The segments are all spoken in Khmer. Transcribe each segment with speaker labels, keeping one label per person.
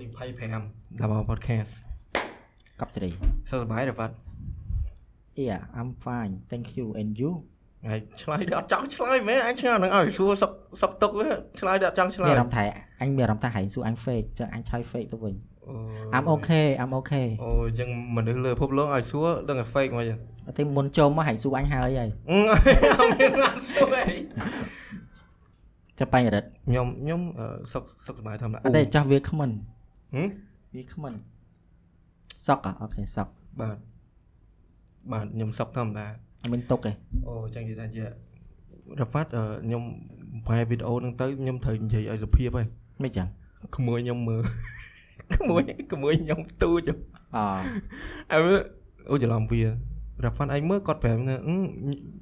Speaker 1: ទី25 Double Podcast
Speaker 2: កັບសេរី
Speaker 1: សុខសប្បាយទេបាទ
Speaker 2: Yeah I'm fine thank you and you
Speaker 1: ហើយឆ្លើយដល់អត់ចង់ឆ្លើយមែនអញឆ្ងល់នឹងឲ្យសួរសុកសុកទុកវាឆ្លើយដល់អត់ចង់ឆ្លើ
Speaker 2: មាន
Speaker 1: យ
Speaker 2: អារម្មណ៍ថាអញមានអារម្មណ៍ថាហែងសួរអញ fake ចឹងអញឆ្លើយ fake ទៅវិញ
Speaker 1: អូ
Speaker 2: I'm okay I'm okay
Speaker 1: អូអញ្ចឹងមនុស្សលើពិភពលោកឲ្យសួរដឹងតែ fake មកចឹង
Speaker 2: តែមុនចូលមកហែងសួរអញហើយហើយ
Speaker 1: អឺអត់មានណាសួរអី
Speaker 2: ចាំបាញ់រិត
Speaker 1: ខ្ញុំខ្ញុំអឺសុកសុខសប្បាយធម្មតា
Speaker 2: អត់ទេចាស់វាគ្មិន
Speaker 1: ហឹម
Speaker 2: វាគ្មិនសក់អូខេសក់
Speaker 1: បាទបាទខ្ញុំសុកធម្មតា
Speaker 2: អត់មានទុកទេ
Speaker 1: អូអញ្ចឹងនិយាយថាជារ៉ាហ្វាត់អឺខ្ញុំបែរវីដេអូហ្នឹងទៅខ្ញុំត្រូវនិយាយឲ្យសុភាពហើយ
Speaker 2: មិនចឹង
Speaker 1: ក្មួយខ្ញុំមើលក្មួយក្មួយខ្ញុំទូច
Speaker 2: អ
Speaker 1: អើអូច្រឡំវារ៉ាហ្វាន់ឯងមើលគាត់ប្រាប់ថាអឺ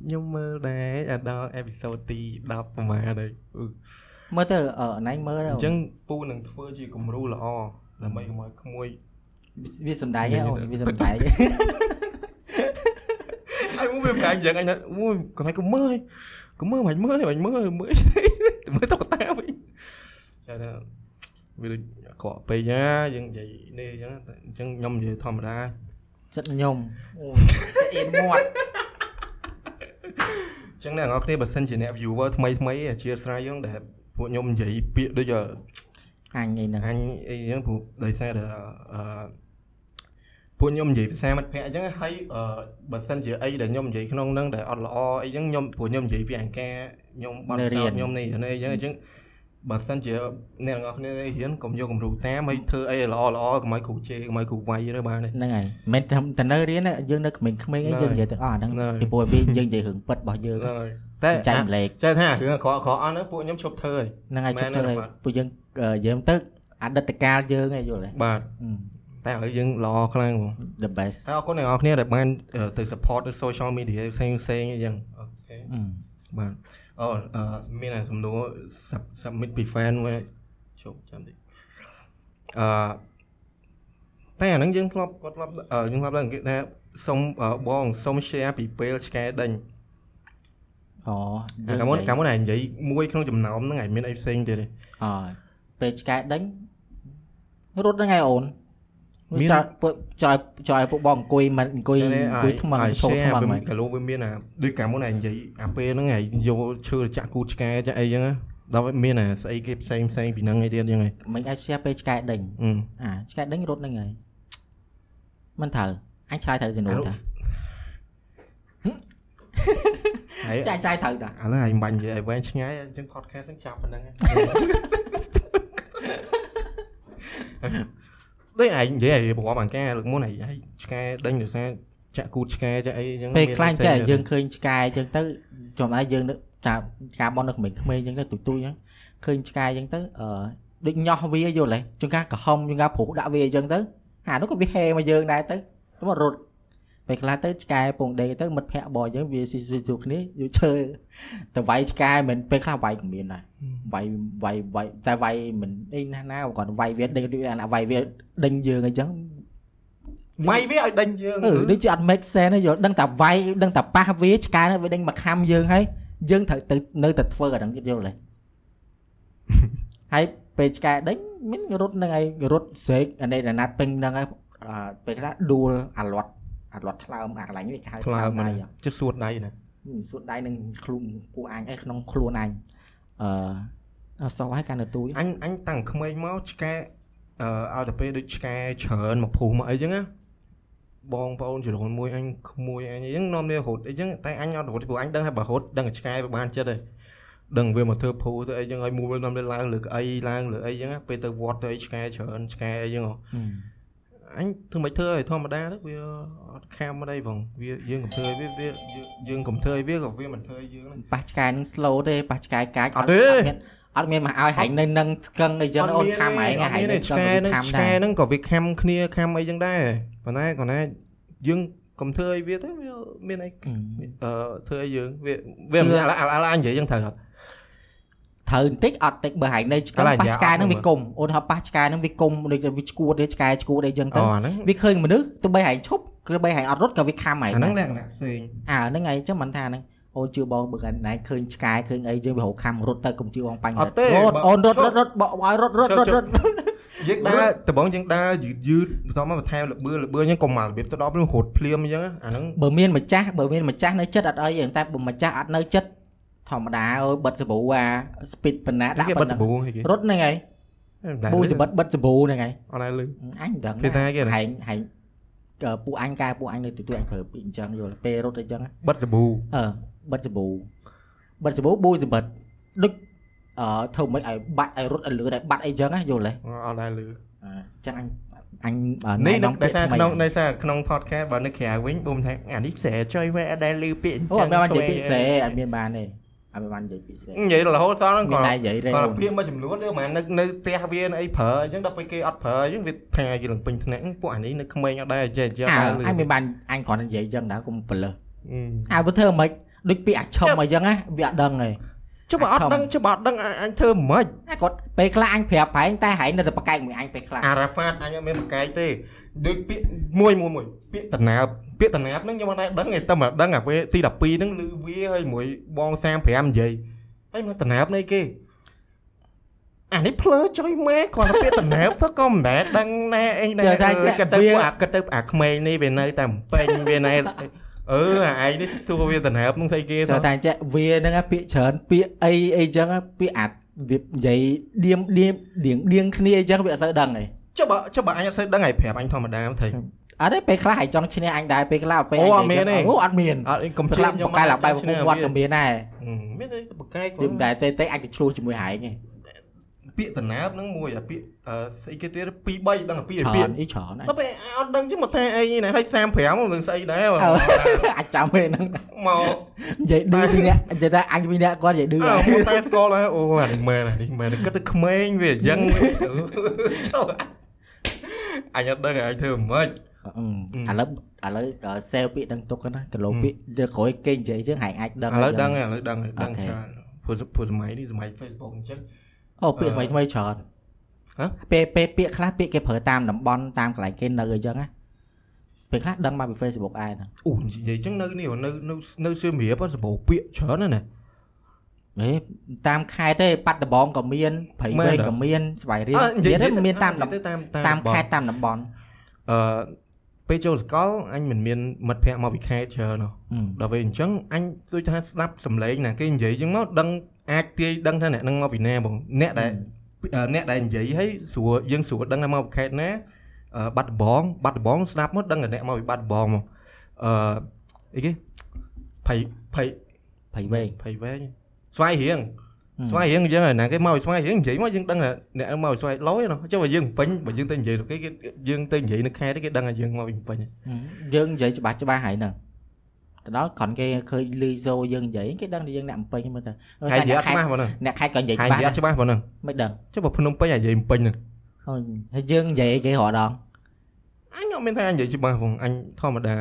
Speaker 1: ខ្ញុំមើលដែរអាដល់អេពីសូតទី10ប្រហែលហើយអឺ
Speaker 2: មើលទៅអឺណៃមើលទៅ
Speaker 1: អញ្ចឹងពូនឹងធ្វើជាគំរូល្អ ដើម្បីកុំឲ្យក្មួយ
Speaker 2: វាសំដែងហ៎អូនវាសំដែង
Speaker 1: អើមួយវាប្រាំងអញ្ចឹងអញថាអូយកន្លែងកុំមើលកុំមើលមិនមើលមិនមើលមើលមើលតុកតាវិញចាថាវាដូចអាក្រក់ពេកណាយើងនិយាយនេះអញ្ចឹងតែអញ្ចឹងខ្ញុំនិយាយធម្មតា
Speaker 2: ចិត្តខ្ញុំអូអៀនមាត់
Speaker 1: អញ្ចឹងអ្នកនរគ្នាបើសិនជាអ្នក viewer ថ្មីថ្មីអធិស្ឋានយើងដែលពួកខ្ញុំនិយាយពាក្យដូច
Speaker 2: អញអីហ្នឹង
Speaker 1: អញអីហ្នឹងព្រោះដោយសារតែអឺពួកខ្ញុំនិយាយភាសាមិត្តភ័ក្តិអញ្ចឹងហើយអឺបើសិនជាអីដែលខ្ញុំនិយាយក្នុងហ្នឹងដែលអត់ល្អអីចឹងខ្ញុំពួកខ្ញុំនិយាយពីអង្ការខ្ញុំបត់សោតខ្ញុំនេះនេះអញ្ចឹងអញ្ចឹង បើសិនជាអ្នកនរគ្នារៀនកុំយកគំរូតាមហើយធ្វើអីល្អល្អកុំឲ្យគ្រូជេរកុំឲ្យគ្រូវាយទៅបានទេ
Speaker 2: ហ្នឹងហើយមិនតែតែនៅរៀនណាយើងនៅក្មេងៗអីយើងនិយាយទាំងអស់អាហ្នឹង
Speaker 1: ហ្នឹងហើយ
Speaker 2: ពីព្រោះវាយើងនិយាយរឿងពិតរបស់យើង
Speaker 1: ហ្នឹងហើយតែ
Speaker 2: ចែកម្លែក
Speaker 1: ចេះថារឿងអាក្រក់អាក្រក់អស់ហ្នឹងពួកខ្ញុំឈប់ធ្វើហើយ
Speaker 2: ហ្នឹងហើយ
Speaker 1: មែ
Speaker 2: ជិះ
Speaker 1: ន
Speaker 2: ទៅ
Speaker 1: ទេ
Speaker 2: ហើយ
Speaker 1: បាទ
Speaker 2: ពួកយើងអឺយើងទៅអតីតកាលយើងឯងយល់ទេ
Speaker 1: បាទ
Speaker 2: អឺ
Speaker 1: តែឥឡូវយើងល្អខ្លាំងហ្មង
Speaker 2: the best
Speaker 1: ហើយអរគុណអ្នកនរគ្នាដែលបានអឺទៅ support នៅ social media ផ្សេងផ្សេងអីចឹងអូខេ
Speaker 2: អឺ
Speaker 1: បាទ អូអឺមានអាសំណួរ sub- submit ពី fan មកជប់ចាំតិចអឺតែអាហ្នឹងយើងធ្លាប់គាត់ធ្លាប់អឺយើងធ្លាប់ដឹងគេថាសុំអឺបងសុំ share ពីពេលឆ្កែដេញ
Speaker 2: អូ
Speaker 1: អាកាលមុនកាលមុនឯងនិយាយមួយក្នុងចំណោមហ្នឹងឯងមានអីផ្សេងទៀតទេ
Speaker 2: អពេលឆ្កែដេញរត់ហ្នឹងឯងអូន
Speaker 1: មាន
Speaker 2: ចោលពួកចោលចោលឲ្យពួកបងអង្គុយមិនអង្គុយអង្គុយថ្មឹងឈោ
Speaker 1: share
Speaker 2: ថ្មឹង
Speaker 1: វា
Speaker 2: ហ្មង
Speaker 1: កាលវាមានអាដូចកាលមុនឯងនិយាយអាពេលហ្នឹងឯងយកឈើចាក់គូតឆ្កែចាក់អីចឹងណាដល់វាមានអាស្អីគេផ្សេងផ្សេងពីហ្នឹងឯទៀតចឹងឯង
Speaker 2: មិនអាច share ពេលឆ្កែដេញ
Speaker 1: អឺ
Speaker 2: អាឆ្កែដេញរត់ហ្នឹងហើយមិនត្រូវអញឆ្លើយត្រូវសំណួរតា
Speaker 1: ហើយ
Speaker 2: ចាឆ្លើយត្រូវតា
Speaker 1: ឥឡូវឯងបាញ់និយាយឲ្យវែងឆ្ងាយអញ្ចឹង podcast ហ្នឹងចាប់ប៉ុណ្ណឹង ដូចឯងនិយាយឲ្យប្រព័ន្ធអង្ការលើកមុនឯងហើយឆ្កែដេញដោយសារចាក់គូតឆ្កែចាក់អីអញ្ចឹង
Speaker 2: ពេលខ្លះចេះ
Speaker 1: មាន
Speaker 2: យើងឃើញឆ្កែអញ្ចឹងទៅចំណាយយើងនៅតាការបននៅក្មេងៗអញ្ចឹងទៅទូទូអញ្ចឹងឃើញឆ្កែអញ្ចឹងទៅអឺដូចញោះវាយល់ទេជួនកាលក្រហមជួនកាលព្រុសដាក់វាអញ្ចឹងទៅអានោះក៏វាហេមកយើងដែរទៅទៅមករត់ ពេលខ្លះទៅឆ្កែពងដេកទៅមិត្តភ័ក្តិរបស់យើងវាស៊ីស៊ីជួគ្នាយកឈើទៅវាយឆ្កែមិនពេលខ្លះវាយក៏មានដែរវាយវាយវាយតែវាយមិនអីណាស់ណាគាត់វាយវាដេញដូចអាណាវាយវាដេញយើងអញ្ចឹង
Speaker 1: វាយវាឲ្យដេញយើង
Speaker 2: អឺដូចជាអត់ make sense ទេយល់ដឹងតែវាយដឹងតែប៉ះវាឆ្កែនោះវាដេញមកខំយើងហើយយើងត្រូវទៅនៅតែធ្វើអាហ្នឹងទៀតយល់ទេហើយពេលឆ្កែដេញមានរត់នឹងឯងរត់ស្រែកអានេះណាត់ពេញហ្នឹងហើយអឺពេលខ្លះដួលអាលាត់ អាលាត់ថ្លើមអាកន្លែងនេះគេហៅ
Speaker 1: ខ្លើម
Speaker 2: ដៃ
Speaker 1: ហ្នឹងជិះសួតដៃណា
Speaker 2: ហឹមសួតដៃនឹងខ្លួនពួកអញអីក្នុងខ្លួនអញអឺអត់សោះហើយកាន់ទៅទូច
Speaker 1: អញអញតាំងក្មេងមកឆ្កែអឺឲ្យទៅពេលដូចឆ្កែច្រើនមកភូមិមកអីចឹងណាបងប្អូនជ្រុនមួយអញក្មួយអញអីចឹងនាំវារត់អីចឹងតែអញអត់រត់ព្រោះអញដឹងថាបើរត់ដឹងតែឆ្កែវាបានចិត្តហើយដឹងវាមកធ្វើភូទៅអីចឹងឲ្យមួយវានាំវាឡើងលើកអីឡើងលើអីចឹងណាពេលទៅវត្តទៅអីឆ្កែច្រើនឆ្កែអីចឹងហ៎
Speaker 2: ហឹម
Speaker 1: អញធ្វើមិនធ្វើឲ្យធម្មតាទៅវាអត់ខាំអីផងវាយើងកុំធ្វើឲ្យវាវាយើងកុំធ្វើឲ្យវាក៏វាមិនធ្វើឲ្យយើងហ្នឹង
Speaker 2: ប៉ះឆ្កែនឹង slow ទេប៉ះឆ្កែកាច
Speaker 1: អត់ទេ
Speaker 2: មានអត់មានមកឲ្យហែងនៅនឹងកឹងអីចឹងអូនខំហែង
Speaker 1: អត់
Speaker 2: ហែង
Speaker 1: មាន
Speaker 2: នៅ
Speaker 1: ទេ
Speaker 2: កឹង
Speaker 1: ឆ្កែ
Speaker 2: វា
Speaker 1: នឹង
Speaker 2: ខំ
Speaker 1: ឆ្កែ
Speaker 2: ដែរ
Speaker 1: ហ្នឹងក៏វាខំគ្នាខំអីចឹងដែរប៉ុន្តែគាត់ណាយើងកុំធ្វើឲ្យវាទៅវាមានអីអឺធ្វើឲ្យយើងវាវាមិនឥឡូវឥឡូវអញនិយាយចឹងត្រូវអត់
Speaker 2: ត្រូវបន្តិចអត់តិចបើហែងនៅឆ្កែ
Speaker 1: ឥឡូវ
Speaker 2: ប៉ះ
Speaker 1: និយាយ
Speaker 2: ឆ្កែនឹង
Speaker 1: អត់
Speaker 2: វាគុំអូនហៅប៉ះឆ្កែនឹងវាគុំដូចវាឈួតទេឆ្កែឈួតអីចឹងទៅ
Speaker 1: អូអាហ្នឹង
Speaker 2: វាឃើញមនុស្សទោះបីហែងឈប់គឺបីហែងអត់រត់ក៏វាខំហែង
Speaker 1: អាហ្នឹងល
Speaker 2: ដែរ
Speaker 1: ក្ខណៈផ្សេង
Speaker 2: អាហ្នឹងហើយចឹងមិនថាហ្នឹងអូនជឿបងបើកណៃឃើញឆ្កែឃើញអីយើងវារកខំរត់ទៅកុំជឿបងបាញ់
Speaker 1: អត់ទេ
Speaker 2: រត់
Speaker 1: បើ
Speaker 2: អូនរត់
Speaker 1: ឈ
Speaker 2: រ
Speaker 1: ប់
Speaker 2: ត់រត់បកឲ្យរត់រត់រត់រត់
Speaker 1: យើងដើរដំបងយើងដើរយឺតយឺតបន្ទាប់មកបន្ថែមលបឿនលបឿនអញ្ចឹងកុំមករបៀបទៅដល់រត់ភ្លាមអញ្ចឹងអាហ្នឹង
Speaker 2: បើមានម្ចាស់បើមានម្ចាស់នៅចិត្តអត់អីទេតែបើម្ចាស់អត់នៅចិត្ត ធម្មតាអើយបិទសាប៊ូអា speed ប៉ុណ្ណាដាក់
Speaker 1: គេ
Speaker 2: ប៉ុ
Speaker 1: បិទ
Speaker 2: ណ្ណា
Speaker 1: សាប៊ូគេ
Speaker 2: រត់ហ្នឹងហើយប៊ូសបិទបិទសាប៊ូហ្នឹងហើយ
Speaker 1: អត់ដែរលឺ
Speaker 2: អញដឹង
Speaker 1: ភាសាគេណា
Speaker 2: ហែងហែងអឺពួកអញកែពួកអញនៅទីទួយអញប្រើពីអញ្ចឹងយល់ពេលរត់អញ្ចឹង
Speaker 1: បិទសាប៊ូ
Speaker 2: អឺបិទសាប៊ូបិទសាប៊ូប៊ូសបិទដូចអឺធ្វើមិនឲ្យបាត់ឲ្យរត់ឲ្យលឿនឲ្យបាត់អីចឹងណាយល់ទេ
Speaker 1: អត់ដែរលឺ
Speaker 2: អញ្ចឹងអញអញអឺ
Speaker 1: នេះ
Speaker 2: ណែ
Speaker 1: នៅ
Speaker 2: នាំ
Speaker 1: ដោយសារ
Speaker 2: ពាក្យថ្មី
Speaker 1: ក្នុងដោយសារក្នុង podcast បើនៅក្រៅវិញបងថាអានេះខ្សែចុយវិញអត់ដែរលឺពាក្យ
Speaker 2: អូអត់មានបាននិយាយពិសេសអត់មានបានទេ អត់មានបាននិយាយពិសេស
Speaker 1: និយាយរហូតដល់ហ្នឹង
Speaker 2: មាន
Speaker 1: ក៏
Speaker 2: តែនិយាយរេ
Speaker 1: គាត់ពាក្យមួយចំនួនទៅមិននៅនៅផ្ទះវាអីប្រើអញ្ចឹងដល់ពេលគេអត់ប្រើអញ្ចឹងវាថាគេឡើងពេញថ្នាក់ពួកអានេះនៅក្មេងអត់ដែរចេះចេះ
Speaker 2: អើ
Speaker 1: ដែរលឺ
Speaker 2: អញមានបានអញគ្រាន់តែនិយាយអញ្ចឹងដែរកុំប្រលើស
Speaker 1: អឺ
Speaker 2: អើបើធ្វើមិនដូចពាក្យអាឆុំអញ្ចឹងណាវាអត់ដឹងទេ
Speaker 1: ចុះបើអត់ដឹងចុះបើអត់ដឹងអញធ្វើមិន
Speaker 2: អាគាត់ពេលខ្លះអញប្រាប់ប្រែងតែហែងនៅតែប្រកែកមួយអញពេលខ្លះ
Speaker 1: អារ៉ាហ្វាតអញអត់មានបង្កែកទេដូចពាក្យមួយមួយមួយពាក្យតណាប ពាក្យតណាបហ្នឹងខ្ញុំអត់ដែរដឹងទេតែមកដឹងអាពេលទី12ហ្នឹងឮវាហើយមួយបង35និយាយហើយមកតណាបនៃគេអានេះភ្លើចុយម៉ែគាត់ទៅពាក្យតណាបទៅក៏មិនដែរដឹងណែអីណែគាត់ទៅអាគាត់ទៅអាក្មេងនេះវានៅតែពេញវាណែអឺអាឯងនេះសួរវាតណាបហ្នឹងស្អីគេ
Speaker 2: សួរតែចេះវាហ្នឹងណាពាក្យច្រើនពាក្យអីអីអញ្ចឹងណាពាក្យអាចវានិយាយឌៀមឌៀមឌៀងឌៀងគ្នាអញ្ចឹងវាអត់សូវដឹងទេ
Speaker 1: ចុះបើចុះបើអញអត់សូវដឹងឲ្យប្រាប់អញធម្មតាទៅ
Speaker 2: អត់ទេពេលខ្លះហើយចង់ឈ្នះអញដែរពេលខ្លះពេល
Speaker 1: អូអត់មានទេ
Speaker 2: អូអត់មាន
Speaker 1: អត់កុំ
Speaker 2: ខ្លះ
Speaker 1: ឆ្លា
Speaker 2: បកកែឡើងបែបពួកគាត់ក៏មានដែរ
Speaker 1: មានទេបកកែ
Speaker 2: វាមិនដែរទេទេអាចទៅឆ្លោះជាមួយហែងទេ
Speaker 1: ពាក្យតណាបហ្នឹងមួយអាពាក្យអឺស្អីគេទៀត2 3ដឹងអាពាក្យ
Speaker 2: ច្រ
Speaker 1: ពាក្នយ
Speaker 2: អីច្រើនណាស់
Speaker 1: ដល់ពេលអត់ដឹង chứ មកថាអីណាហើយ35មកនឹងស្អីដែរ
Speaker 2: អើអាចចាំពេលហ្នឹង
Speaker 1: មក
Speaker 2: និយាយឌឺពីអ្នកនិយាយថាអញពីអ្នកគាត់និយាយឌឺ
Speaker 1: អឺមកតែស្គាល់ហើយអូអានេះមែនអានេះមែនគិតទៅក្មេងវាអញ្ចឹងចុះអញអត់ដឹងឲ្យធ្វើមិន
Speaker 2: ឥឡូវឥឡូវសេលពាក្យដឹងទុកណាគីឡូពាក្យទៅក្រោយគេនិយាយចឹងហែងអាចដឹង
Speaker 1: ឥឡូវដឹងហើយឥឡូវដឹងហើយដឹង
Speaker 2: អូខេ
Speaker 1: ច្រើនព្រោះព្រោះសម័យនេះសម័យ Facebook អញ្ចឹង
Speaker 2: អូពាក្យថ្មីថ្មីច្រើន
Speaker 1: ហ៎
Speaker 2: ពេលពេលពាក្យខ្លះពាក្យគេប្រើតាមតំបន់តាមកន្លែងគេនៅអីចឹងណាពេលខ្លះដឹងមកពី Facebook ឯង
Speaker 1: អូនិយាយអញ្ចឹងនៅនេះនៅនៅនៅសៀមរាបសបោពាក្យច្រើនណាស់ណា
Speaker 2: ហេតាមខេត្តទេបាត់ដំបងក៏មានព្រៃ
Speaker 1: មែន
Speaker 2: វែង
Speaker 1: ទេ
Speaker 2: ក៏មានស្វាយរៀង
Speaker 1: អឺនិយាយ
Speaker 2: និយាយទៅមានតាម
Speaker 1: និយាយទៅតាម
Speaker 2: តាមខេត្តតាមតំបន់
Speaker 1: អឺ ពេលចូលសកលអញមិនមានមិត្តភ័ក្តិមកពីខេត្តច្រើនហ៎
Speaker 2: អឺ
Speaker 1: ដល់ពេលអញ្ចឹងអញដូចថាស្ដាប់សំឡេងណាគេនិយាយអញ្ចឹងមកដឹងអាចទាយដឹងថាអ្នកនឹងមកពីណាបងអ្នកដែលអឺអ្នកដែលនិយាយឲ្យស្រួលយើងស្រួលដឹងថាមកពីខេត្តណាអឺបាត់ដំបងបាត់ដំបងស្ដាប់មកដឹងថាអ្នកមកពីបាត់ដំបងមកអឺអីគេភ័យភ័យ
Speaker 2: ព្រៃវែង
Speaker 1: ភ័យវែងស្វាយរៀង
Speaker 2: ហឹម
Speaker 1: ស្វាយរៀងអញ្ចឹងហើយណាគេមកពីស្វាយរៀងនិយាយមកយើងដឹងថាអ្នកមកពីស្វាយឡយណាចុះបើយើងពេញបើយើងទៅនិយាយទៅគេគេយើងទៅនិយាយនៅខេត្តគេដឹងថាយើងមកពីពេញ
Speaker 2: យើងនិយាយច្បាស់ច្បាស់ហើយហ្នឹងទៅដល់គ្រាន់គេឃើញលឺសូយើងនិយាយគេដឹងថាយើងអ្នកអំពេញមើលទៅអឺ
Speaker 1: ហើយ
Speaker 2: តែ
Speaker 1: និយាយ
Speaker 2: អ្នក
Speaker 1: អត់
Speaker 2: ខេត្ត
Speaker 1: ច្បាស់ប៉ុណ្ណឹង
Speaker 2: អ្នកខេត្តក៏និយាយ
Speaker 1: ហើយ
Speaker 2: ច្បាស់
Speaker 1: និយាយអត់ច្បាស់ប៉ុណ្ណឹង
Speaker 2: មិនដឹង
Speaker 1: ចុះបើភ្នំពេញអានិយាយពេញហ្នឹង
Speaker 2: អូយហើយយើងនិយាយគេរហដង
Speaker 1: អញអត់មានថាអញនិយាយច្បាស់ផងអញធម្មតា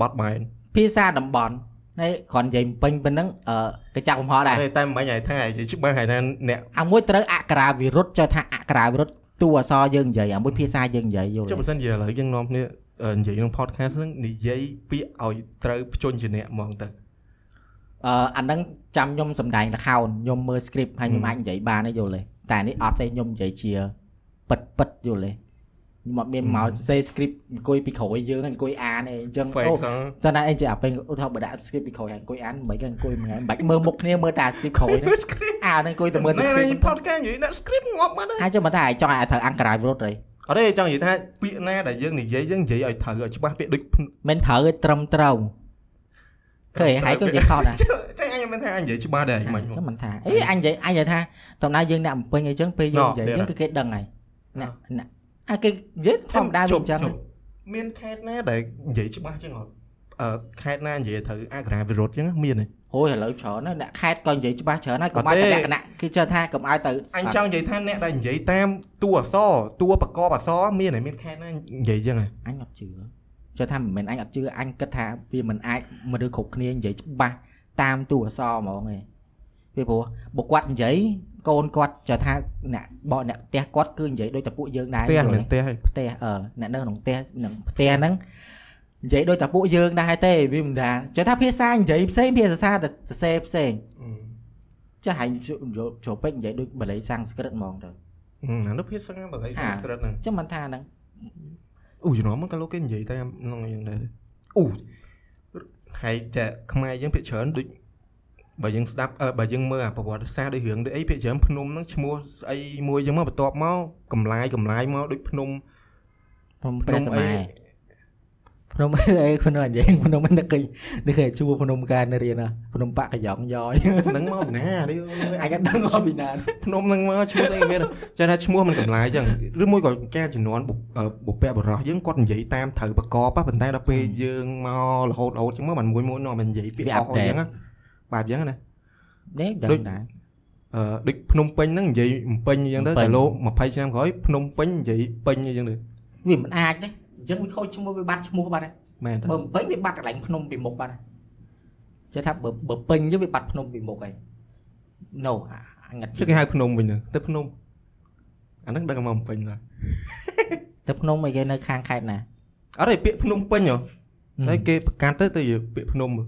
Speaker 1: បត់បែន
Speaker 2: ភាសាតំបន់ នេះគ្រាន់និយាយពេញប៉ុណ្ណឹងអឺទៅចាប់កំហុសដែរ
Speaker 1: តែតែមិនឲ្យថានិយាយច្បាស់ហើយថាអ្នក
Speaker 2: អាមួយត្រូវអក្ខរាវិរុទ្ធចុះថាអក្ខរាវិរុទ្ធតួអក្សរយើងនិយាយអាមួយភាសាយើងនិយាយយល់
Speaker 1: ចុះបើសិនជាឥឡូវយើងនាំគ្នាអឺនិយាយក្នុង podcast ហ្នឹងនិយាយពាក្យឲ្យត្រូវភ្ជន់ជាអ្នកហ្មងទៅ
Speaker 2: អឺអាហ្នឹងចាំខ្ញុំសំដែងល្ខោនខ្ញុំមើល script ហើយខ្ញុំអាចនិយាយបានទេយល់ទេតែនេះអត់ទេខ្ញុំនិយាយជាពិតពិតយល់ទេ ខ្ញុំអត់មានមកសេ script អង្គុយពីក្រោយយើងហ្នឹងអង្គុយអានទេអញ្ចឹង
Speaker 1: fake
Speaker 2: អូ
Speaker 1: សង
Speaker 2: តែណាអីចេះអាពេលឧទាហរណ៍បើដាក់ script ពីក្រោយហើយអង្គុយអានមិនក៏អង្គុយមួយថ្ងៃមិនបាច់មើលមុខគ្នាមើលតែ script ក្រោយហ្នឹងអាហ្នឹងអង្គុយតែមើលតែ
Speaker 1: នេះ
Speaker 2: script
Speaker 1: podcast និយាយដាក់ script ងាប់បាត់ហើយ
Speaker 2: ហើយចាំមកតែឲ្យចង់ឲ្យត្រូវអង្ការវិរុទ្ធទេ
Speaker 1: អត់ទេចង់និយាយថាពាក្យណាដែលយើងនិយាយយើងនិយាយឲ្យត្រូវឲ្យច្បាស់ពាក្យដូច
Speaker 2: មិនត្រូវឲ្យត្រឹមត្រូវឃើញហើយក៏និយាយខុសដែរ
Speaker 1: តែអញមិនថាអញនិយាយច្បាស់ដែរមិន
Speaker 2: ចាំមិនថាអីអញនិយាយអញនិយាយថាតំណាយើងអ្នកអំពេញអីចឹងពេលយើងនិយាយចឹងគឺគេដឹងហើយអ្នក អ្នកអាគេនិយាយធម្មតាវាអញ្ចឹង
Speaker 1: មានខេត្តណាដែលនិយាយច្បាស់ចឹងអត់អឺខេត្តណានិយាយត្រូវអក្ខរាវិរុទ្ធចឹងមានទេ
Speaker 2: អូយឥឡូវច្រើនណាស់អ្នកខេតក៏និយាយច្បាស់ច្រើនហើយកុំ
Speaker 1: អត់
Speaker 2: ឲ្យ
Speaker 1: ទេ
Speaker 2: តែលក្ខណៈគឺចេះថាកុំឲ្យទៅ
Speaker 1: អញចង់និយាយថាអ្នកដែលនិយាយតាមតួអក្សរតួប្រកបអក្សរមានតែមានខេត្តណានិយាយចឹងហ៎
Speaker 2: អញអត់ជឿចេះថាមិនមែនអញអត់ជឿអញគិតថាវាមិនអាចមនុស្សគ្រប់គ្នានិយាយច្បាស់តាមតួអក្សរហ្មងឯង ពីព្រោះបើគាត់និយាយកូនគាត់ចេះថាអ្នកបកអ្នកផ្ទះគាត់គឺនិយាយដូចតែពួកយើងដែរ
Speaker 1: ផ្ទះ
Speaker 2: យល់
Speaker 1: មិន
Speaker 2: ទេ
Speaker 1: ផ្ទះហើយ
Speaker 2: ផ្ទះអឺអ្នកនៅក្នុងផ្ទះនឹងផ្ទះហ្នឹងនិយាយដូចតែពួកយើងដែរទេវាមិនថាចេះថាភាសានិយាយផ្សេងភាសាតែសរសេរផ្សេងចាស់ហើយចូលពេកនិយាយដូចបាលីសំស្ក្រឹតហ្មងទៅ
Speaker 1: អានោះភាសាបើឯងសំស្រិតហ្នឹង
Speaker 2: ចឹងមិនថាហ្នឹង
Speaker 1: អូជំនុំមកក៏លោកគេនិយាយតាមក្នុងយ៉ាងដែរអូហើយចាខ្មែរយើងភាគច្រើនដូច បើយើងស្ដាប់អឺបើយើងមើលអាប្រវត្តិសាស្ត្រដូចរឿងដូចអីភាគច្រើនភ្នំហ្នឹងឈ្មោះស្អីមួយចឹងមកបន្ទាប់មកកំឡាយកំឡាយមកដូចភ្នំ
Speaker 2: ភ្នំព្រះសម័យភ្នំអីភ្នំអីភ្នំនឹកឃើញនឹកឃើញជួភ្នំការនៅរៀនណាភ្នំបាក់កយ៉ងយ៉យ
Speaker 1: ហ្នឹងមកពីណានេះ
Speaker 2: អញក៏ដឹងមកពីណា
Speaker 1: ភ្នំហ្នឹងមកឈ្មោះស្អីមានចាថាឈ្មោះมันកំឡាយចឹងឬមួយក៏ការជំនាន់បុអឺបុព្វបុរសយើងគាត់និយាយតាមត្រូវប្រកបហ៎ប៉ុន្តែដល់ពេលយើងមករហូតរហូតចឹងមកมันមួយមួយនាំមិននិយាយពាក្យអស់អញ្ចឹងណា បែបចឹងណា
Speaker 2: នេះដឹង
Speaker 1: ដូច
Speaker 2: ដែរ
Speaker 1: អឺដូចភ្នំពេញហ្នឹងនិយាយពេញអញ្ចឹងទៅ
Speaker 2: ពេញ
Speaker 1: តែលោក20ឆ្នាំក្រោយភ្នំពេញនិយាយពេញអញ្ចឹងទៅ
Speaker 2: វាមិនអាចទេអញ្ចឹងវាខូចឈ្មោះវាបាត់ឈ្មោះបាត់ហើយ
Speaker 1: មែនតើ
Speaker 2: បើមិនពេញវាបាត់កន្លែងភ្នំពីមុខបាត់ហើយចេះថាបើបើពេញទៅវាបាត់ភ្នំពីមុខហើយ No អញអត់
Speaker 1: ជិះគេហៅភ្នំវិញទៅទៅភ្នំអាហ្នឹងដឹងមកពេញឡើយ
Speaker 2: ទៅភ្នំអីគេនៅខាងខេត្តណា
Speaker 1: អត់ទេពាក្យភ្នំពេញហ៎ហើយគេប្រកាសទៅទៅពាក្យភ្នំ
Speaker 2: ណា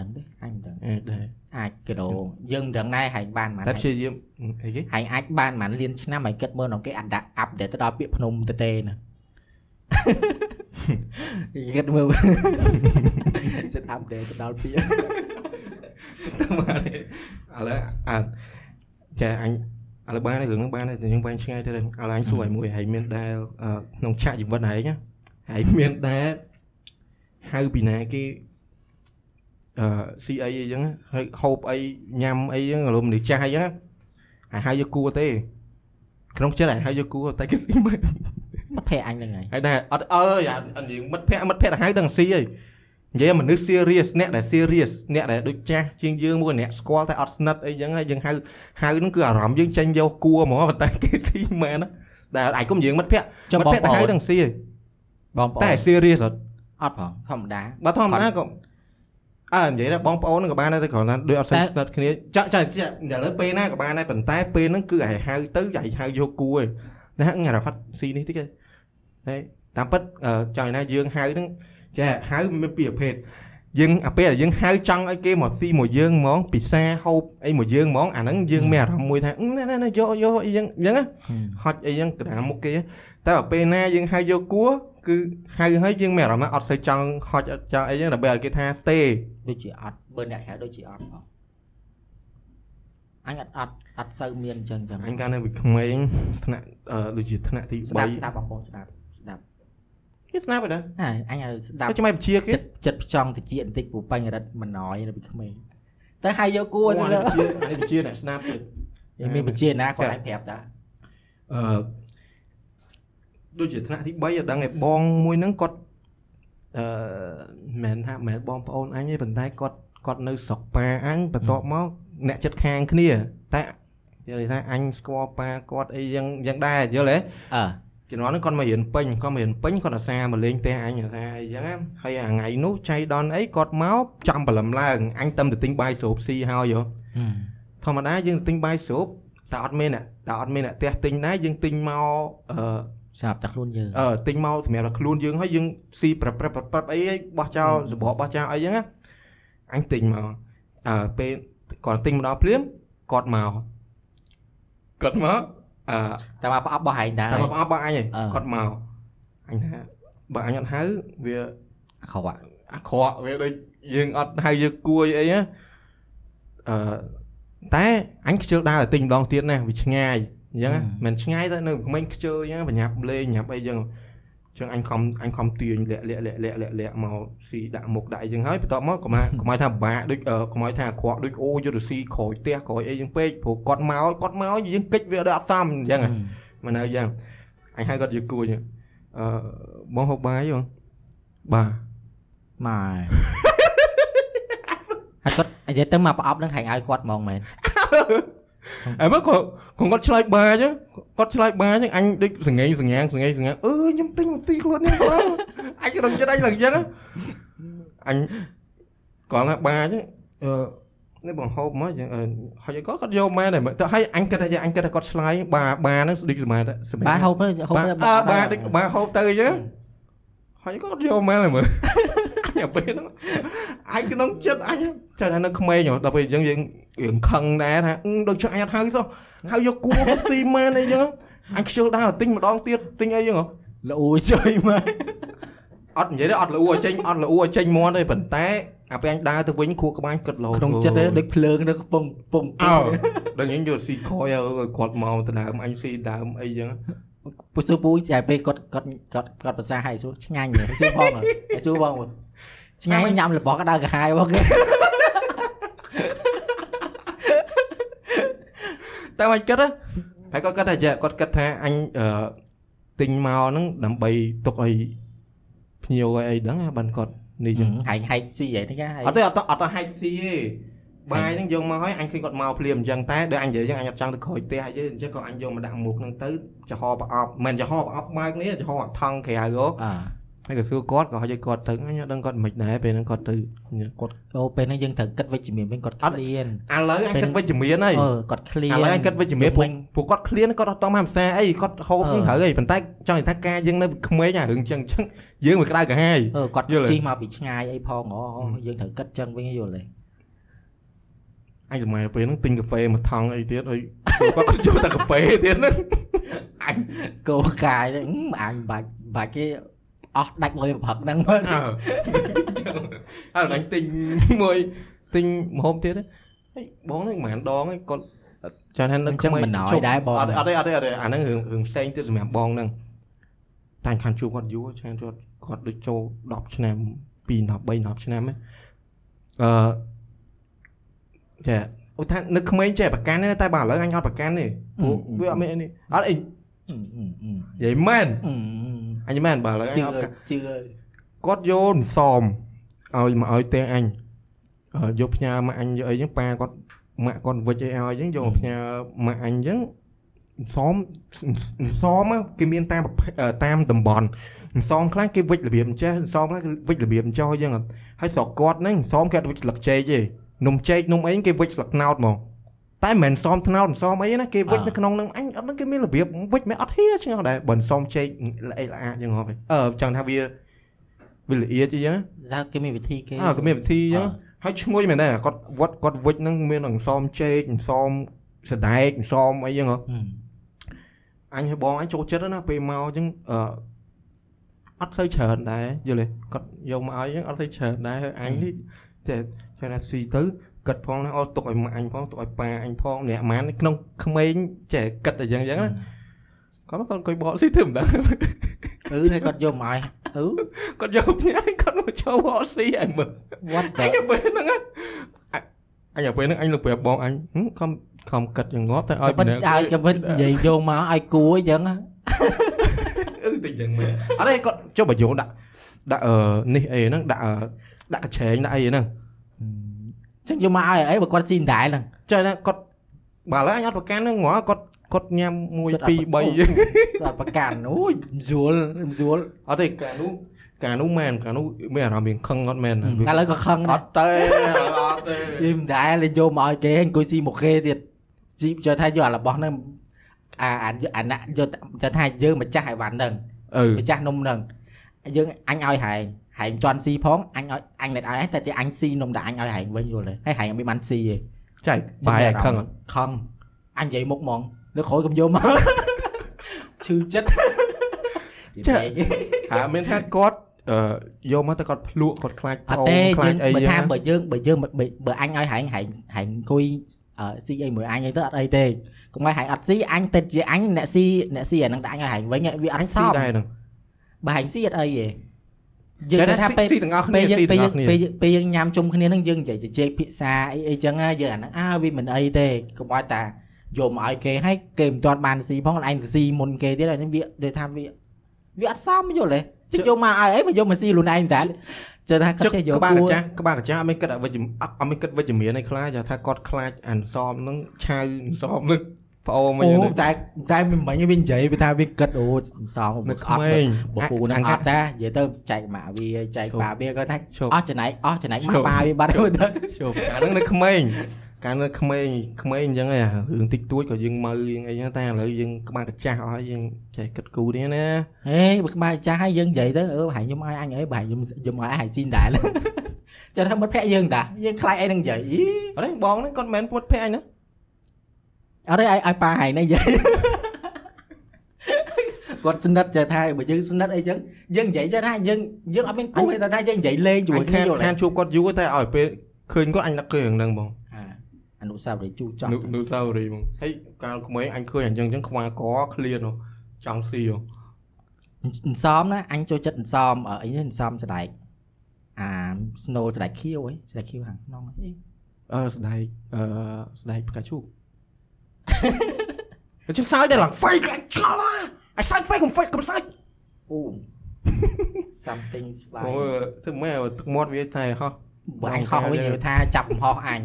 Speaker 2: ដឹងទេអញមិនដឹង
Speaker 1: អេដែរ
Speaker 2: អាចគីឡូយើងមិនដឹងដែរហែងបានប៉ុន្តែមាន
Speaker 1: ព្យាយាមអីគេ
Speaker 2: ហែងអាចបានប៉ុន្មានលានឆ្នាំហើយគិតមើលដល់គេអាប់អាប់ដេតទៅដល់ពាក្យភ្នំទៅទេណាគិតមើលសិតអាប់ដេតទៅដល់ពាក្យ
Speaker 1: ទៅមកឥឡូវអើចាអញឥឡូវបានហើយរឿងហ្នឹងបានហើយតែយើងវែងឆ្ងាយទៅឥឡូវអញសួរឲ្យមួយហើយមានដែលអឺក្នុងឆាកជីវិតហើយណាហើយមានដែលហៅពីណាគេអឺ ស៊ីអីអីចឹងហើយហូបអីញ៉ាំអីចឹងរំនេះចាស់អីចឹងហើយហៅយកគួរទេក្នុងចិត្តហើយហៅយកគួរតែគេស៊ីមិន
Speaker 2: មកភ័យអញហ្នឹងហើយ
Speaker 1: ហើយដែរអត់អើយអាអានិយាយមិត្តភក្តិមិត្តភក្តិទៅហៅដឹងស៊ីហើយនិយាយមនុស្ស serious អ្នកដែល serious អ្នកដែលដូចចាស់ជាងយើងមួយអ្នកស្គាល់តែអត់ស្និទ្ធអីចឹងហើយយើងហៅហៅហ្នឹងគឺអារម្មណ៍យើងចេញយកគួរហ្មងប៉ុន្តែគេស៊ីមែនណាដែលអាចគុំនិយាយមិត្តភក្តិ
Speaker 2: ចុះ
Speaker 1: មិត្ត
Speaker 2: បង
Speaker 1: ភក្តិ
Speaker 2: ប្ទៅអូ
Speaker 1: ហៅ
Speaker 2: ន
Speaker 1: ដឹងស៊ីហើយ
Speaker 2: បងប្អូ
Speaker 1: តែ
Speaker 2: ន
Speaker 1: serious អត់
Speaker 2: អត់ផងធម្មតា
Speaker 1: បើធម្មតាក៏ អើនិយាយថាបងប្អូនហ្នឹងក៏បានដែរតែគ្រាន់តែដូចអត់សូវ
Speaker 2: តែ
Speaker 1: ស្និទ្ធគ្នាចាក់ចាក់ចាក់ឥឡូវពេលណាក៏បានដែរប៉ុន្តែពេលហ្នឹងគឺឲ្យហៅទៅឲ្យហៅយកគួរឯងតែហៅរ៉ាហ្វាត់ស៊ីនេះតិចឯងហើយតាមពិតអឺចង់ឲ្យណាយើងហៅហ្នឹងចាហៅមានពីរប្រភេទ យើងអាពេលដែលយើងហៅចង់ឲ្យគេមកស៊ីមកយើងហ្មងពិសាហូបអីមកយើងហ្មងអាហ្នឹងយើងមានអារម្មណ៍មួយថាអឺណែណែណែយកយកអីចឹងអញ្ចឹងណាហត់អីចឹងកណ្ដាលមុខគេតែបើពេលណាយើងហៅយកគួរគឺហៅឲ្យយើងមានអារម្មណ៍ថាអត់សូវចង់ហត់អត់ចង់អីចឹងដើម្បីឲ្យគេថាទេ
Speaker 2: ដូចជាអត់បើអ្នកក្រៅដូចជាអត់ផងអញអត់អត់អត់សូវមានអញ្ចឹងអញ្ចឹង
Speaker 1: អញកាលនៅពីក្មេងថ្នាក់អឺដូចជាថ្នាក់ទី
Speaker 2: ស្ដាប់
Speaker 1: 3
Speaker 2: ស្ដាប់បងប្អូនស្ដាប់ស្ដាប់
Speaker 1: គេស្នាប់ឯណា
Speaker 2: ណាអញឲ្យស្ដាប់
Speaker 1: តែចាំមិនបជាគេ
Speaker 2: ចិត្តចិត្តផ្ចង់តិចបន្តិចពូបាញ់រិទ្ធមិនណយនៅពីក្មេងតែហើយយកគួរទៅ
Speaker 1: អា
Speaker 2: លើ
Speaker 1: នេះបជាអានេះបជាអ្នកស្នាប់ទៀត
Speaker 2: មានបជាណាគាត់អាចប្រាប់តា
Speaker 1: អឺដូចជាថ្នាក់ទី3អត់ដឹងឯបងមួយហ្នឹងគាត់អឺមិនមែនថាមិនមែនបងប្អូនអញទេប៉ុន្តែគាត់គាត់នៅស្រុកប៉ាអញបន្ទាប់មកអ្នកចិត្តខាងគ្នាតែនិយាយថាអញស្គាល់ប៉ាគាត់អីយ៉ាងយ៉ាងដែរយល់ទេ
Speaker 2: អើ
Speaker 1: ជំនាន់ហ្នឹងគាត់មករៀនពេញគាត់មករៀនពេញគាត់អាសាមកលេងផ្ទះអញអាសាអីចឹងណាហើយអាថ្ងៃនោះចៃដនអីគាត់មកចាំបលឹមឡើងអញទៅទៅទិញបាយស្រូបស៊ីហើយយោធម្មតាយើងទៅទិញបាយស្រូបតែអត់មានអ្នកតែអត់មានអ្នកផ្ទះទិញដែរយើងទិញមកអឺ
Speaker 2: សម្រាប់តែខ្លួនយើង
Speaker 1: អឺទិញមកសម្រាប់តែខ្លួនយើងហើយយើងស៊ីប្រព្រឹត្តប្រព្រឹត្តអីហើយបោះចោលសបកបោះចោលអីចឹងណាអញទិញមកអឺពេលគាត់ទិញមកដល់ភ្លាមគាត់មកគាត់មក អឺ
Speaker 2: តែមកប្រអប់បោះហែងដែរ
Speaker 1: តែមកអបបងអញឯង
Speaker 2: អឺ
Speaker 1: គាត់មកអញថាបើអញអត់ហៅវា
Speaker 2: ខោអា
Speaker 1: អាក្រក់វាដូចយើងអត់ហៅយើងគួយអីណាអឺតែអញខ្ជិលដើរទៅទិញម្ដងទៀតណាវាឆ្ងាយអញ្ចឹងណាមិនឆ្ងាយទៅនៅក្មេងខ្ជិលអញ្ចឹងបញ្ញាប់លេងបញ្ញាប់អីអញ្ចឹង ចឹងអញខំអញខំទាញលាក់លាក់លាក់លាក់លាក់លាក់មកស៊ីដាក់មុខដាក់អីចឹងហើយបន្ទាប់មកកុំឲ្យកុំឲ្យថាពិបាកដូចអឺកុំឲ្យថាអាក្រក់ដូចអូយកទៅស៊ីក្រួយផ្ទះក្រួយអីចឹងពេកព្រោះគាត់មកគាត់មកយើងកិច្ចវាដល់អត់សមអញ្ចឹងហ៎មិននៅយ៉ាងអញហៅគាត់យកគួយអឺបងហូបបាយបងបាទ
Speaker 2: មកហើយគាត់និយាយទៅមកប្រអប់នឹងហែងឲ្យគាត់ហ្មងមែន
Speaker 1: អើមកគាត់គាត់ឆ្លើយបាយចឹងគាត់ឆ្លើយបាយចឹងអញដូចសង្ហេងសង្ហាងសង្ហេងសង្ហាងអឺខ្ញុំទិញមកស៊ីខ្លួននេះបងអញរងចិត្តអញឡើងចឹងអញគាត់ថាបាយចឹងអឺនេះបងហូបមកចឹងអឺហុចឲ្យគាត់គាត់យកមែនតែទៅឲ្យអញគិតថាអញគិតថាគាត់ឆ្លើយបាបាហ្នឹងដូចសម័យតែសម័យ
Speaker 2: បាទហូបទៅហូប
Speaker 1: បា
Speaker 2: ទៅ
Speaker 1: អើបាដូចបាហូបទៅចឹងហុចគាត់យកមែនតែមើល ញអាពេលហ្នឹងអញក្នុងចិត្តអញចាំថានៅក្មេងហ៎ដល់ពេលអញ្ចឹងយើងរៀងខឹងដែរថាអឺដូចចាអញអត់ហៅសោះហៅយកគួរមកស៊ីម៉ានអីចឹងអញខ្ជិលដែរទិញម្ដងទៀតទិញអីចឹងហ៎
Speaker 2: ល្អជួយមក
Speaker 1: អត់និយាយទេអត់លូឲ្យចេញអត់លូឲ្យចេញមាត់ទេប៉ុន្តែអាពេលអញដើរទៅវិញខួរក្បាលគិតរហូត
Speaker 2: ក្នុងចិត្តទេដូចភ្លើងនៅកំពុងពង
Speaker 1: អើដល់យើងយកស៊ីខយឲ្យគាត់មកទៅដើមអញស៊ីដើមអីចឹង
Speaker 2: ពុះសួរពូតែពេលគាត់គាត់គាត់គាត់ភាសាហើយសួរឆ្ងាញ់ហ៎សួរផងហ៎ហើយសួរបង មើលឆ្ងាញ់ញ៉ាំរបស់ក្តៅក្រហាយបងគេ
Speaker 1: តែអញគិតណាហើយគាត់គិតថាចេះគាត់គិតថាអញអឺទិញមកហ្នឹងដើម្បីទុកឲ្យភ្ញៀវឲ្យអីហ្នឹងបានគាត់នេះចឹង
Speaker 2: ហែងហែកស៊ីហីហ្នឹងហើយ
Speaker 1: អត់ទេអត់ទៅអត់ទៅហាច់ស៊ីទេបាយហ្នឹងយកមកហើយអញឃើញគាត់មកភ្លាមអញ្ចឹងតែដល់អញនិយាយអញ្ចឹងអញអត់ចង់ទៅក្រោយផ្ទះទេអញ្ចឹងក៏អញយកមកដាក់មុខហ្នឹងទៅចំហប្រអប់មិនចំហប្រអប់បើកនេះចំហអត់ថងក្រៅហ៎
Speaker 2: អើ
Speaker 1: ហើយក៏សួរគាត់ក៏ឲ្យគាត់ទៅអញអត់ដឹងគាត់មិនដែរពេលហ្នឹងគាត់ទៅអញ្ចឹង
Speaker 2: គាត់អូពេលហ្នឹងយើងត្រូវគិតវិជ្ជមានវិញគាត់
Speaker 1: អត់
Speaker 2: ឃ្លាន
Speaker 1: ឥឡូវអញគិតវិជ្ជមានហើយ
Speaker 2: អឺគាត់ឃ្លាន
Speaker 1: ឥឡូវអញគិតវិជ្ជមានព្រោះព្រោះគាត់ឃ្លានគាត់អត់តមកភាសាអីគាត់ហូបហ្នឹងត្រូវអីប៉ុន្តែចង់និយាយថាការយើងនៅក្មេងអារឿងអញ្ចឹងអញ្ចឹងយើងវាក្តៅក្រហាយ
Speaker 2: អឺគាត់
Speaker 1: យល់ទេ
Speaker 2: ជិះមកពីឆ្ងាយអីផងអូយើងត្រូវគិតចឹងវិញយល់ទេ
Speaker 1: អញសម័យពេលហ្នឹងទិញកាហ្វេមួយថង់អីទៀតហើយគាត់គាត់យកតែកាហ្វេទៀតហ្នឹង
Speaker 2: កោកាយទៅអឺអញបាច់បាច់គេ អស់ដាច់លុយប្រផឹកហ្នឹងមើល
Speaker 1: អើហើយអញទិញមួយទិញម្ហូបទៀតហើយបងហ្នឹងមិនមែនដងហ្នឹងគាត់ចានហ្នឹង
Speaker 2: អញ្ចឹងមិនណយដែរបង
Speaker 1: អត់អត់ទេអត់ទេអត់ទេអាហ្នឹងរឿងរឿងផ្សេងទៀតសម្រាប់បងហ្នឹងតែអញខានជួបគាត់យូរចានគាត់គាត់ដូចចូល10ឆ្នាំ2 13 10ឆ្នាំហ្នឹងអឺចាអូថានឹកក្មេងចេះប្រកាន់ទេតែបើឥឡូវអញអត់ប្រកាន់ទេព្រោះវាអត់មាននេះអត់អី
Speaker 2: អឺអឺអឺ
Speaker 1: និយាយមែន
Speaker 2: អឺ
Speaker 1: អញមែនបើឥឡូវអ
Speaker 2: ជឿ
Speaker 1: ញអត់ប្រកាន់
Speaker 2: ជឿ
Speaker 1: គាត់យកអន្សមឲ្យមកឲ្យទេអញអឺយកផ្ញើមកអញយកអីចឹងប៉ាគាត់ម៉ាក់គាត់វិចអីឲ្យចឹងយកមកផ្ញើមកអញចឹងអន្សមអន្សម á គេមានតាមប្រភេទអឺតាមតំបន់អន្សមខ្លះគេវិចរបៀបអញ្ចេះអន្សមខ្លះគេវិចរបៀបអញ្ចោះចឹងហើយស្រុកគាត់ហ្នឹងអន្សមគេអត់វិចស្លឹកចេកទេនំចេកនំអីគេវិចស្លឹកត្នោតហ្មង តែមិនមែនអន្សមត្នោតអន្សមអីណាគេវិចនៅក្នុងហ្នឹងអញអត់ដឹងគេមានរបៀបវិចមិនអត់ហៀឆ្ងល់ដែរបើអន្សមចេកល្អិតល្អអាចឹងហ៎អឺចង់ថាវាវាល្អិតអីចឹង
Speaker 2: ថាគេមានវិធីគេ
Speaker 1: អើក៏មានវិធីអញ្ចឹងហើយឈ្ងុយមែនដែរគាត់វត្តគាត់វិចហ្នឹងមានអង្សមចេកអង្សមសដែកអង្សមអីចឹងហ៎
Speaker 2: ហឹម
Speaker 1: អញឲ្យបងអញចូលចិត្តណាស់ពេលមកអញ្ចឹងអឺអត់ទៅច្រើនដែរយល់ទេគាត់យកមកឲ្យអញ្ចឹងអត់ទៅច្រើនដែរហើយអញនេះតែចេះថាស៊ីទៅ គិតផងណាអូទុកឲ្យម៉ាក់អញផងទុកឲ្យប៉ាអញផងអ្នកម៉ានក្នុងក្មេងចេះគិតអញ្ចឹងអញ្ចឹងណាគាត់មកគាត់អង្គុយបកស៊ីធម្មតា
Speaker 2: អឺហើយគាត់យកមកឲ្យអឺ
Speaker 1: គាត់យកផ្ញើគាត់មកចូលបកស៊ីឲ្យមើល
Speaker 2: what
Speaker 1: អញ
Speaker 2: the
Speaker 1: ទៅពេលហ្នឹងណាអញទៅពេលហ្នឹងអញលើប្រាប់បងអញហឹមខំខំគិតយ៉ាងងាប់តែឲ្យ
Speaker 2: បិទឲ្យក៏បិទនិយាយយកមកឲ្យគួរអញ្ចឹងណា
Speaker 1: អឺតិចយ៉ាងមែនអត់ទេគាត់ចុះបើយកដាក់ដាក់អឺនេះអីហ្នឹងដាក់អឺដាក់កញ្ឆេងដាក់អីហ្នឹង
Speaker 2: អញ្ចឹងយកមកឲ្យអីបើគាត់ស៊ីមិនដែរហ្នឹង
Speaker 1: ចេះណាគាត់បើឥឡូវអញអត់ប្រកាន់ហ្នឹងហ្មងគាត់គាត់ញ៉ាំ1 2 3
Speaker 2: គាត់ប្រកាន់អូយស្រួលស្រួល
Speaker 1: អត់ទេកាលនោះកាលនោះមែនកាលនោះមានអារម្មណ៍មានខឹងអត់មែន
Speaker 2: កាលឥឡូវក៏ខឹង
Speaker 1: អ
Speaker 2: ដែរ
Speaker 1: ត់ទេអត់ទេ
Speaker 2: យីមិនដែរលេងយកមកឲ្យគេអង្គុយស៊ីមកគេទៀតជីចូលថាយកអារបស់ហ្នឹងអាអាអាណាយកចូលថាយើងម្ចាស់អីវ៉ាន់ហ្នឹង
Speaker 1: អឺ
Speaker 2: ម្ចាស់នំហ្នឹងយើងអញឲ្យហែង ហែងមិនទាន់ស៊ីផងអញឲ្យអញមិនឲ្យហែងតែជាអញស៊ីនំដែលអញឲ្យហែងវិញយល់ទេហើយហែងអត់មានបានស៊ីទេ
Speaker 1: ចៃបាយឲ្យខឹងអត់
Speaker 2: ខំអញនិយាយមុខហ្មងនៅក្រោយកុំយកមកឈឺចិត្ត
Speaker 1: ហាមានថាគាត់អឺយកមកតែគាត់ភ្លក់គាត់ខ្លាច
Speaker 2: អត់
Speaker 1: ថោ
Speaker 2: ទេ
Speaker 1: ខ្លា
Speaker 2: យើ
Speaker 1: ច
Speaker 2: ង
Speaker 1: អី
Speaker 2: បើ
Speaker 1: យ៉ាង
Speaker 2: ថាបើយើងបើយើងបើបើអញឲ្យហែងហែងហែងអង្គុយអឺស៊ីអីមួយអញអីទៅអត់អីទេកុំឲ្យហែងអត់ស៊ីអញទៅជាអញអ្នកស៊ីអ្នកស៊ីអាហ្នឹងដាក់អញឲ្យហែងវិញវាអ
Speaker 1: អញ
Speaker 2: ត់ស
Speaker 1: ស៊ីោដែរហ្នឹង
Speaker 2: បើហែងស៊ីអត់អីទេ យើងទៅថាពេល
Speaker 1: ស៊ីទាំងអស់គ្នា
Speaker 2: ពេលយើង
Speaker 1: ស៊ី
Speaker 2: ពេល
Speaker 1: ទាំងអ
Speaker 2: យើង
Speaker 1: ស់គ្នា
Speaker 2: ពេលយើងពេលយើងញ៉ាំជុំគ្នាហ្នឹងយើងនិយាយជជែកភាសាអីអីចឹងណាយើងអាហ្នឹងអើវាមិនអីទេកុំឲ្យតាយកមកឲ្យគេឲ្យគេមិនទាន់បានស៊ីផងឯងទៅស៊ីមុនគេទៀតហើយហ្នឹងវាដូចថាវាវាអត់សមយល់ទេជិះយកមកឲ្យអីបើយកមកស៊ីខ្លួនឯងតែជឿថាគាត់ចេះយក
Speaker 1: ក្បាល
Speaker 2: គួ
Speaker 1: កា
Speaker 2: រ
Speaker 1: ចាស់ក្បាលកាចាស់អត់មានគិតអវិជ្ជអត់អត់មានគិតវិជ្ជមានឯខ្លាចថាគាត់ខ្លាចអានសមនឹងឆៅសមនឹង ប្អូនមក
Speaker 2: អូ
Speaker 1: យ៉ាងនេះ
Speaker 2: តែតែមិនមិញវានិយាយវាថាវាគិតអូសង
Speaker 1: នៅ
Speaker 2: អត់
Speaker 1: ក្មេង
Speaker 2: បពូហ្នឹងអត់តានិយាយទៅចែកម៉ាវាចែកបាវាគាត់ថា
Speaker 1: ឈប់
Speaker 2: អស់ចំណែកអស់ចំណែក
Speaker 1: ឈ
Speaker 2: ម៉ា
Speaker 1: ប់
Speaker 2: បាវាបាត់ទៅ
Speaker 1: ជប់អាហ្នឹងនៅក្មេងកាលនៅក្មេងក្មេងអញ្ចឹងឯងរឿងតិចតួចក៏យើងមើលយើងអីហ្នឹងតែឥឡូវយើងក្បាលកាចាស់អស់ហើយយើងចេះគិតគូរនេះណា
Speaker 2: ហេបើក្បាលចាស់ហើយយើងនិយាយទៅអឺប្រហែលខ្ញុំឲ្យអញអីប្រហែលខ្ញុំខ្ញុំឲ្យអញស៊ីនដែរចាំថាមិត្តភក្តិយើងតាយើងខ្លាចអីនឹងនិយាយអី
Speaker 1: អត់ទេបងហ្នឹងគាត់មិនមែនពុតភ័ក្រអញណា
Speaker 2: អត់ទេឲ្យឲ្យប៉ាហែងនេះនិយាយគាត់ស្និទ្ធចេះថាបើយើងស្និទ្ធអីចឹងយើងនិយាយចេះថាយើងយើងអត់មានគូទេតែថាយើងនិយាយលេងជាមួយ
Speaker 1: អញ
Speaker 2: គ្នា
Speaker 1: ខាន
Speaker 2: យល់ទេ
Speaker 1: ខានជួបគាត់យូរតែឲ្យពេលឃើញគាត់អញនឹកឃើញរឿងហ្នឹងបង
Speaker 2: អាអនុស្សាវរីយ៍ជូរចង់
Speaker 1: នូនូសាវរីយ៍ហ្មងហើយកាលក្មេងអញឃើញអញ្ចឹងអញ្ចឹងខ្វាកឃ្លានហ៎ចង់ស៊ីហ៎
Speaker 2: អន្សមណាអញចូលចិត្តអន្សមអឺអីនេះអន្សមស្ដែកអា snow ស្ដែកខៀវហ៎ស្ដែកខៀវខាងក្នុងអី
Speaker 1: អឺស្ដែកអឺស្ដែកផ្កាឈូក អញ្ចឹងសើចតែឡើង fake អញឆ្លល់អាសើច fake កុំ fake កុំសើច
Speaker 2: អូ something ស្វាយ
Speaker 1: អូធ្វើម៉េចទឹកមាត់វាតែហោះ
Speaker 2: បើអញហោះវិញនិយាយថាចាប់កំហុសអញ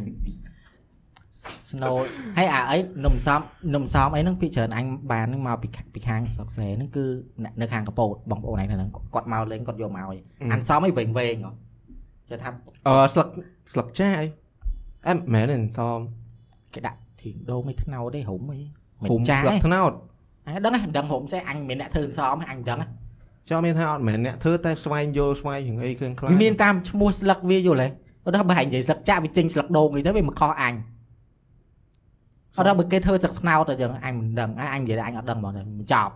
Speaker 2: snow ហើយអាអីនំសំនំសំអីហ្នឹងពីច្រើនអញបានហ្នឹងមកពីខាពីខាងស្រុកសែហ្នឹងគឺអ្នកនៅខាងកពតបងប្អូនឯងហ្នឹងគាត់មកលេងគាត់យកមកឲ្យអានសំអីវែងវែងហ៎ចេះថា
Speaker 1: អឺស្លឹកស្លឹកចាស់អីអែមិនមែនទេតម
Speaker 2: គេដាក់ ធៀងដូងឯថ្នោតទេរុំអី
Speaker 1: ហុំ
Speaker 2: ចា
Speaker 1: ស្លឹក
Speaker 2: ស់
Speaker 1: ថ្នោត
Speaker 2: អញដឹងហ៎ដឹងរុំស្អីអញមិនមែនអ្នកធ្វើសំអញដឹងហ៎
Speaker 1: ចង់មានថាអត់មែនអ្នកធ្វើតែស្វែងយល់ស្វែងរឿងអីឃើញខ្លះ
Speaker 2: វាមានតាមឈ្មោះស្លឹកវាយល់ទេអត់ដល់បើអញនិយាយស្លឹកចាក់វាចេញស្លឹកដូងអីទៅវាមិនខុសអញអត់ដល់បើគេធ្វើទឹកស្នោតអញ្ចឹងអញមិនដឹងអញនិយាយថាអញអត់ដឹងហ្មងតែមិនចប់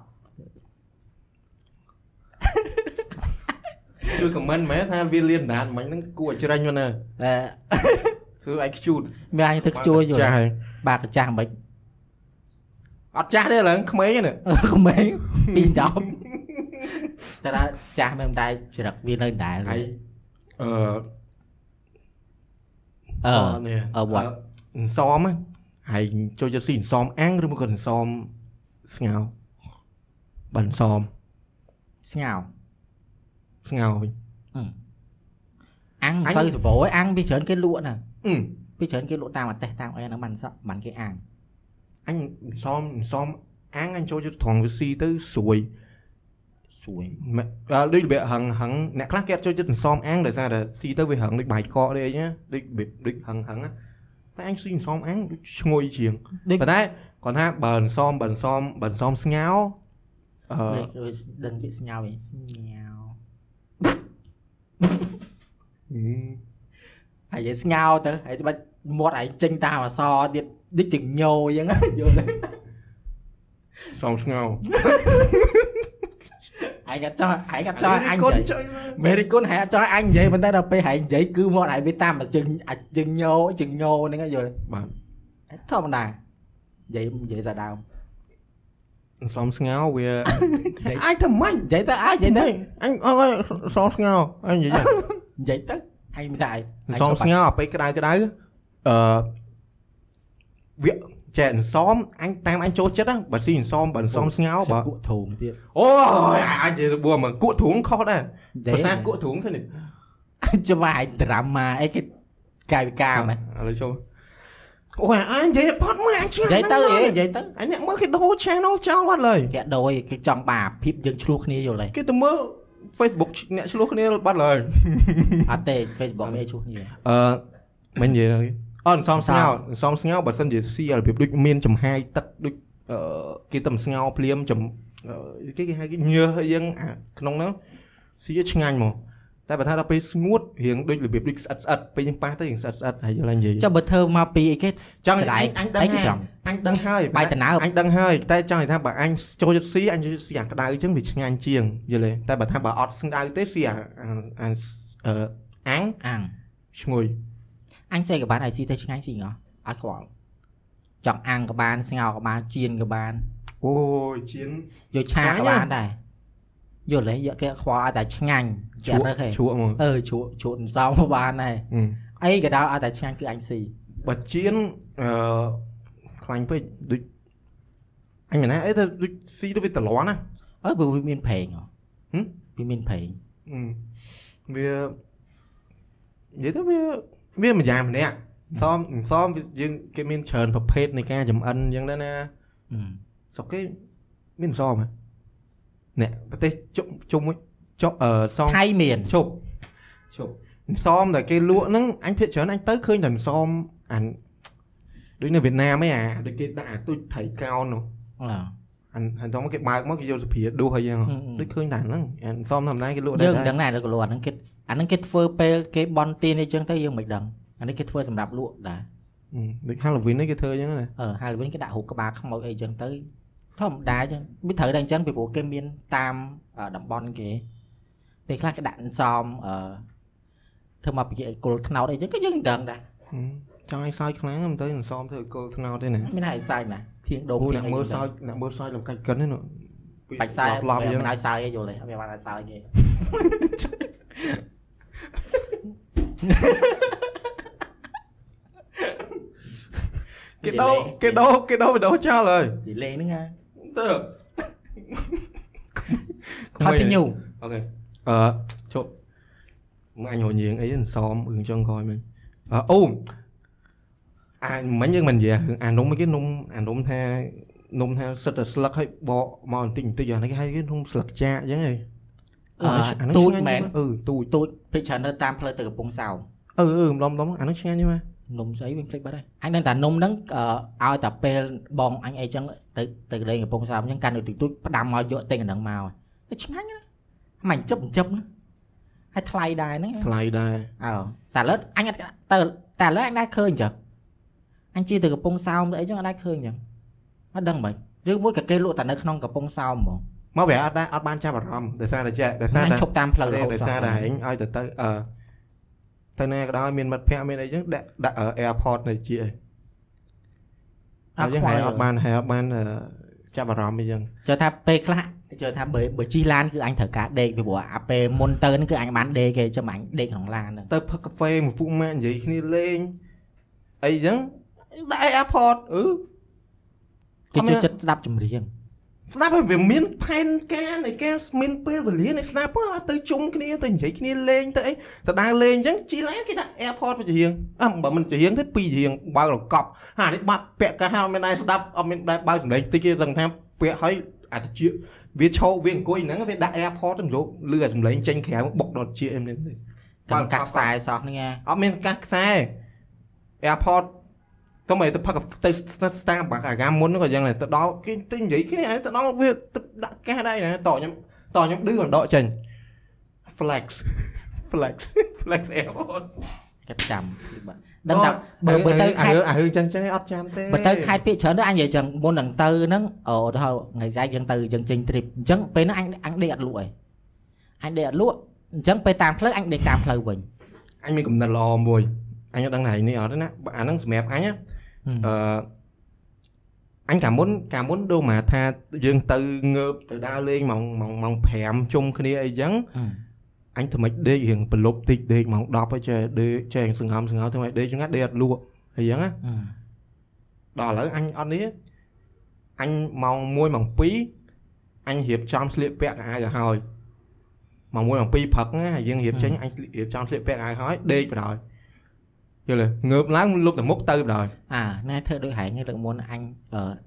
Speaker 1: ជួយ comment មែនថាវាលៀនដានមិញហ្នឹងគួរឲ្យច្រាញ់មកណា
Speaker 2: អឺ
Speaker 1: ធ្វើឲ្យខ្ជូត
Speaker 2: មានអញធ្វើជួយយល់
Speaker 1: ចាស់ហើយ
Speaker 2: បាកចាស់មិន
Speaker 1: អត់ចាស់ទេឡើងក្មេងណា
Speaker 2: ក្មេងពីរដប់តែថាចាស់មែនតែច្រឹកវានៅដែរ
Speaker 1: ហើយអឺ
Speaker 2: អឺ
Speaker 1: នេះ
Speaker 2: អឺ what?
Speaker 1: អន្សមហ្នឹងហើយចូលចិត្តស៊ីអន្សមអាំងឬមកក៏អន្សមស្ងោរបើអន្សម
Speaker 2: ស្ងោ
Speaker 1: ស្ងោរវិញ
Speaker 2: អាំង
Speaker 1: អញ
Speaker 2: មិនសូវសបោឯអាំងវាច្រើនគេលក់ណា
Speaker 1: អឺ
Speaker 2: វាច្រើនគេលក់តាមអទេសតាមអីហ្នឹងបានសក់បានគេអាំង
Speaker 1: អញអន្សមអន្សមអាំងអញចូលចិត្តត្រង់វាស៊ីទៅស្រួយ
Speaker 2: ស្រួយ
Speaker 1: មែនអើដូចរបៀបហឹងហឹងអ្នកខ្លះគេអត់ចូលចិត្តអន្សមអាំងដោយសារតែស៊ីទៅវាហឹងដូចបាយកកទេអីណាដូចរបៀបដូចហឹងហឹងណាតែអញស៊ីអន្សមអាំងដូចឈ្ងុយជាង
Speaker 2: ដូច
Speaker 1: ប៉ុន្តែគាត់ថាបើអន្សមបើអន្សមបើអន្សមស្ងោរអឺ
Speaker 2: វាគេដឹងពាក្យស្ងោវិញស្ងោហើយនិយាយស្ងោទៅហើយបាច់ មាត់ឯងចេញតាមអសទៀតដូចជញោអញ្ចឹងយល់ទេ
Speaker 1: សមស្ងោរ
Speaker 2: ឯងក៏ចង់ឯងក៏ចង់អញ
Speaker 1: កូន
Speaker 2: និយាយ
Speaker 1: ចុយ
Speaker 2: មេរីគុណហើយអត់ចង់ឲ្យអញនិយាយប៉ុន្តែដល់ពេលហើយនិយាយគឺមកហើយវាតាមតែជឹងអាចជឹងញោជឹងញោហ្នឹងហើយយល់
Speaker 1: បាទ
Speaker 2: ធម្មតានិយាយនិយាយតែដើម
Speaker 1: សំស្ងោរវា
Speaker 2: និយាយ
Speaker 1: អាចធ្វើម៉េច
Speaker 2: និយាយទៅអាចនិយាយទៅ
Speaker 1: អញអើយសំស្ងោរអញនិយាយ
Speaker 2: និយាយទៅអញមិនថាឯង
Speaker 1: សំស្ងោរពេលក្តៅក្តៅ អឺវាចែកសំអញតាមអញចូលចិត្តណាបើស៊ីសំបើសំស្ងោរបើ
Speaker 2: គក់ធូងទៀត
Speaker 1: អូយអញនិយាយបួមកគក់ធួងខុសដែរ
Speaker 2: និយាយ
Speaker 1: ភាសាគក់ធួងទៅនេះ
Speaker 2: ចាំឯងដ្រាម៉ាអីគេកាយវិការមែន
Speaker 1: ឥឡូវចូលអូយអញនិយាយផត់មើលអញឆ្ងា
Speaker 2: និយាយទៅអីនិយាយទៅ
Speaker 1: អញអ្នកមើលគេដូរ channel ចោលបាត់ឡើយ
Speaker 2: គេដូរគេចង់បាភាពយើងឆ្លោះគ្នាយល់ទេ
Speaker 1: គេទៅមើល Facebook អ្នកឆ្លោះគ្នាបាត់ឡើយ
Speaker 2: អត់ទេ Facebook មានឆ្លោះគ្នា
Speaker 1: អឺមិននិយាយទេ អត់សំស្ងោរសំស្ងោរបើសិនជាស៊ីរបៀបដូចមានចំហាយទឹកដូចអឺគេទៅស្ងោរភ្លាមចំអឺគេគេហៅគេញើសអីយ៉ាងអាក្នុងហ្នឹងស៊ីឆ្ងាញ់មកតែបើថាដល់ពេលស្ងួតរៀងដូចរបៀបដូចស្អិតស្អិតពេលយើងប៉ះទៅរៀងស្អិតស្អិតហើយយល់ហើយនិយាយ
Speaker 2: ចុះបើធ្វើមកពីអីគេ
Speaker 1: ចង់
Speaker 2: ស្ដាយ
Speaker 1: អញដឹង
Speaker 2: អីគេ
Speaker 1: ហើយ
Speaker 2: ចង់
Speaker 1: អញដឹងហើយ
Speaker 2: បាយតណើប
Speaker 1: អញដឹងហើយតែចង់និយាយថាបើអញចូលចិត្តស៊ីអញចូលចិត្តស៊ីអាក្តៅអញ្ចឹងវាឆ្ងាញ់ជាងយល់ទេតែបើថាបើអត់ស្ដៅទេស៊ីអាអាអាអឺអាំង
Speaker 2: អាំង
Speaker 1: ឈ្ងុយ
Speaker 2: អញសេក៏បានឲ្យស៊ីទៅឆ្ងាញ់ស៊ីងអត់ខ្វល់ចង់អាំងក៏បានស្ងោរក៏បានចៀនក៏បាន
Speaker 1: អូយជៀន
Speaker 2: យកឆាក៏បានដែរយល់ទេយកគេខ្វល់ឲ្យតែឆ្ងាញ់
Speaker 1: ឈ
Speaker 2: ចា
Speaker 1: ក់
Speaker 2: ក់រើសហេ
Speaker 1: ឈក់មក
Speaker 2: អឺជ្រក់ជ្រក់សំក៏បានដែរ
Speaker 1: អឺ
Speaker 2: អីក៏ដោយឲ្យតែឆ្ងាញ់គឺអញស៊ី
Speaker 1: បើជៀនអឺខ្លាញ់ពេកដូចអញមិនណាអីទៅដូចស៊ីទៅវាតលាន់ណា
Speaker 2: អើបើវាមានប្រេងហ៎
Speaker 1: ហឹម
Speaker 2: វាមានប្រេង
Speaker 1: អឺវានិយាយទៅវា វាម្យ៉ាងម្នាក់សមសមវាយើងគេមានច្រើនប្រភេទនៃការចំអិនអញ្ចឹងដែរណា
Speaker 2: អឺ
Speaker 1: ស្រុកគេមានសមហ៎អ្នកប្រទេសជុំជុំមួយចុះអឺសម
Speaker 2: ថៃមាន
Speaker 1: ជប់ជប់សមតែគេលក់ហ្នឹងអញភាកច្រើនអញទៅឃើញតែសមអានដូចនៅវៀតណាមឯអាដូចគេដាក់អាទូចថៃកោននោះ
Speaker 2: អឺ
Speaker 1: អានហើយដល់មកគេបើកមកគេយកសុភាដួសហើយយ៉ាង
Speaker 2: ហឹម
Speaker 1: ដូចឃើញតែហ្នឹងអានសមធម្មតាគេលក់
Speaker 2: យើង
Speaker 1: ដែរ
Speaker 2: ដឹងដែរលោកលអាហ្នឹងគេអាហ្នឹងគេធ្វើពេលគេបន់ទានអីចឹងទៅយើងមិនដឹងអានេះគេធ្វើសម្រាប់លក់ដែរ
Speaker 1: ហឹមដូច Halloween នេះគេធ្វើអញ្ចឹងណា
Speaker 2: អឺហើយវិញគេដាក់រូបក្បាលខ្មោចអីចឹងទៅធម្មតាចឹងវាត្រូវតែអញ្ចឹងពីព្រោះគេមានតាមអឺតំបន់គេពេលខ្លះគេដាក់អន្សមអឺធ្វើមកពីគុលថ្នោតអីចឹងក៏យើងមិនដឹងដែរ
Speaker 1: ហឹមចង់ឲ្យសើចខ្លាំងមិនទៅនឹងសមធ្វើឲ្យគល់ថ្នោតទេណា
Speaker 2: មានហើយសាយណា ធៀងដង
Speaker 1: អូ
Speaker 2: ធៀ
Speaker 1: អ្នក
Speaker 2: ងអី
Speaker 1: មើល
Speaker 2: មិន
Speaker 1: សើ
Speaker 2: ដឹង
Speaker 1: ចអ្នកមើលសើចលំកាច់កិនហ្នឹង
Speaker 2: បាច់សាយ
Speaker 1: ឡប់អញ្ចឹង
Speaker 2: មិនឲ្យសាយទេយល់ទេអត់មានបានឲ្យសាយទេ
Speaker 1: គេដោគេដោគេដោវីដេអូចោលហើយ
Speaker 2: និយាយលេងហ្នឹងហ่า
Speaker 1: ទៅ
Speaker 2: continue
Speaker 1: អូខេអឺជប់មកអញរញៀងអីហ្នឹងសមរឿងចុងក្រោយមិញអឺ អូអាមិញយើងមិននិយាយរឿងអានំគេនំអានំថានំថាសិតតែស្លឹកឲ្យបកមកបន្តិចបន្តិចអានេះគេហៅគេនំស្លឹកចាអញ្ចឹងហី
Speaker 2: អឺ
Speaker 1: អាហ្នឹង
Speaker 2: ទូច
Speaker 1: ឆ្ងាញ់
Speaker 2: មែន
Speaker 1: អឺទូច
Speaker 2: ទូចពេកច្រើននៅតាមផ្លូវទៅកំពង់សោម
Speaker 1: អឺអឺម្ដងម្ដងអាហ្នឹងឆ្ងាញ់ទេម៉ែ
Speaker 2: នំស្អីវិញភ្លេចបាត់ហើយអញដឹងតែនំហ្នឹងអឺឲ្យតែពេលបងអញអីចឹងទៅទៅលេងកំពង់សោមចឹងកាន់នៅទូចទូចផ្ដាំមកយកទិញអាហ្នឹងមកទៅឆ្ងាញ់ណាមិនចិបចិបណាហើយថ្លៃដែរហ្នឹង
Speaker 1: ថ្លៃដែរ
Speaker 2: អើតែឥឡូវអញអត់ទៅតែឥឡូវអញដែរឃើញចឹង អញជិះទៅកំពង់សោមទៅអីចឹងអត់ដែរឃើញចឹងអត់ដឹងមិនឬមួយក៏គេលក់តែនៅក្នុងកំពង់សោមហ្មង
Speaker 1: មកវាអត់ដែរអត់បានចាប់អារម្មណ៍ដោយសារតែចេះដោយសារ
Speaker 2: អញ
Speaker 1: តែ
Speaker 2: ឈប់តាមផ្លូវរហូត
Speaker 1: ដោយ
Speaker 2: សោះ
Speaker 1: សារតែឯងឲ្យទៅទៅអឺទៅណាក៏ដោយមានមិត្តភ័ក្តិមានអីចឹងដាក់ដាក់ airport នៅជាអី
Speaker 2: អ
Speaker 1: អ
Speaker 2: ត់
Speaker 1: ញ្ចឹង
Speaker 2: ខ្វ
Speaker 1: ហើយ
Speaker 2: ល់
Speaker 1: អត់បានហើយអត់បានអឺចាប់អារម្មណ៍អីចឹង
Speaker 2: ជឿថាពេលខ្លះជឿថាបើបើជិះឡានគឺអញត្រូវការដេកពីព្រោះអាពេលមុនទៅហ្នឹងគឺអញបានដេកគេចាំអញដេកក្នុងឡានហ្នឹង
Speaker 1: ទៅផឹកកាហ្វេមួយពួកម៉ាក់និយាយគ្នាលេងអីចឹង ដាក់ airport អឺ
Speaker 2: គេ
Speaker 1: អត់មាន
Speaker 2: ជួយចិត្តស្ដាប់ចម្រៀង
Speaker 1: ស្ដាប់ហើយវាមានផែនការនៃការមានពេលវេលានៃស្ដាប់ហ្នឹងទៅជុំគ្នាទៅនិយាយគ្នាលេងទៅអីទៅដើរលេងអញ្ចឹងជីឡានគេដាក់ airport ទៅជារៀងអើបើមិនជារៀងទេពីររៀងបើកលកប់ហានេះបាក់ពាក់កាហាអត់មានដែរស្ដាប់អត់មានដែរបើកសម្លេងតិចទេសឹងថាពាក់ឲ្យអាតិចវាឈោវាអង្គុយហ្នឹងវាដាក់ airport ទៅយកលឺអាសម្លេងចេញក្រៅបុកដល់ជាអីមិនទេ
Speaker 2: កាន់កាសខ្សែសោះហ្នឹងណា
Speaker 1: អត់មានកាសខ្សែ airport ទៅមកទៅផឹកទៅ Starbucks អាកាមុនហ្នឹងក៏យ៉ាងដែរទៅដល់គេទៅនិយាយគ្នាហើយទៅដល់វាទៅដាក់កាសដែរណាតខ្ញុំតខ្ញុំឌឺមិនដកចេញ flex flex flex airport
Speaker 2: គេចាំបាទដឹងតែបើបើទៅខេត្ត
Speaker 1: អារឿងចឹងចឹងអត់ចាំទេ
Speaker 2: បើទៅខេត្តពាកច្រើនទៅអញនិយាយចឹងមុននឹងទៅហ្នឹងអូទៅថ្ងៃស្អែកយើងទៅយើងចេញ trip អញ្ចឹងពេលហ្នឹងអញអញដេកអត់លក់ឯងអញដេកអត់លក់អញ្ចឹងពេលតាមផ្លូវអញដេកតាមផ្លូវវិញ
Speaker 1: អញមានកំណត់ល្អមួយអញអត់ដឹងថានេះអត់ទេណាអាហ្នឹងសម្រាប់អញណា អឺអញកាលមុនកាលមុនដូចមកថាយើងទៅងើបទៅដើរលេងម៉ោងម៉ោងម៉ោង5ជុំគ្នាអីចឹងអញធ្វើម៉េចដេករៀងប្រលប់តិចដេកម៉ោង10ហើយចេះដេកចេះសង្ហំសង្ហំធ្វើម៉េចដេកចឹងណាដេកអត់លក់អីចឹងណាដល់ឥឡូវអញអត់នេះអញម៉ោង1ម៉ោង2អញរៀបចំស្លៀកពាក់កៅអៅឲ្យហើយម៉ោង1ម៉ោង2ព្រឹកណាយើងរៀបចេញអញរៀបចំស្លៀកពាក់ឲ្យហើយដេកបណ្ដោយ យល់ទេងើបឡើងលុបទៅមុខទៅបណ្ដោយ
Speaker 2: អាណែធ្វើដូចហែងលើកមុនអញ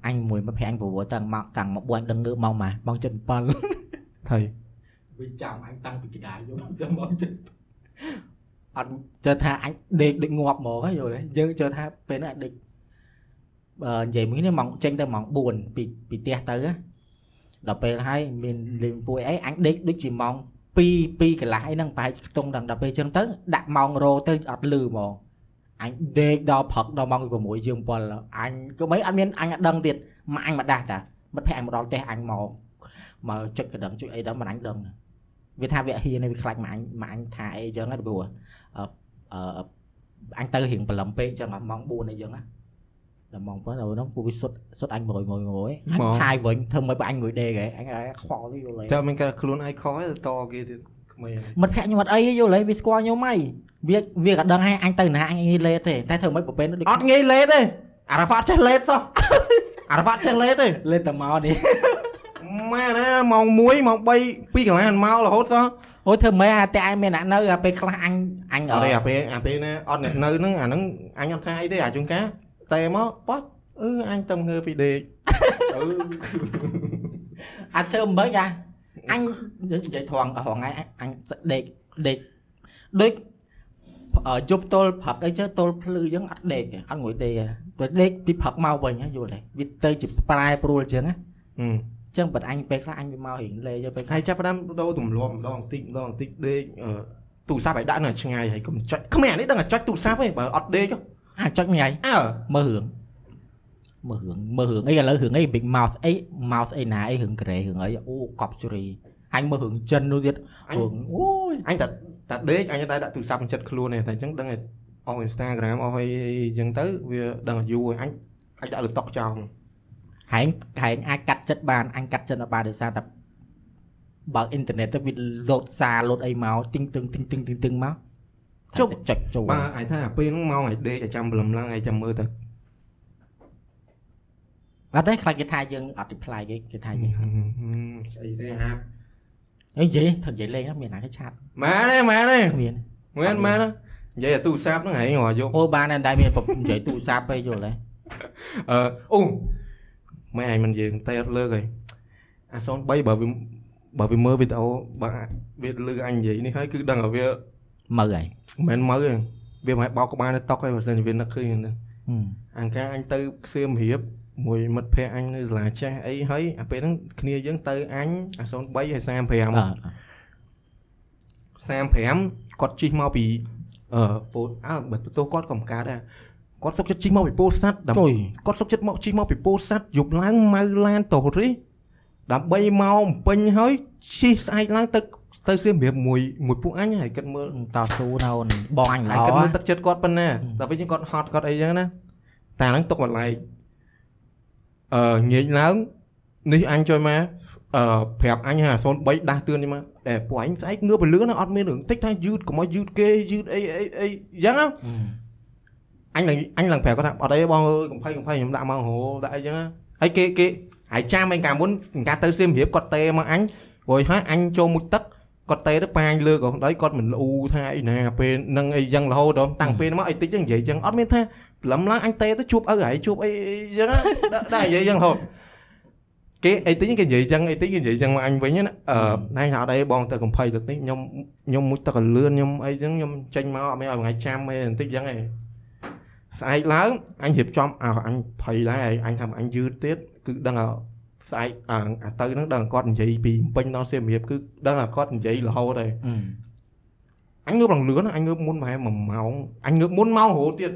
Speaker 2: អញមួយមកភ័ក្រអញប្រវត្តិតាំងមកតាំងមកបួនដឹងងើបមកម៉ាម៉ោង7
Speaker 1: ថៃ
Speaker 2: វិញចាំអញតាំងពីកណ្ដាលយកទៅមកចិត្តអត់ជឿថាអញដេកដូចងាប់ហ្មងហ្នឹងយល់ទេយើងជឿថាពេលហ្នឹងអញដេកបើនិយាយមួយនេះម៉ោងចេញទៅម៉ោង4ពីពីផ្ទះទៅណាដល់ពេលហើយមានលេងពួយអីអញដេកដូចជាម៉ោង2 2កន្លះអីហ្នឹងប្រហែលខ្ទង់ដល់ដល់ពេលអញ្ចឹងទៅដាក់ម៉ោងរោទៅអត់លឺហ្មង អញដេកដល់ព្រឹកដល់ម៉ោង6ជាង7អញក៏មិនអត់មានអញអត់ដឹងទៀតមកអញមកដាស់តាមិត្តភក្តិអញមកដល់ផ្ទះអញមកមកចុចកណ្ដឹងចុចអីដល់មិនអញដឹងវាថាវាហ៊ានវាខ្លាចមកអញមកអញថាអីអញ្ចឹងណាព្រោះអឺអឺអញទៅរៀងប្រឡំពេកអញ្ចឹងដល់ម៉ោង4អីចឹងណាដល់ម៉ោង7ដល់នោះពួកវាសុតសុតអញមួយមួយមួយអញថាយវិញធ្វើមិនបើអញមួយដេកហ៎អញខ្វល់ទៅយល់ទេ
Speaker 1: តែមានការខ្លួនឯងខយទៅតគេទៀតក្មេង
Speaker 2: មិត្តភក្តិខ្ញុំអត់អីទេយល់ទេវាស្គាល់ខ្ញុំហីវាវាក៏ដឹងហើយអញទៅណាអញងាយលេទេតែធ្វើមិនប្រពែនដូច
Speaker 1: អត់ងាយលេតទេអារ៉ាហ្វាតចេះលេតសោះអារ៉ាហ្វាតចេះលេតទេ
Speaker 2: លេតែមកនេះ
Speaker 1: ម៉ែណាម៉ោង1ម៉ោង3ពីកន្លះមករហូតសោះ
Speaker 2: អូយធ្វើមិនអាតែអញមានអ្នកនៅអាពេលខ្លះអញអញ
Speaker 1: អត់ទេអាពេលអាពេលណាអត់អ្នកនៅហ្នឹងអាហ្នឹងអញអត់ថាអីទេអាជួនកាលតែមកប៉ោះអឺអញទៅងើពីដេកអឺ
Speaker 2: អាចធ្វើមិនអា អញនិយាយថងហងថ្ងៃអញដេកដេកដូចអឺជប់ទល់ព្រឹកអីចឹងទល់ភ្លឺចឹងអត់ដេកទេអត់ងួយដេកទេទៅដេកពីព្រឹកមកវិញណាយល់ទេវាទៅជាប្រែប្រួលចឹងណា
Speaker 1: អឺ
Speaker 2: ចឹងបាត់អញពេលខ្លះអញវាមករៀងលេយកពេលខ្លះ
Speaker 1: ហើយចាប់ផ្ដើមដូរទម្លាប់ម្ដងបន្តិចម្ដងបន្តិចដេកអឺទូរស័ព្ទឲ្យដាក់នៅឆ្ងាយហើយកុំចុចគ្មានអានេះដឹងតែចុចទូរស័ព្ទឯងបើអត់ដេកហ៎
Speaker 2: អាចុចមិនហើយ
Speaker 1: អើ
Speaker 2: មើលរឿង មើលរឿងមើលរឿងអីឥឡូវរឿងអី big mouse អី mouse អីណាអីរឿងក្រេរឿងអីអូកប់ជរីអញមើលរឿងចិននោះទៀតរឿងអូយ
Speaker 1: អញតែតែដេកអញតែដាក់ទូរស័ព្ទចិត្តខ្លួនទេតែអញ្ចឹងដឹងតែអស់ Instagram អស់អីអញ្ចឹងទៅវាដឹងតែយូរហើយអញអាចដាក់លើតុចោល
Speaker 2: ហែងហែងអាចកាត់ចិត្តបានអញកាត់ចិត្តអត់បានដោយសារតែបើកអ៊ីនធឺណិតទៅវាលោតសារលោតអីមកទិញទិញទិញទិញទិញទិញមកចុចចុចចូល
Speaker 1: បាទអាចថាអាពេលហ្នឹងមកឲ្យដេកឲ្យចាំព្រលឹមឡើងឲ្យចាំមើលទៅ
Speaker 2: អត់ទេខ្លាចគេថាយើងអត់ reply គេគេថាយើង
Speaker 1: ស្អីទេហាប់
Speaker 2: អីនិយាយធ្វើនិយាយលេងហ្នឹងមានណាគេឆាត
Speaker 1: ម៉ែទេម៉ែទេ
Speaker 2: គ្មាន
Speaker 1: មែនមែននិយាយអាទូរស័ព្ទហ្នឹងហែងរកយក
Speaker 2: អូបានតែតែមាននិយាយទូរស័ព្ទពេកយល់ទេ
Speaker 1: អឺអូម៉ែឯងមិនយើងតែអត់លើកហើយអា03បើវាបើវាមើលវីដេអូបើវាលឺអញនិយាយនេះហើយគឺដឹងថាវា
Speaker 2: មើលហើយ
Speaker 1: មិនមែនមើលទេវាមិនឲ្យបោកក្បាលនៅតុកទេបើសិនជាវានឹកឃើញហ្នឹង
Speaker 2: ហឹម
Speaker 1: អង្ការអញទៅខ្សៀមរៀប មួយមិត្តភ័ក្ដិអញនៅសាលាចេះអីហើយអាពេលហ្នឹងគ្នាយើងទៅអញអា03ហើយ
Speaker 2: អឺ
Speaker 1: 35 35គាត់ជិះមកពីអឺពោតអើបើបន្ទោសគាត់ក៏មិនកើតដែរគាត់សុកចិត្តជិះមកពីពោធិ៍សាត់ដើម្បី
Speaker 2: ជួយ
Speaker 1: គាត់សុកចិត្តមកជិះមកពីពោធិ៍សាត់យប់ឡើងម៉ៅឡានតូរីដើម្បីមកបំពេញហើយជិះស្អែកឡើងទៅទៅសៀមរាបមួយមួយពួកអញហើយគិតមើល
Speaker 2: តស៊ូនៅបងអញ
Speaker 1: ហើយ
Speaker 2: ល្អ
Speaker 1: គិតមើលទឹកចិត្តគាត់ប៉ុណ្ណាតែវិញគាត់ហត់គាត់អីចឹងណាតែហ្នឹងទុកបន្លែក អឺងាកឡើងនេះអញជួយមកអឺប្រាប់អញថា03ដាស់តឿននេះមកតែពួកអញស្អែកងើបពលឿនណាអត់មានរឿងតិចថាយឺតកុំឲ្យយឺតគេយឺតអីអីអីចឹងណាអញឡើងអញឡើងប្រាប់គាត់ថាអត់អីបងអើយកំភៃកំភៃខ្ញុំដាក់មករហូតដាក់អីចឹងណាហើយគេគេហើយចាំឯងកាលមុនការទៅសៀមរាបគាត់ទេមកអញរួចហើយអញចូលមុជទឹក គាត់ទេទៅប៉ាញលើកអស់ដល់គាត់មិនលូថាអីណាពេលនឹងអីចឹងរហូតដល់តាំងពេលមកអីតិចចឹងនិយាយចឹងអត់មានថាព្រលឹមឡើងអញទេទៅជួបឪហើយជួបអីចឹងណាដាក់និយាយចឹងរហូតគេអីតិចគេនិយាយចឹងអីតិចគេនិយាយចឹងមកអញវិញណាអឺណៃថាអត់អីបងទៅកំភៃទឹកនេះខ្ញុំខ្ញុំមុជទឹកឲ្យលឿនខ្ញុំអីចឹងខ្ញុំចេញមកអត់មានឲ្យថ្ងៃចាំអីបន្តិចចឹងឯងស្អែកឡើងអញរៀបចំអើអញភ័យដែរហើយអញថាអញយឺតទៀតគឺដឹងថា ស្អែកអាអាទៅហ្នឹងដឹងគាត់និយាយពីពេញដល់សៀមរាបគឺដឹងថាគាត់និយាយរហូតហើយអញងើបឡើងលឿនអញងើបមុនប្រហែល1ម៉ោងអញងើបមុនម៉ោងរហូតទៀត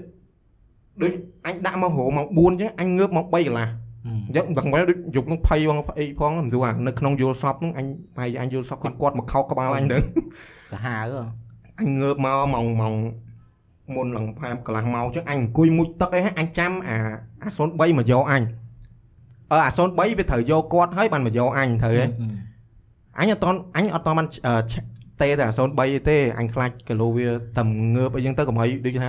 Speaker 1: ដូចអញដាក់មករហូតម៉ោង4អញ្ចឹងអញងើបម៉ោង3កន្លះអញ្ចឹងដឹងមែនដូចយប់ហ្នឹងភ័យបងអីផងមិនស្រួលអានៅក្នុងយល់សពហ្នឹងអញប្រហែលជាអញយល់សពគាត់គាត់មកខោកក្បាលអញទៅ
Speaker 2: សាហាវ
Speaker 1: អញងើបមកម៉ោងម៉ោងមុនឡើង5កន្លះម៉ោងចឹងអញអង្គុយមុជទឹកអីហ្នឹងអញចាំអាអា03មកយកអញ អឺអា03វាត្រូវយកគាត់ហើយបានមកយកអញត្រូវហ៎អញអត់តន់អញអត់តន់បានអឺឆទេតែអា03ទេអញខ្លាចគីឡូវាតែងើបអីចឹងទៅកុំឲ្យដូចថា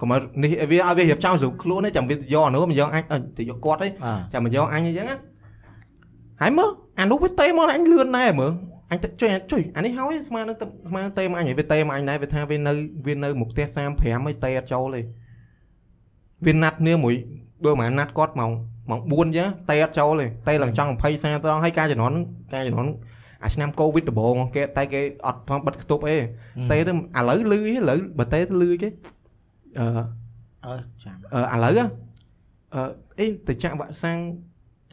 Speaker 1: កុំឲ្យនេះវាឲ្យវារៀបចំស្រុកខ្លួនទេចាំវាយកអានោះមកយកអញអឺទៅយកគាត់ទេ
Speaker 2: អើ
Speaker 1: ចាំមកយកអញអីចឹងណាហើយមើលអានោះវាទេមកអញលឿនដែរមើលអញទៅជួយជួយអានេះហើយស្មាននឹងទៅស្មាននឹងទេមកអញហើយវាទេមកអញដែរវាថាវានៅវានៅមុខផ្ទះ35ហើយទេអត់ចូលទេវាណាត់គ្នាមួយបើមិនណាត់គាត់ម៉ោង ម៉ោង4អញ្ចឹងទេអត់ចូលទេទេឡើងចង់20 30ដងហើយការជំនាន់ការជំនាន់អាឆ្នាំកូវីដដំបូងគេតែគេអត់ធំបិទខ្ទប់អីទេទៅឥឡូវលឺឥឡូវបើទេទៅលឺគេអឺ
Speaker 2: អើចាំ
Speaker 1: អឺឥឡូវអឺអីទៅចាក់វ៉ាក់សាំង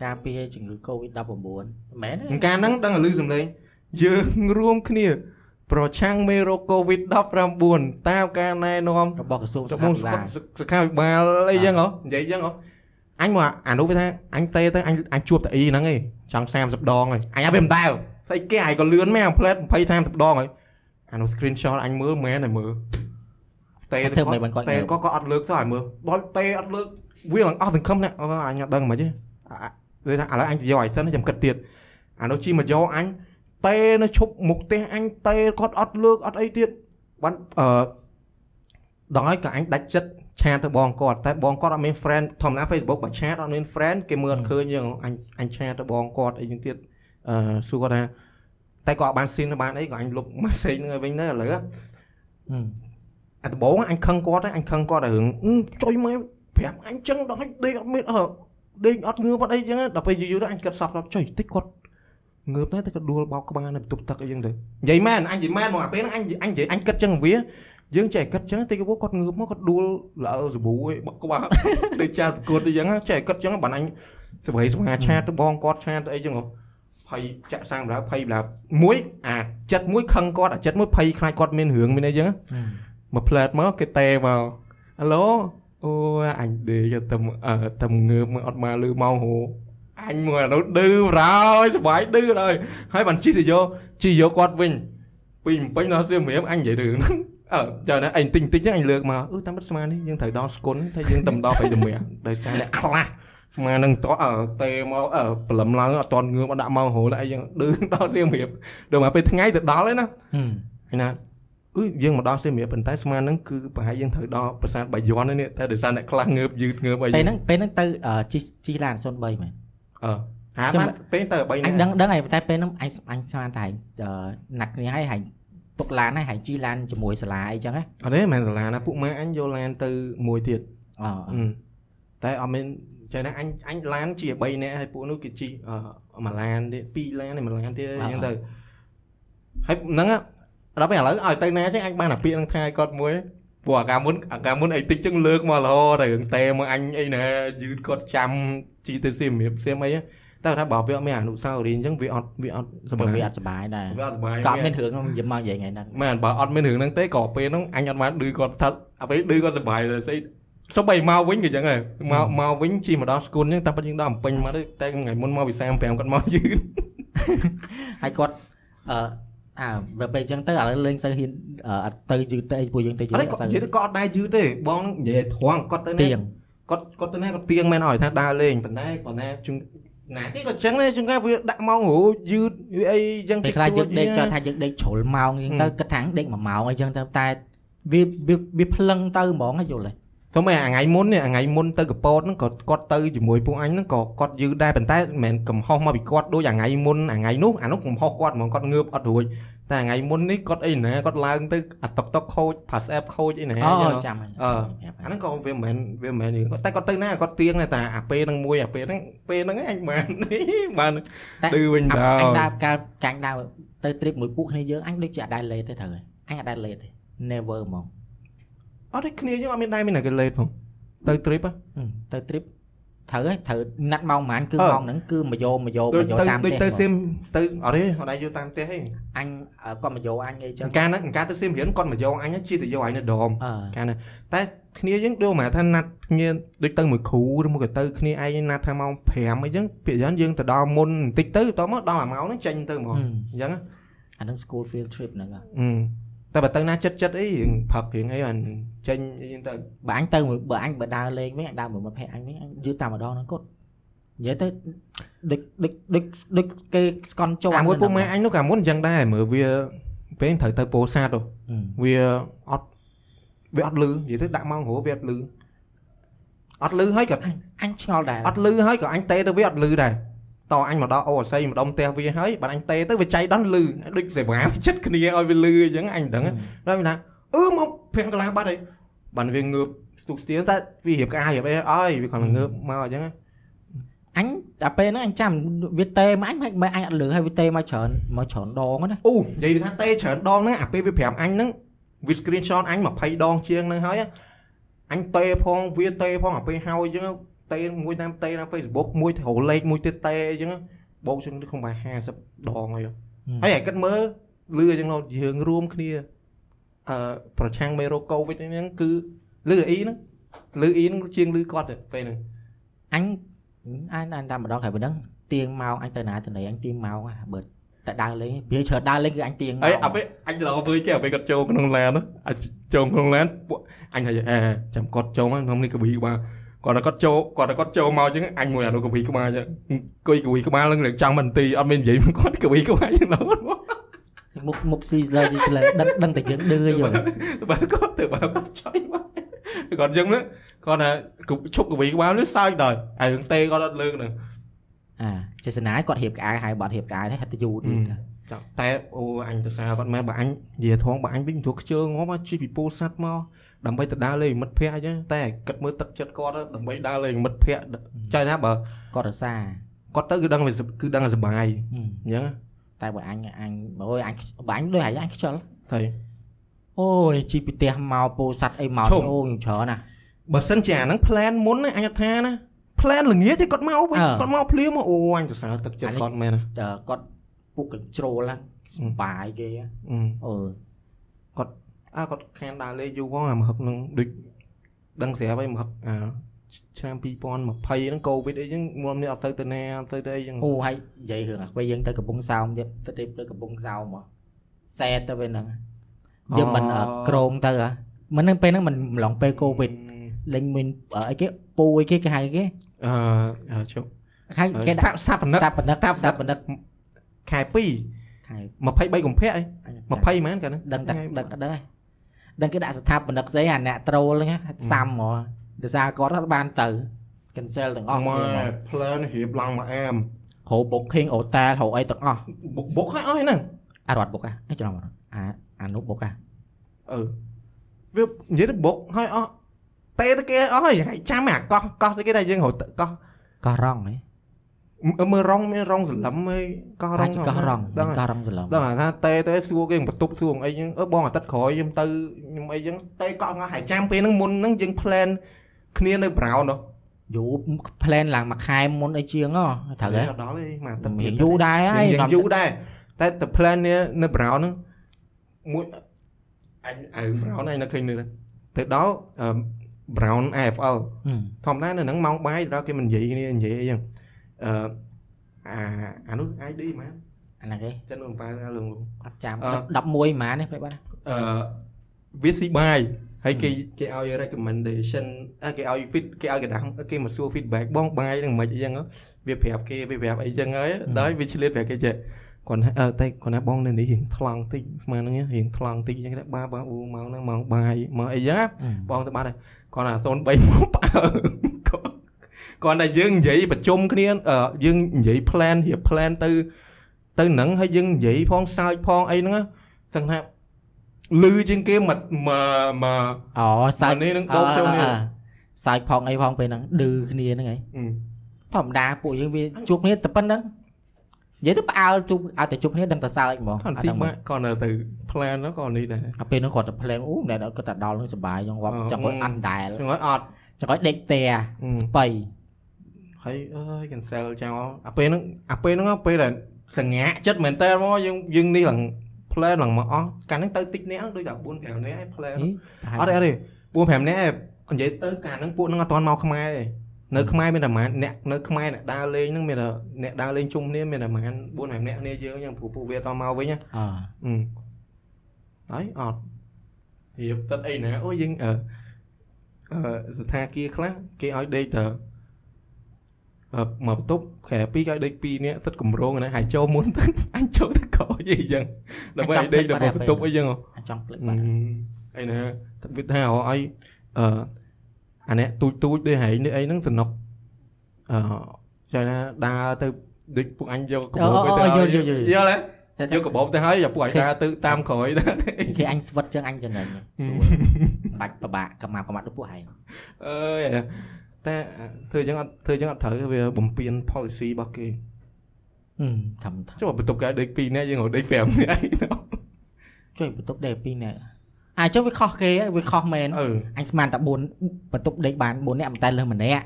Speaker 2: ការពារជំងឺ Covid-19 មិនមែនទេ
Speaker 1: ការហ្នឹងដឹងឲ្យលឺសំឡេងយើងរួមគ្នា ប្រឆាំងមេរោគ COVID-19 តាមការណែនាំ
Speaker 2: របស់ក្រសួងសុ
Speaker 1: សុ
Speaker 2: ខា
Speaker 1: ខ
Speaker 2: ភិបាល
Speaker 1: សុខាភិបាលអីចឹងហ៎និយាយចឹងហ៎ អញមកអានោះវាថាអញទេទៅអញអញជួបតាអ៊ីហ្នឹងឯងចង់30ដងហើយអញឲ្យវាមិនដែលស្អីគេអាយក៏លឿនមែនអាផ្លែត20 30ដងហើយអានោះ screenshot អញមើលមែនតែមើលទេទៅ
Speaker 2: ធ្វើមិនបានគាត់
Speaker 1: ទេគាត់ក៏អត់លើកទៅឲ្យមើលដល់ទេអត់លើកវាឡើងអស់សង្ឃឹមណាអឺអញអត់ដឹងមិនទេនិយាយថាឥឡូវអញទៅយកឲ្យសិនចាំគិតទៀតអានោះជីមកយកអញទេនៅឈប់មុខផ្ទះអញទេគាត់អត់លើកអត់អីទៀតបានអឺដល់ហើយក៏អញដាច់ចិត្ត ឆាតទៅបងគាត់តែបងគាត់អត់មាន friend ធម្មតា Facebook បើឆាតអត់មាន friend គេមើលអត់ឃើញយើងអញអញឆាតទៅបងគាត់អីចឹងទៀតអឺសួរគាត់ថាតែគាត់អត់បានស៊ីនបានអីក៏អញលុប message ហ្នឹងឲ្យវិញដែរឥឡូវអាដំបងអញខឹងគាត់ហ្នឹងអញខឹងគាត់ឲ្យរឿងអឺចុយមកប្រាប់អញចឹងដល់ឲ្យដេកអត់មានអឺដេកអត់ងើបអត់អីចឹងដល់ពេលយូរយូរទៅអញគិតសោះដល់ចុយតិចគាត់ងើបដែរតែគាត់ដួលបោកក្បាលនៅបន្ទប់ទឹកអីចឹងទៅនិយាយមែនអញនិយាយមែនមកអាពេលហ្នឹងអញអញនិយាយអញគិតចឹងវា យើងចេះគិតចឹងតិចពួកគាត់ងើបមកគាត់ដួលល្អសប៊ូឯងបោកក្បាលដូចចាប្រកួតអីចឹងចេះគិតចឹងបានអញសវ័យសមាឆាតទៅបងគាត់ឆាតអីចឹងភ័យចាក់សាំងបណ្ដាភ័យបណ្ដាមួយអាចិត្តមួយខឹងគាត់អាចិត្តមួយភ័យខ្លាចគាត់មានរឿងមានអីចឹងមកផ្លែតមកគេតេមកអាឡូអូអញដេកទៅអឺទៅងើបមកអត់មកលឺមកហូអញមកអានោះឌឺរ៉ោយសុបាយឌឺហើយហើយបានជិះទៅយកជិះយកគាត់វិញពីពេញដល់សៀមរាបអញនិយាយរឿងហ្នឹង អឺចាំណាអញទិញតិចហ្នឹងអញលើកមកអឺតាមពិតស្មាននេះយើងត្រូវដល់ស្គុនថាយើងទៅដល់ទៅមាសដោយសារអ្នកខ្លះស្មាននឹងតអឺតេមកអឺព្រលឹមឡើងអត់តន់ងើបអត់ដាក់មកហូលអីយ៉ាងឌឺដល់សៀមរាបដល់មកពេលថ្ងៃទៅដល់ហើយណាហើយណាអឺយើងមកដល់សៀមរាបប៉ុន្តែស្មានហ្នឹងគឺប្រហែលយើងត្រូវដល់ប្រាសាទបាយ័ននេះតែដោយសារអ្នកខ្លះងើបយឺតងើបអី
Speaker 2: ពេលហ្នឹងពេលហ្នឹងទៅជីជីឡាន03មែន
Speaker 1: អឺហាបានពេលទៅ3
Speaker 2: អញ
Speaker 1: នាក់
Speaker 2: ដឹងដឹងហើយតែពេលហ្នឹងអញអញស្មានតែណាត់គ្នាហើយហាញ ទុកឡានហើយហាញជីឡានជាមួយសាលាអីចឹងហ៎
Speaker 1: អត់ទេមិនមែនសាលាណាពួកម៉ែអញយកឡានទៅមួយទៀត
Speaker 2: អូ
Speaker 1: តែអត់មានចេះណាអញអញឡានជា3នាក់ហើយពួកនោះគេជីអឺមួយឡានទៀត2ឡានហើយមួយឡានទៀតអញ្ចឹងទៅហើយហ្នឹងដល់ពេលឥឡូវឲ្យទៅណាចឹងអញបានអាពាកនឹងថាឲ្យគាត់មួយព្រោះអាការមុនអាការមុនអីតិចចឹងលើកមករហូតតែរឿងតែមកអញអីណាយឺតគាត់ចាំជីទៅសៀមរាបសៀមអី តែថាបើវាអត់មានអនុស្សាវរីយ៍អញ្ចឹងវាអត់វាអត់សប្បាយ
Speaker 2: វាអត់សុបាយដែរ
Speaker 1: វាអត់សប្បាយ
Speaker 2: ក៏អត់មានរឿងខ្ញុំនិយាយមកនិយាយថ្ងៃហ្នឹង
Speaker 1: មែនបើអត់មានរឿងហ្នឹងទេក៏ពេលហ្នឹងអញអត់បានឌឺគាត់ថាអាពេលឌឺគាត់សប្បាយតែស្អីសុំបីមកវិញក៏អញ្ចឹងដែរមកមកវិញជិះមកដល់ស្គូនអញ្ចឹងតែប៉ិតយើងដល់អំពេញមកទៅតែថ្ងៃមុនមកវិសា55គាត់មកយឺត
Speaker 2: ហើយគាត់អឺអើបើពេលអញ្ចឹងទៅឥឡូវលេងសូវហ៊ានអត់ទៅយឺតទៅអីពួកយើងទៅយឺ
Speaker 1: អ
Speaker 2: ត
Speaker 1: ត់គាត់និយាយទៅគាត់អត់ដែរយឺតទេបងនិយាយត្រង់គាត់ទៅ
Speaker 2: ទៀ
Speaker 1: ណា
Speaker 2: ង
Speaker 1: គាត់គាត់ទៅណាគាត់ទៀងមែនឲ្យថាដើរលេងប៉ុន្តែគាត់ ណាជុំណាគេក៏អញ្ចឹងដែរជុំកាវាដាក់ម៉ោងហូយឺតវាអីអញ្ចឹង
Speaker 2: ពេលខ្លះយើងដេកចោលថាយើងដេកជ្រុលម៉ោងអញ្ចឹងទៅគិតថាដេក1ម៉ោងអីចឹងទៅតែវាវាវាភ្លឹងទៅហ្មងយល់ទេ
Speaker 1: ទៅមែនអាថ្ងៃមុននេះអាថ្ងៃមុនទៅកពតហ្នឹងក៏គាត់ទៅជាមួយពួកអញហ្នឹងក៏គាត់យឺតដែរប៉ុន្តែមិនមែនកំហុសមកពីគាត់ដូចអាថ្ងៃមុនអាថ្ងៃនោះអានោះកំហុសគាត់ហ្មងគាត់ងើបអត់រួចតែអាថ្ងៃមុននេះគាត់អីណាគាត់ឡើងទៅអាតុកតុកខូច pass app ខូចអីណា
Speaker 2: អូ
Speaker 1: ចឹង
Speaker 2: ចាំហើយ
Speaker 1: អឺអាហ្នឹងក៏វាមិនមែនវាមិនមែននេះគាត់តែគាត់ទៅណាគាត់ទៀងដែរតែអាពេលហ្នឹងមួយអាពេលហ្នឹងពេលហ្នឹងឯងអញបានបាន
Speaker 2: តែ
Speaker 1: ឌឺវិញតើ
Speaker 2: អញដើរកាលកាញ់ដើរទៅ trip មួយពួកគ្នាយើងអញដូចជាអត់ដែរលេតទេត្រូវហើយអញអត់ដែរលេតទេ never ហ្មង
Speaker 1: អត់ទេគ្នាយើងអត់មានដែរមានតែគេលេតផងទៅ trip ហ៎
Speaker 2: ហឹមទៅ trip ត្រូវហើយត្រូវណាត់ម៉ោងប៉ុន្មានគឺ
Speaker 1: អឺ
Speaker 2: ម៉ោងហ្នឹងគឺមកយកមកយក
Speaker 1: ទៅ
Speaker 2: មកយក
Speaker 1: ទៅ
Speaker 2: តាម
Speaker 1: ដូច
Speaker 2: ផ្ទះ
Speaker 1: ទៅ
Speaker 2: ហ្មង
Speaker 1: សៀមទៅអត់ទេអត់ដែរយកតាមផ្ទះទេ
Speaker 2: អញអឺគាត់មកយកអញអីចឹង
Speaker 1: កាលហ្នឹងកាលទៅសៀមរៀនគាត់មកយកអញជិះទៅយកអញនៅដម
Speaker 2: អឺ
Speaker 1: កាលហ្នឹងតែគ្នាយើងដូចមកថាណាត់គ្នាដូចទៅមួយគ្រូឬមួយក៏ទៅគ្នាឯងណាត់ថាម៉ោង5អីចឹងភាគច្រើនយើងទៅដល់មុនបន្តិចទៅតមកដល់អាម៉ោងហ្នឹងចេញទៅហ្មងអញ្ចឹង
Speaker 2: អាហ្នឹង school field trip ហ្នឹងហ៎
Speaker 1: អឺ តែបើទៅណាចិត្តចិត្តអីរឿងផឹករឿងអីបានចេញអីចឹងទៅ
Speaker 2: បើអញទៅមួយបើអញបើដើរលេងវិញអញដើរមួយមិត្តភក្តិអញវិញអញយឺតតាមម្ដងហ្នឹងគាត់និយាយទៅដឹកដឹកដឹកដឹកគេស្កន់ចូល
Speaker 1: អាមួយពុកម៉ែអញនោះកាលមុនអញ្ចឹងដែរមើលវាពេលត្រូវទៅពោធិ៍សាត់ទៅ
Speaker 2: ហឹម
Speaker 1: វាអត់វាអត់លឺនិយាយទៅដាក់ម៉ោងហៅវាអត់លឺអត់លឺហើយក៏
Speaker 2: អញឆ្ងល់ដែរ
Speaker 1: អត់លឺហើយក៏អញតេទៅវាអត់លឺដែរ តអញមកដល់អូអាស័យម្ដុំផ្ទះវាហើយបើអញតេទៅវាចៃដល់លឺដូចសេវាចិត្តគ្នាឲ្យវាលឺអញ្ចឹងអញមិនដឹងដល់វាថាអឺមក5កន្លះបាត់ហើយបានវាងើបស្ទុះស្ទៀតែវារៀបកាយរៀបអីអើយវាគ្រាន់តែងើបមកអញ្ចឹង
Speaker 2: អញតែពេលហ្នឹងអញចាំវាតេមកអញមិនអញអត់លឺហើយវាតេមកច្រើនមកច្រើនដងណា
Speaker 1: អូនិយាយថាតេច្រើនដងហ្នឹងអាពេលវាប្រាប់អញហ្នឹងវា screenshot អញ20ដងជាងហ្នឹងហើយអញតេផងវាតេផងអាពេលហើយអញ្ចឹង តេមួយតាមតេតាម Facebook មួយទៅរលេខមួយទៀតតេអញ្ចឹងបូកជាងក្នុងបាយ50ដងហើយហើយឯគិតមើលលឺអញ្ចឹងយើងរួមគ្នាអឺប្រឆាំងមេរោគកូវីដហ្នឹងគឺលឺអ៊ីហ្នឹងលឺអ៊ីហ្នឹងជាងលឺគាត់ទៅពេលហ្នឹង
Speaker 2: អញអញអញតាមម្ដងក្រោយពីហ្នឹងទៀងមកអញទៅណាទៅណីអញទៀងមកបើតែដើរលេងវាច្រើនដើរលេងគឺអញទៀងមក
Speaker 1: ហើយអាពេលអញឡងមើលគេអាពេលគាត់ចូលក្នុងឡានណាអាចចូលក្នុងឡានពួកអញថាអេចាំគាត់ចូលមកក្នុងនេះកវីក្បាល គាត់ថាគាត់ចូលគាត់ថាគាត់ចូលមកអញ្ចឹងអញមួយអានោះកវីក្បាលអញ្ចឹងអង្គុយកវីក្បាលនឹងចង់មិនទីអត់មាននិយាយមកគាត់កវីក្បាលអញ្ចឹងឡង
Speaker 2: មុខមុខស៊ីស្លើស៊ីស្លើដឹងដឹងតែយើងឌឺយល់
Speaker 1: បើគាត់ទៅបើគាត់ចុយមកគាត់អញ្ចឹងណាគាត់ថាឈប់កវីក្បាលនេះសើចដល់ហើយរឿងតេគាត់អត់លើកហ្នឹង
Speaker 2: អាចេស្នាគាត់រៀបក្អៅហើយបាត់រៀបក្អៅទេហិតទៅយូរទៀត
Speaker 1: ចង់តែអូអញទៅសារគាត់មែនបើអញនិយាយធំបើអញវិញព្រោះខ្ជិលងំជិះពីពូសัตว์មក ដើម្បីទៅដើរលេងមិត្តភ័ក្តិអញ្ចឹងតែគិតមើលទឹកចិត្តគាត់ដើម្បីដើរលេងមិត្តភ័ក្តិចៃណាបើ
Speaker 2: គាត់រសា
Speaker 1: គាត់ទៅគឺដឹងវាគឺដឹងសុបាយអញ្ចឹង
Speaker 2: តែបើអញអញអូយអញបើអញដូចហើយអញខ្ជិល
Speaker 1: ទៅ
Speaker 2: អូយជីពីផ្ទះមកពោធិ៍សាត់អីមក
Speaker 1: ឈប់
Speaker 2: អូខ្ញុំច្រើនណាស់
Speaker 1: បើសិនជាអាហ្នឹង plan មុនណាអញអត់ថាណា plan ល្ងាចទេគាត់មកវិញ
Speaker 2: អើ
Speaker 1: គាត់មកភ្លាមអូអញទៅសារទឹកចិត្ត
Speaker 2: អានេះ
Speaker 1: គាត់មែនណា
Speaker 2: តើគាត់ពុកកញ្ជ្រោលហ្នឹងសបាយគេហ៎
Speaker 1: អឺ
Speaker 2: អូ
Speaker 1: អើគាត់ខានដើរលេងយូរផងអាមហឹកហ្នឹងដូចដឹងស្រាប់ហើយមហឹកអាឆ្នាំ2020ហ្នឹងកូវីដអីហ្នឹងមុននេះអត់សូវទៅណាអត់សូវទៅអីហ្នឹង
Speaker 2: អូហើយនិយាយរឿងអាពេលយើងទៅកំពង់សោមទៀតទៅទៅទៅកំពង់សោមមកសែតទៅពេលហ្នឹងយើងមិនអ่ะក្រងទៅហ៎មិនហ្នឹងពេលហ្នឹងមិនម្លងពេលកូវីដលេងមានអឺអីគេពូអីគេគេហៅគេ
Speaker 1: អឺអឺជុំ
Speaker 2: ហៅគេ
Speaker 1: ស្ថាបស្ថាបនិក
Speaker 2: ស្ថាបនិក
Speaker 1: ស្ថាបនិក
Speaker 2: ស្ថាបនិក
Speaker 1: ខែ2
Speaker 2: ខែ
Speaker 1: 23កុម្ភៈអី
Speaker 2: អញ
Speaker 1: 20មែនកាលហ្នឹង
Speaker 2: ដឹងតែដឹងអត់ដឹងហើយ ដឹងគេដាក់ស្ថាបនិកស្អីអាអ្នកត្រូលហ្នឹងសាំហ្មងដោយសារគាត់អត់បានទៅ cancel ទាំងអស់
Speaker 1: មក
Speaker 2: គ្នាហ្មង
Speaker 1: plan រៀបឡើងមកអាម
Speaker 2: ហៅ booking hotel ហៅអីទាំងអស់
Speaker 1: បុកបុកហើយអស់ហ្នឹង
Speaker 2: អត់រត់ book ហ៎អីច្រឡំអត់អាអានោះ book ហ៎
Speaker 1: អឺវានិយាយទៅបុកហើយអស់តេទៅគេអស់ហើយហើយចាំអាកោះកោះស្អីគេដែរយើងរត់ទៅកោះ
Speaker 2: កោះរងហ៎
Speaker 1: មើលមើលរងមានរងសន្លឹមហើយកោះរ
Speaker 2: អាច
Speaker 1: ង
Speaker 2: កោះរង
Speaker 1: ដឹងហើយកោះ
Speaker 2: រងសន្លំ
Speaker 1: ដឹងថាតេទៅសួរគេបន្ទប់សួរអីហ្នឹងអឺបងអាទិត្យក្រោយខ្ញុំទៅខ្ញុំអីហ្នឹងតេកោះងោះហើយចាំពេលហ្នឹងមុនហ្នឹងយើង plan គ្នានៅ brown នោះ
Speaker 2: យូ plan ឡើងមួយខែមុនអីជាងហ៎ត្រូវហ៎
Speaker 1: អត់ដល់ទេមួយអាទិត្យ
Speaker 2: មានយូរដែរហើយ
Speaker 1: យើងយូរដែរតែតែ plan នេះនៅ brown ហ្នឹងមួយអញអើ brown អញនៅឃើញនៅទៅដល់អឺ brown AFL
Speaker 2: ហឹម
Speaker 1: ធម្មតានៅហ្នឹងម៉ោងបាយដល់គេមិននិយាយគ្នានិយាយអីចឹង អឺអាអានោះ ID ហ្មង
Speaker 2: អាហ្នឹងគេ
Speaker 1: ចិននោះប៉ៅលងលង
Speaker 2: អត់ចាំ
Speaker 1: អឺ
Speaker 2: 11ហ្មងនេះប្រិយបាទ
Speaker 1: អឺវាស៊ីបាយហើយគេគេឲ្យ recommendation អើគេឲ្យ feed គេឲ្យកណ្ដាស់គេមកសួរ feedback បងបាយហ្នឹងមិនអីចឹងហ៎វាប្រាប់គេវាប្រាប់អីចឹងហើយដល់វាឆ្លៀតប្រាប់គេចេះគាត់ថាអឺតែគាត់ថាបងនៅនេះរៀងថ្លង់តិចស្មានហ្នឹងរៀងថ្លង់តិចចឹងដែរបាទបាទអូម៉ោងហ្នឹងម៉ោងបាយមកអីចឹងណាបងទៅបាត់ហើយគាត់ថា03មកប៉ើគាត់ តែយើងនិយាយប្រជុំគ្នាអឺយើងនិយាយ plan រៀប plan ទៅទៅហ្នឹងហើយយើងនិយាយផងសើចផងអីហ្នឹងសឹងថាលឺជាងគេមកមកមក
Speaker 2: អូសើច
Speaker 1: អានេះនឹងបោកចូលនេះ
Speaker 2: អឺសើចផងអីផងពេលហ្នឹងឌឺគ្នាហ្នឹងហី
Speaker 1: អឺ
Speaker 2: ធម្មតាពួកយើងវាជួបគ្នាតែប៉ុណ្្នឹងនិយាយទៅផ្អើលជួបឲ្យតែជួបគ្នាដឹងតែសើចហ្មង
Speaker 1: អត់
Speaker 2: អត់
Speaker 1: ស៊ី
Speaker 2: ដឹង
Speaker 1: ម៉ា
Speaker 2: មក
Speaker 1: ក់គាត់នៅទៅ plan ហ្នឹងគាត់នេះដែរ
Speaker 2: អាពេលហ្នឹងគាត់ទៅ plan អូតែគាត់តែដល់ហ្នឹងសុបាយចង់វត្ត
Speaker 1: អឺ
Speaker 2: ចង់ឲ្យអត់ដែល
Speaker 1: ចឹងហើយអត់
Speaker 2: ចង់ឲ្យដេកផ្ទះ
Speaker 1: អឺ
Speaker 2: ស្បៃ
Speaker 1: ហើយអើយ cancel ចោលអាពេលហ្នឹងអាពេលហ្នឹងពេលដែលសងាក់ចិត្តមែនតើមកយើងយើងនេះឡើង plan ឡើងមកអស់កាលហ្នឹងទៅតិចអ្នកហ្នឹងដូចតែ4 5នាក់ឯង plan អត់ទេអត់ទេ4 5នាក់ឯងនិយាយទៅកាលហ្នឹងពួកហ្នឹងអត់ទាន់មកខ្មែរទេនៅខ្មែរមានតែប្រហែលអ្នកនៅខ្មែរអ្នកដើរលេងហ្នឹងមានតែអ្នកដើរលេងជុំគ្នាមានតែប្រហែល4 5នាក់គ្នាយើងចឹងព្រោះពួកវាអត់ទាន់មកវិញណា
Speaker 2: អឺ
Speaker 1: អឺហើយអត់រៀបទឹកអីណាអូយើងអឺអឺស្ថាគារខ្លះគេឲ្យដេកទៅអឺ មកបន្ទប់ខែ2គេឲ្យដេក2នាក់ទឹកកម្រងណាហើយចូលមុនទៅអញចូលទៅក្រោយអីចឹងដើម្បីឲ្យដេកដល់បន្ទប់អីចឹងហ៎
Speaker 2: អាចចង់ភ្លេច
Speaker 1: អឺ
Speaker 2: បាត់
Speaker 1: អីណាទឹកវិទ្យាឲ្យអឺអានេះទូចទូចដូចហែងនេះអីហ្នឹងសំណុកអឺចាណាដើរទៅដូចពួកអញយកកបោបទៅឲ្យយល់ទេយកកបោបទៅហើយយកពួកឲ្យដើរទៅតាមក្រោយដែរ
Speaker 2: គេអញស្វិតចឹងអញចំណេញស្រួលបាច់ប្របាក់កម្មាកម្មាដូចពួកហែង
Speaker 1: អើយ តែធ្វើចឹងអត់ធ្វើចឹងអត់ត្រូវវាបំពេញ policy របស់គេ
Speaker 2: ហឹមធំធំ
Speaker 1: ចុះបន្ទប់គេដេក2នាក់យើងរត់ដេក5នាក់អីនោះ
Speaker 2: ជួយបន្ទប់ដេក2នាក់អាចចុះវាខុសគេហ៎វាខុសមែន
Speaker 1: អឺ
Speaker 2: អញស្មានតែ4បន្ទប់ដេកបាន4នាក់មិនតែលើសម្នាក់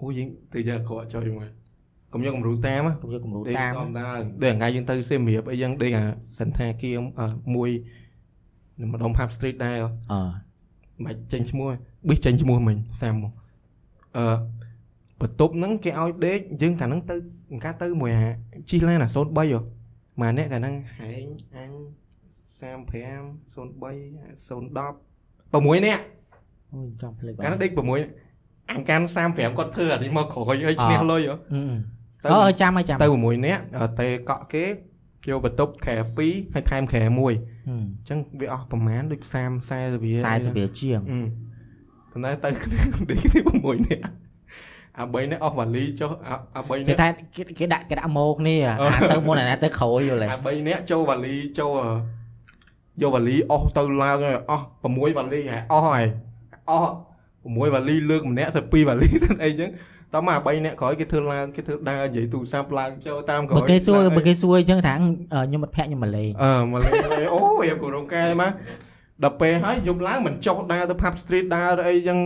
Speaker 1: អូយើងទៅយកក្រក់ចុយមកកុំយកគំរូតាម
Speaker 2: កុំយកគំរូ
Speaker 1: ដេក
Speaker 2: តាម
Speaker 1: ធម្មតាដូចថ្ងៃយើងទៅសៀមរាបអីយ៉ាងដេកអាសន្តាគារមួយនៅម្ដុំ Pub Street ដែរ
Speaker 2: អឺ
Speaker 1: មិនចេញឈ្មោះប៊ីសចេញឈ្មោះមិញសាមមកអឺបន្ទប់ហ្នឹងគេឲ្យដេកយើងកាលហ្នឹងទៅកាលទៅមួយអាជីឡានអា03ហ៎ម៉ាអ្នកកាលហ្នឹងហែងអញ35 03 010 6នាក់
Speaker 2: អូយចង់ភ្លេចបា
Speaker 1: កាលហ្នឹងដេក6អញកាន់35គាត់ធ្វើអានេះមកក្រោយឲ្យឈ្នះលុយហ៎
Speaker 2: អឺ
Speaker 1: ទៅ
Speaker 2: អឺចាំហើយចាំ
Speaker 1: ទៅ6នាក់អឺតេកក់គេ យកបន្ទប់ខែ2ហើយថែមខែ1អញ្ចឹងវាអស់ប្រហែលដូច30 40វា
Speaker 2: 40វាជាង
Speaker 1: អឺប៉ុន្តែទៅគ្នាដេកគ្នា6នាក់អា3នាក់អស់វ៉ាលីចុះអាអា3
Speaker 2: គេ
Speaker 1: នាក់
Speaker 2: ថាគេគេដាក់គេដាក់ម៉ោគ្នា
Speaker 1: អឺ
Speaker 2: អាទៅមុនអាណាទៅក្រោយយល់ទេ
Speaker 1: អា3នាក់ចូលវ៉ាលីចូលអឺយកវ៉ាលីអស់ទៅឡើងហើយអស់6វ៉ាលីហើយអស់ហើយអស់6វ៉ាលីលើកម្នាក់ទៅ2វ៉ាលីអីចឹង តមក3នាក់ក្រោយគេធ្វើឡើងគេធ្វើដើរនិយាយទូរស័ព្ទឡើងចូលតាមក្រោយ
Speaker 2: បើគេសួរបើគេសួរអញ្ចឹងថាអឺខ្ញុំមិត្តភក្តិខ្ញុំមកលេង
Speaker 1: អឺមកលេងលេងអូរៀបគោរងកែមកដល់ពេលហើយយប់ឡើងមិនចុះដើរទៅ pub street ដើរទៅអីចឹង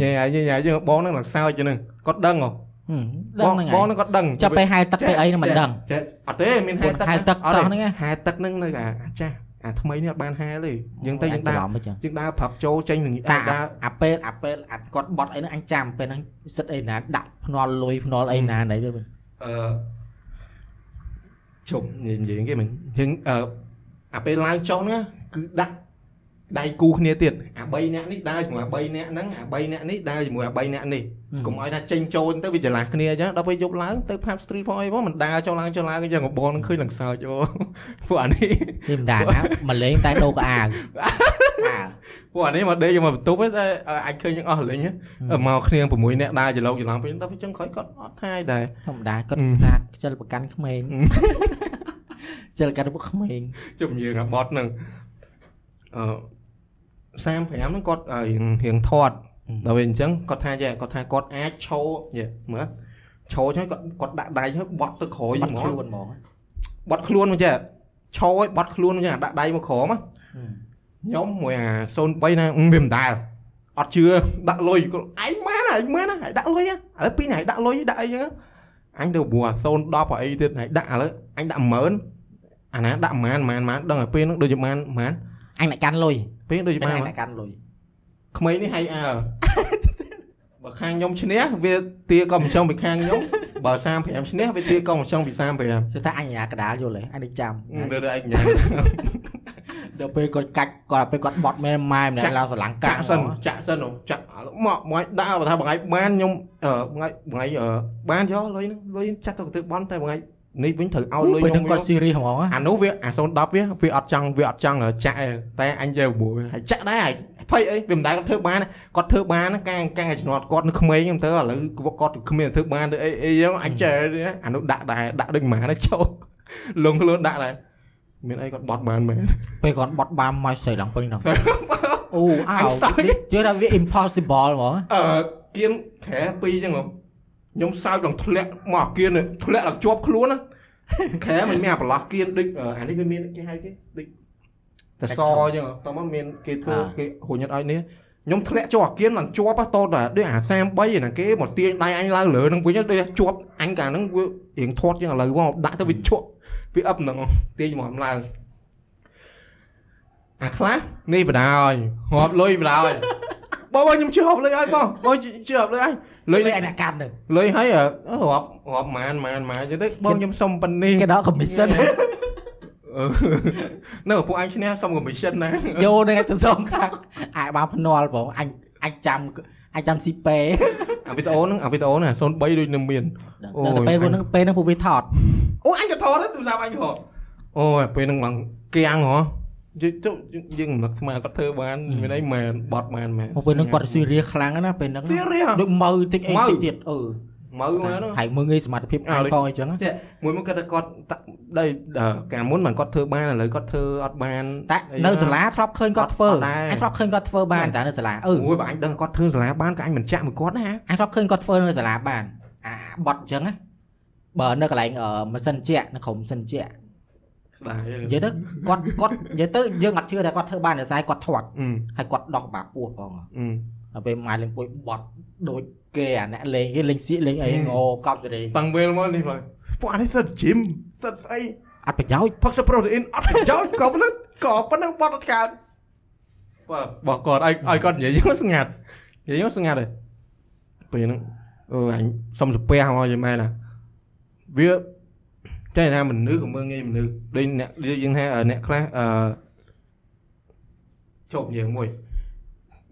Speaker 1: ញ៉ៃញ៉ៃញ៉ៃចឹងបងហ្នឹងឡើងសើចចឹងហ្នឹងគាត់ដឹងហ៎
Speaker 2: ហឹមដឹងហ្នឹង
Speaker 1: បង
Speaker 2: ហើយ
Speaker 1: ហ្នឹងគាត់ដឹង
Speaker 2: ចាប់ពេលហែទឹកពេលអីហ្នឹងមិនដឹង
Speaker 1: ចេះអត់ទេមានហែទឹក
Speaker 2: ហែទឹកសោះហ្នឹងហ៎
Speaker 1: ហែទឹកហ្នឹងនៅអាអាចាស់ អាថ្មីនេះអត់បានហែទេយើងទៅយើង
Speaker 2: ច្ដើរ
Speaker 1: រ
Speaker 2: ឡំអញ្ចឹង
Speaker 1: យើងដើរប្រាប់ចូលចេញនឹង
Speaker 2: តា
Speaker 1: ដើរ
Speaker 2: អាពេលអាពេលអាគាត់បត់អីហ្នឹងអញចាំពេលហ្នឹងសិតអីណាដាក់ភ្នាល់លុយភ្នាល់អីណាណៃទៅ
Speaker 1: អឺជុំនិយាយគេមិនយើងអឺអាពេលឡើងចុះហ្នឹងគឺដាក់ ដៃគូគ្នាទៀតអា3នាក់នេះដើរជាមួយអា3នាក់ហ្នឹងអា3នាក់នេះដើរជាមួយអា3នាក់នេះកុំឲ្យថាចេញចូលទៅវាច្រឡះគ្នាអញ្ចឹងដល់ពេលយប់ឡើងទៅ pub street ផងអីផងមិនដើរចូលឡើងចូលឡើងអញ្ចឹងបងនឹងឃើញឡើងសើចអូពួកអានេះ
Speaker 2: នេះមិនដាណាមកលេងតែដូរកៅអាវអាវ
Speaker 1: ពួកអានេះមកដេកមកបន្ទប់ទេអាចឃើញយើងអស់លេងមកគ្នា6នាក់ដើរច្រឡោកច្រឡំពេលដល់ពេលចឹងក្រោយគាត់អត់ថាយដែរ
Speaker 2: ធម្មតាគាត់
Speaker 1: អឺ
Speaker 2: ថាខ្ជិលប្រកាន់ក្មេងខ្ជិលប្រកាន់ពួកក្មេង
Speaker 1: ជុំយើងអាបត់ហ្នឹងអឺ 35ហ្នឹងគាត់រៀងរៀងធាត់ដល់ពេលអញ្ចឹងគាត់ថាចេះគាត់ថាគាត់អាចឈោយេមើលឈោចឹងគាត់គាត់ដាក់ដៃហើយបត់ទៅក្រោយ
Speaker 2: បាត់
Speaker 1: ហ្មង
Speaker 2: ខ្លួនហ្មង
Speaker 1: បត់ខ្លួនមកចេះឈោឲ្យបត់ខ្លួនមកចឹងដាក់ដៃមកក្រោមខ្ញុំមួយអា03ណាអឺវាមិនដែលអត់ជឿដាក់លុយគាត់ឯងម៉ែនឯងម៉ែនឯងដាក់លុយឥឡូវពីរណៃដាក់លុយដាក់អីចឹងអញទៅព្រោះអា010អីទៀតហើយដាក់ឥឡូវអញដាក់10000អាណាដាក់ប៉ុន្មានប៉ុន្មានប៉ុន្មានដឹងតែពេលហ្នឹងដូចជាប៉ុន្មានប៉ុន្មាន
Speaker 2: អញអ្នកកាន់លុយ
Speaker 1: ពេលដូចជា
Speaker 2: មិន
Speaker 1: ប៉ុន្អ
Speaker 2: ញ
Speaker 1: មាន
Speaker 2: អ្នកកាន់លុយ
Speaker 1: ក្មេងនេះហៃអើបើខាងខ្ញុំឈ្នះវាទាកុំចុងពីខាងខ្ញុំបើ35ឈ្នះវាទាកុំចុងពី35
Speaker 2: សួរថាអញអាកដាលយល់ទេអញនឹងចាំ
Speaker 1: ទៅទៅឯងញ៉ាំ
Speaker 2: ដល់ពេលគាត់កាច់គាត់ពេលគាត់បត់មែនម៉ែម្នាក់ឡើងស្រឡាំងកា
Speaker 1: ចា
Speaker 2: ក់
Speaker 1: ក់សិនចាក់សិនចាក់មកមកដើរបើថាបងឯងបានខ្ញុំអឺបងឯងបងឯងបានយកលុយហ្នឹងលុយចាត់ទៅទៅបន់តែបងឯង នេះវិញត្រូវឲ្យលុយ
Speaker 2: ពេល
Speaker 1: ខ្ញុំ
Speaker 2: ហ្នឹងគាត់ serious ហ្មង
Speaker 1: អានោះវាអា010វាវាអត់ចង់វាអត់ចង់ចាក់ទេតែអញយកមួយហើយចាក់ដែរហើយភ័យអីវាមិនដែលគាត់ធ្វើបានគាត់ធ្វើបានកាងកាងជំនាត់គាត់នៅក្មេងហ្នឹងទៅឥឡូវគាត់គ្មានធ្វើបានទៅអីអីចឹងអញចេះអានោះដាក់ដែរដាក់ដូចម៉ាណាចូលលងខ្លួនដាក់ដែរមានអីគាត់បត់បានមែន
Speaker 2: ពេលគាត់បត់បានមកស្រីឡើងពេញហ្នឹងអូអើ
Speaker 1: អញស្ដាយ
Speaker 2: ជឿថាវា impossible ហ្មង
Speaker 1: អឺគៀនក្រែពីរចឹងហ៎ ខ្ញុំសើចឡើងធ្លាក់មកអាគៀននេះធ្លាក់ឡើងជាប់ខ្លួនណាក្រែមិនមានអាប្រឡោះគៀនដូចអឺអានេះវាមានគេហៅគេដូចតសចឹងហ៎តោះមកមានគេធ្វើគេហួញអត់ឲ្យនេះខ្ញុំធ្លាក់ជាប់អាគៀនឡើងជាប់ហ៎តោះតែដូចអា33ណាគេមកទាញដៃអញឡើងលើនឹងវិញដូចជាប់អញកាលហ្នឹងវារៀងធាត់ចឹងឥឡូវមកដាក់ទៅវាជក់វាអឹបហ្នឹងទាញមកឡើងអាខ្លះនេះបដាហើយរាប់លុយបដាហើយ បងបងខ្ញុំជឿរាប់លុយហើយបងបងជឿរាប់លុយហើយលុយ
Speaker 2: លុយ
Speaker 1: នេះ
Speaker 2: អញអ្នកកាន់ទៅ
Speaker 1: លុយហើយអឺរាប់រាប់ម៉ានម៉ានម៉ានចឹងទៅបងខ្ញុំសុំប៉ុណ្នេះ
Speaker 2: គេដល់ commission
Speaker 1: អឺនៅពួកអញឈ្នះសុំ commission ណា
Speaker 2: យកនឹងទៅសងខាងអាចបានភ្នាល់បងអញអញចាំអញចាំស៊ីពេ
Speaker 1: អាវីដេអូហ្នឹងអាវីដេអូហ្នឹង03ដូចនឹងមានអូយ
Speaker 2: ដល់ពេលហ្នឹងពេលហ្នឹងពួកវាថត
Speaker 1: អូអញក៏ថតដែរទូរស័ព្ទអញក៏ថតអូយពេលហ្នឹងឡើងគៀងហ៎ យើងទៅយើងមិននឹកស្មានគាត់ធ្វើបានមានអីមែនបត់មែនមែន
Speaker 2: មកពេលហ្នឹងគាត់ serious ខ្លាំងណាស់ពេលហ្នឹង
Speaker 1: serious
Speaker 2: ដូចមើតិចអី
Speaker 1: ម៉ៅ
Speaker 2: តិចទៀតអឺ
Speaker 1: មើលមើលហ្នឹង
Speaker 2: ហើយមើងងាយសមត្ថភាព
Speaker 1: អ่า
Speaker 2: អញ
Speaker 1: ដូច
Speaker 2: ផងអីចឹងណា
Speaker 1: ចេះមួយមកគាត់ថាគាត់តាក់ដីអឺកាលមុនមិនគាត់ធ្វើបានឥឡូវគាត់ធ្វើអត់បាន
Speaker 2: តែ
Speaker 1: អី
Speaker 2: នៅ
Speaker 1: ណា
Speaker 2: សាលាធ្លាប់ឃើញគាត់ធ្វើ
Speaker 1: អត់ដែរ
Speaker 2: អញធ្លាប់ឃើញគាត់ធ្វើបានតែនៅសាលាអឺ
Speaker 1: អូយបើអញដឹងគាត់ធ្វើសាលាបានក៏អញមិនចាក់មួយគាត់ណា
Speaker 2: អញធ្លាប់ឃើញគាត់ធ្វើនៅសាលាបានអាបត់អញ្ចឹងណាបើនៅកន្លែងអឺម៉ាស៊ីនជែកនៅក្រុមម៉ាស៊ីនជែក
Speaker 1: ស្ដាយ
Speaker 2: និយាយទៅគាត់គាត់និយាយទៅយើងអត់ជឿថាគាត់ធ្វើបានតែស្អែកគាត់ធាត់
Speaker 1: អឺ
Speaker 2: ហើយគាត់ដោះបាពោះផង
Speaker 1: អឺ
Speaker 2: ដល់ពេលម៉ែលេងពួយបត់ដូចគេអាអ្នកលេងគេលេងសៀកលេងអីងោកប់សេរី
Speaker 1: តាំងពេលមកនេះបងពួកអានេះសិត gym សិតស្អី
Speaker 2: អត់ប្រយោជន៍
Speaker 1: ផឹកសាប្រូតេអ៊ីនអត់ប្រយោជន៍ក៏ប៉ុណ្ណឹងក៏ប៉ុណ្ណឹងបត់អត់កើតបាទបោះគាត់ឲ្យឲ្យគាត់និយាយយើងស្ងាត់និយាយយើងស្ងាត់ហើយពេលហ្នឹងអូអញសុំសាពះមកយីមែនណាវា ចេះថាមនុស្សក៏មើងងាយមនុស្សដូចអ្នកយើងថាអ្នកខ្លះអឺជប់យើងមួយ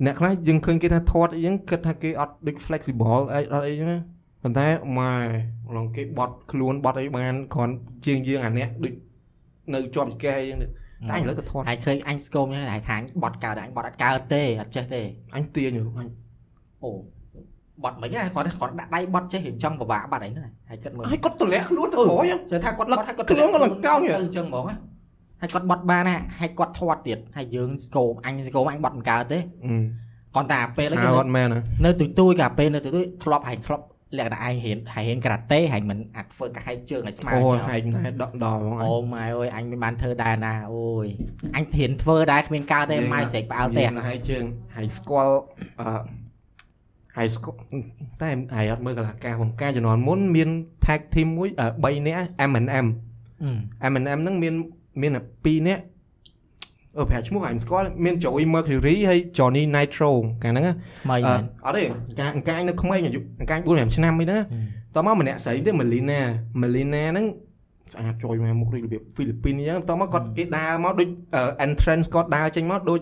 Speaker 1: អ្នកខ្លះយើងឃើញគេថាធាត់អីចឹងគិតថាគេអត់ដូច flexible អីអត់អីចឹងណាប៉ុន្តែម៉ែឡងគេបត់ខ្លួនបត់អីបានគ្រាន់ជាងយើងអាអ្នកដូចនៅជាប់ចកេះអីចឹងទៅតែអញឥឡូវក៏ធាត់
Speaker 2: ហើយឃើញអញស្គមហ្នឹងហើយថាអញបត់កើតអញបត់អត់កើតទេអត់ចេះទេ
Speaker 1: អញទាញអញ
Speaker 2: អូ បត់មិនហ៎គាត់គាត់ដាក់ដៃបត់ចេះរៀងចង់ពិបាកបាត់អីហ្នឹងហើយគិតមើល
Speaker 1: ហើយគាត់ទម្លាក់ខ្លួនទៅក្រោយហ្នឹង
Speaker 2: ជឿថាគាត់បត់ហើយគាត់
Speaker 1: ខ្លួនគាត់ឡើងកោងហ៎
Speaker 2: ទៅអញ្ចឹងហ្មងណាហើយគាត់បត់បានណាហើយគាត់ធាត់ទៀតហើយយើងស្គមអញស្គមអញបត់មិនកើតទេ
Speaker 1: អឺ
Speaker 2: គាត់តែពេល
Speaker 1: សា
Speaker 2: ហ្នឹង
Speaker 1: អត់មែនណា
Speaker 2: នៅទូទួយកាពេលនៅទូទួយធ្លាប់ហើយធ្លាប់លក្ខណៈឯងរៀនហើយរៀនការ៉ាតេហើយមិនអាចធ្វើកាហែកជើងឲ្យស្មើ
Speaker 1: អូ
Speaker 2: ចឹង
Speaker 1: ហែកណែដកដល់ហ្មង
Speaker 2: អូម៉ែអើយអញមិនបានធ្វើដែរណាអូយអញរៀនធ្វើដែរគ្មានកើតទេម៉ែស្រែកផ្អើលទេ
Speaker 1: និយាយហែកជើងហែកស្គាល់អឺ ហែកស្គាល់តែហែកអត់មើលកលាការក្នុងការជំនាន់មុនមាន tag team មួយ3នាក់ M&M M&M ហ្នឹងមានមានតែ2នាក់អឺប្រហែលឈ្មោះអញស្គាល់មាន Joey Mercury ហើយ Johnny Nitro កាលហ្នឹងណា
Speaker 2: ថ្មី
Speaker 1: អឺ
Speaker 2: មែន
Speaker 1: អត់ទេកាអង្កាញនៅក្មេងអាយុអង្កាញ4 5ឆ្នាំអីណាតោះមកម្នាក់ស្រីទេ Melina Melina ហ្នឹងស្អាតជួយមកមុខដូចរបៀបហ្វីលីពីនអញ្ចឹងតោះមកគាត់គេដើរមកដូច entrance គាត់ដើរចេញមកដូច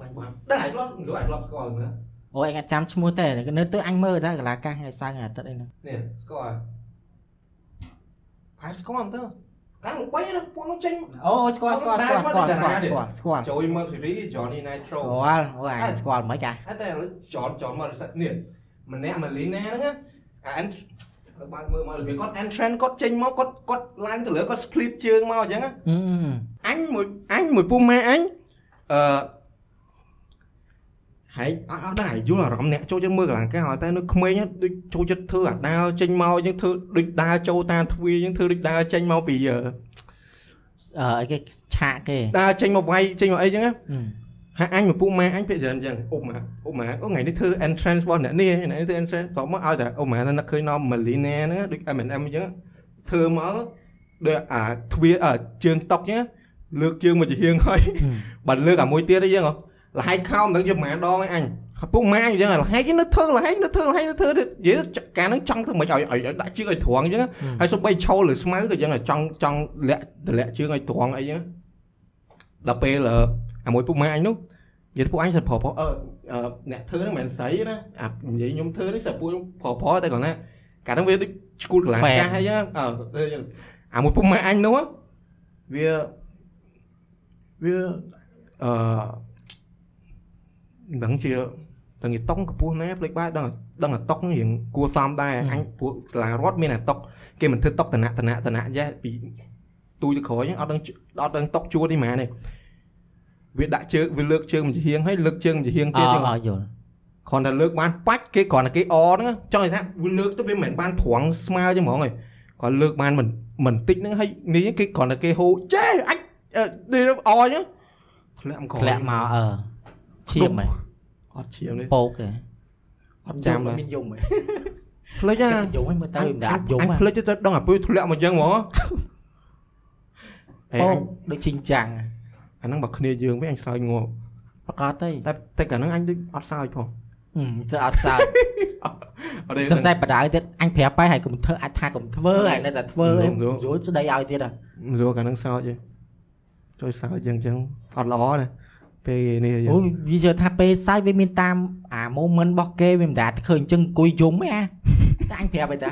Speaker 1: បាញ់បានដឹងអាចគាត់ឬអាចគាត់ស្គាល់មើល
Speaker 2: អូយអញអត់ចាំឈ្មោះទេនៅទៅអញមើលដែរកលាកាសថ្ងៃសៅរ៍ថ្ងៃអាទិត្យអីហ្នឹង
Speaker 1: នេះស្គាល់ផែស្គាល់ទៅកាលបីណាពួកនោះចេញ
Speaker 2: អូស្គាល់ស្គាល់ស្គាល់ស្គាល់ស្គាល់ស្គាល់ស្គាល់
Speaker 1: Joey Mercury Johnny Nitro
Speaker 2: ស្គាល់អូយអញស្គាល់មិនកា
Speaker 1: តែឥឡូវ John John មកនេះម្នាក់ Melina ហ្នឹងអា ent បើកមើលមករបៀបគាត់ entrance គាត់ចេញមកគាត់គាត់ឡើងទៅលើគាត់ split ជើងមកអញ្ចឹង
Speaker 2: អឺ
Speaker 1: អញមួយអញមួយពុះម៉ែអញអឺ ហើយអត់អត់ដែរយល់អារម្មណ៍អ្នកចូលចិត្តមើលកលង្ការតែនៅក្មេងដូចចូលចិត្តធ្វើអាដាវចេញមកអញ្ចឹងធ្វើដូចដើរចូលតាមទ្វារអញ្ចឹងធ្វើដូចដើរចេញមកពី
Speaker 2: អឺអីគេឆាកគេ
Speaker 1: ដើរចេញមកវាយចេញមកអីអញ្ចឹង
Speaker 2: អឺ
Speaker 1: ហើយអញមួយពុះម៉ែអញភាគច្រើនអញ្ចឹងអ៊ុបម៉ាអ៊ុបម៉ាអូថ្ងៃនេះធ្វើ entrance របស់អ្នកនេះថ្ងៃនេះធ្វើ entrance ព្រោះមកឲ្យតែអ៊ុបម៉ានឹកឃើញនាំ Melina ហ្នឹងដូច M&M អញ្ចឹងធ្វើមកដូចអាទ្វារអជើងតុកអញ្ចឹងលើកជើងមកជាហៀងហើយបាត់លើកអាមួយទៀតអីចឹង លហែកខោមិនដឹងជាប្រហែលដងឯងអញហើយពុកម៉ែអញ្ចឹងលហែកនៅធ្វើលហែកនៅធ្វើលហែកនៅធ្វើនិយាយការហ្នឹងចង់ធ្វើមិនឲ្យឲ្យដាក់ជើងឲ្យត្រង់អញ្ចឹងហើយសូម្បីឈោលើស្មៅក៏អញ្ចឹងចង់ចង់លាក់តម្លាក់ជើងឲ្យត្រង់អីចឹងដល់ពេលអាមួយពុកម៉ែអញនោះនិយាយពួកអញសិតប្រុសប្រុសអឺអ្នកធ្វើហ្នឹងមិនមែនស្រីណាអានិយាយខ្ញុំធ្វើនេះសិតពួកខ្ញុំប្រុសប្រុសតែគាត់ណាកាលហ្នឹងវាដូចឈួតកន្លះកាសអីចឹងអឺអាមួយពុកម៉ែអញនោះវាវាអឺ ដឹងជាដឹងជាតុងកពស់ណាផ្លេចបាយដឹងដឹងតែតុករៀងគួសមដែរអញពួកសាលារដ្ឋមានតែតុកគេមិនធ្វើតុកតណៈតណៈតណៈចេះពីទូទៅក្រោយអត់ដឹងអត់ដឹងតុកជួទេហ្មងនេះវាដាក់ជើងវាលើកជើងមួយហៀងហើយលើកជើងមួយហៀង
Speaker 2: អ
Speaker 1: ទៀត
Speaker 2: អ
Speaker 1: ចឹង
Speaker 2: អយល់
Speaker 1: គ្រាន់តែលើកបានបាច់គេគ្រាន់តែគេអហ្នឹងចង់និយាយថាវាលើកទៅវាមិនមែនបានត្រង់ស្មើចឹងហ្មងឯងគាត់លើកបានមិនមិនតិចហ្នឹងហើយនេះគេគ្រាន់តែគេហូចេអញនេះអចឹងធ្លាក់មកក្រោយ
Speaker 2: ធ្លាក់មកអឺ ឈាមហ៎
Speaker 1: អត់ឈាមទេ
Speaker 2: ពោកទេ
Speaker 1: អត់ចាំដែរ
Speaker 2: មានយំហ៎
Speaker 1: ផ្លេចអា
Speaker 2: យំហ៎មើលទៅមិនអាចយំ
Speaker 1: អញ
Speaker 2: ហ៎
Speaker 1: ផ្លេចទៅដឹងអាពើធ្លាក់មកចឹងហ្មងអេ
Speaker 2: ពោ
Speaker 1: អ
Speaker 2: ក
Speaker 1: ញ
Speaker 2: ដូចជីងចាំង
Speaker 1: អាហ្នឹងបើគ្នាយើងវិញអញសើចងល់
Speaker 2: ប្រកាសទេ
Speaker 1: តែតែកាលហ្នឹងអញដូចអត់សើចផង
Speaker 2: អឺទៅអត់សើច
Speaker 1: អត់ទេ
Speaker 2: សំស័យបដៅទៀតអញប្រាប់បាយហើយកុំធ្វើអាចថាកុំធ្វើហើយនៅតែធ្វើអី
Speaker 1: យំយំ
Speaker 2: យល់ស្ដីឲ្យទៀតហ៎
Speaker 1: មិនយល់កាលហ្នឹងសើចទេជួយសើចចឹងចឹងអត់ល្អណា ពេលនេះយើ
Speaker 2: អូ
Speaker 1: ង
Speaker 2: វាយល់ថាពេលសើចវាមានតាមអា moment របស់គេវាមិនដាឃើញអញ្ចឹងអង្គុយយំទេអាតែអញប្រាប់ឲ្យតា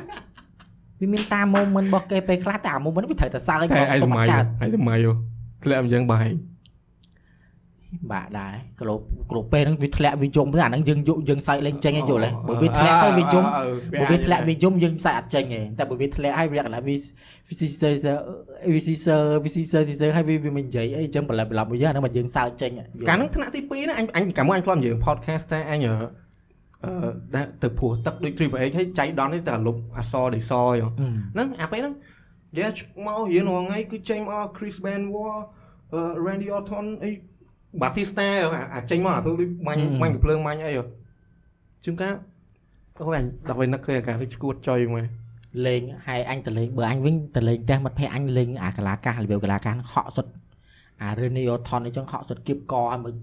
Speaker 2: វាមានតាម moment របស់គេពេលខ្លះតែអា moment វាត្រូវតែសើច
Speaker 1: តែឯងសម័យ
Speaker 2: កើត
Speaker 1: ឯងសម័យធ្លាក់អញ្ចឹងបែង
Speaker 2: បាក់ដែរក្លោកក្លោកពេលហ្នឹងវាធ្លាក់វាយំទៅអាហ្នឹងយើងយកយើងសើចលេងចេញឯងយល់ទេបើវាធ្លាក់ទៅវាយំបើវាធ្លាក់វាយំយើងសើចអត់ចេញទេតែបើវាធ្លាក់ហើយវាកន្លែងវាវាស៊ីសើវាស៊ីសើវាស៊ីសើស៊ីសើហើយវាវាមិននិយាយអីអញ្ចឹងបន្លប់បន្លប់មួយយ៉ាងហ្នឹងមកយើងសើចចេញ
Speaker 1: កាលហ្នឹងថ្នាក់ទី2ណាអញអញកាលមកអញធ្លាប់និយាយ podcast តែអញអឺដាក់ទៅព្រោះទឹកដូច Triple X ហើយចៃដន្យទៅតែលុបអសរដីសយហ្នឹងអាពេលហ្នឹងនិយាយមករៀនរាល់ថ្ងៃគឺចេញមក Chris Benoit Randy Orton អី Batista អាចេញមកអាទៅដូចបាញ់បាញ់កំភ្លើងបាញ់អីជួនកាលអូអញដល់ពេលនឹកឃើញអាការនេះឈួតចុយមក
Speaker 2: លេងហើយអញទៅលេងបើអញវិញទៅលេងផ្ទះមិត្តភក្តិអញលេងអាកលាកាសរបៀបកលាកាសហក់សុទ្ធអា Renio Ton អញ្ចឹងហក់សុទ្ធគៀបកឲ្យមក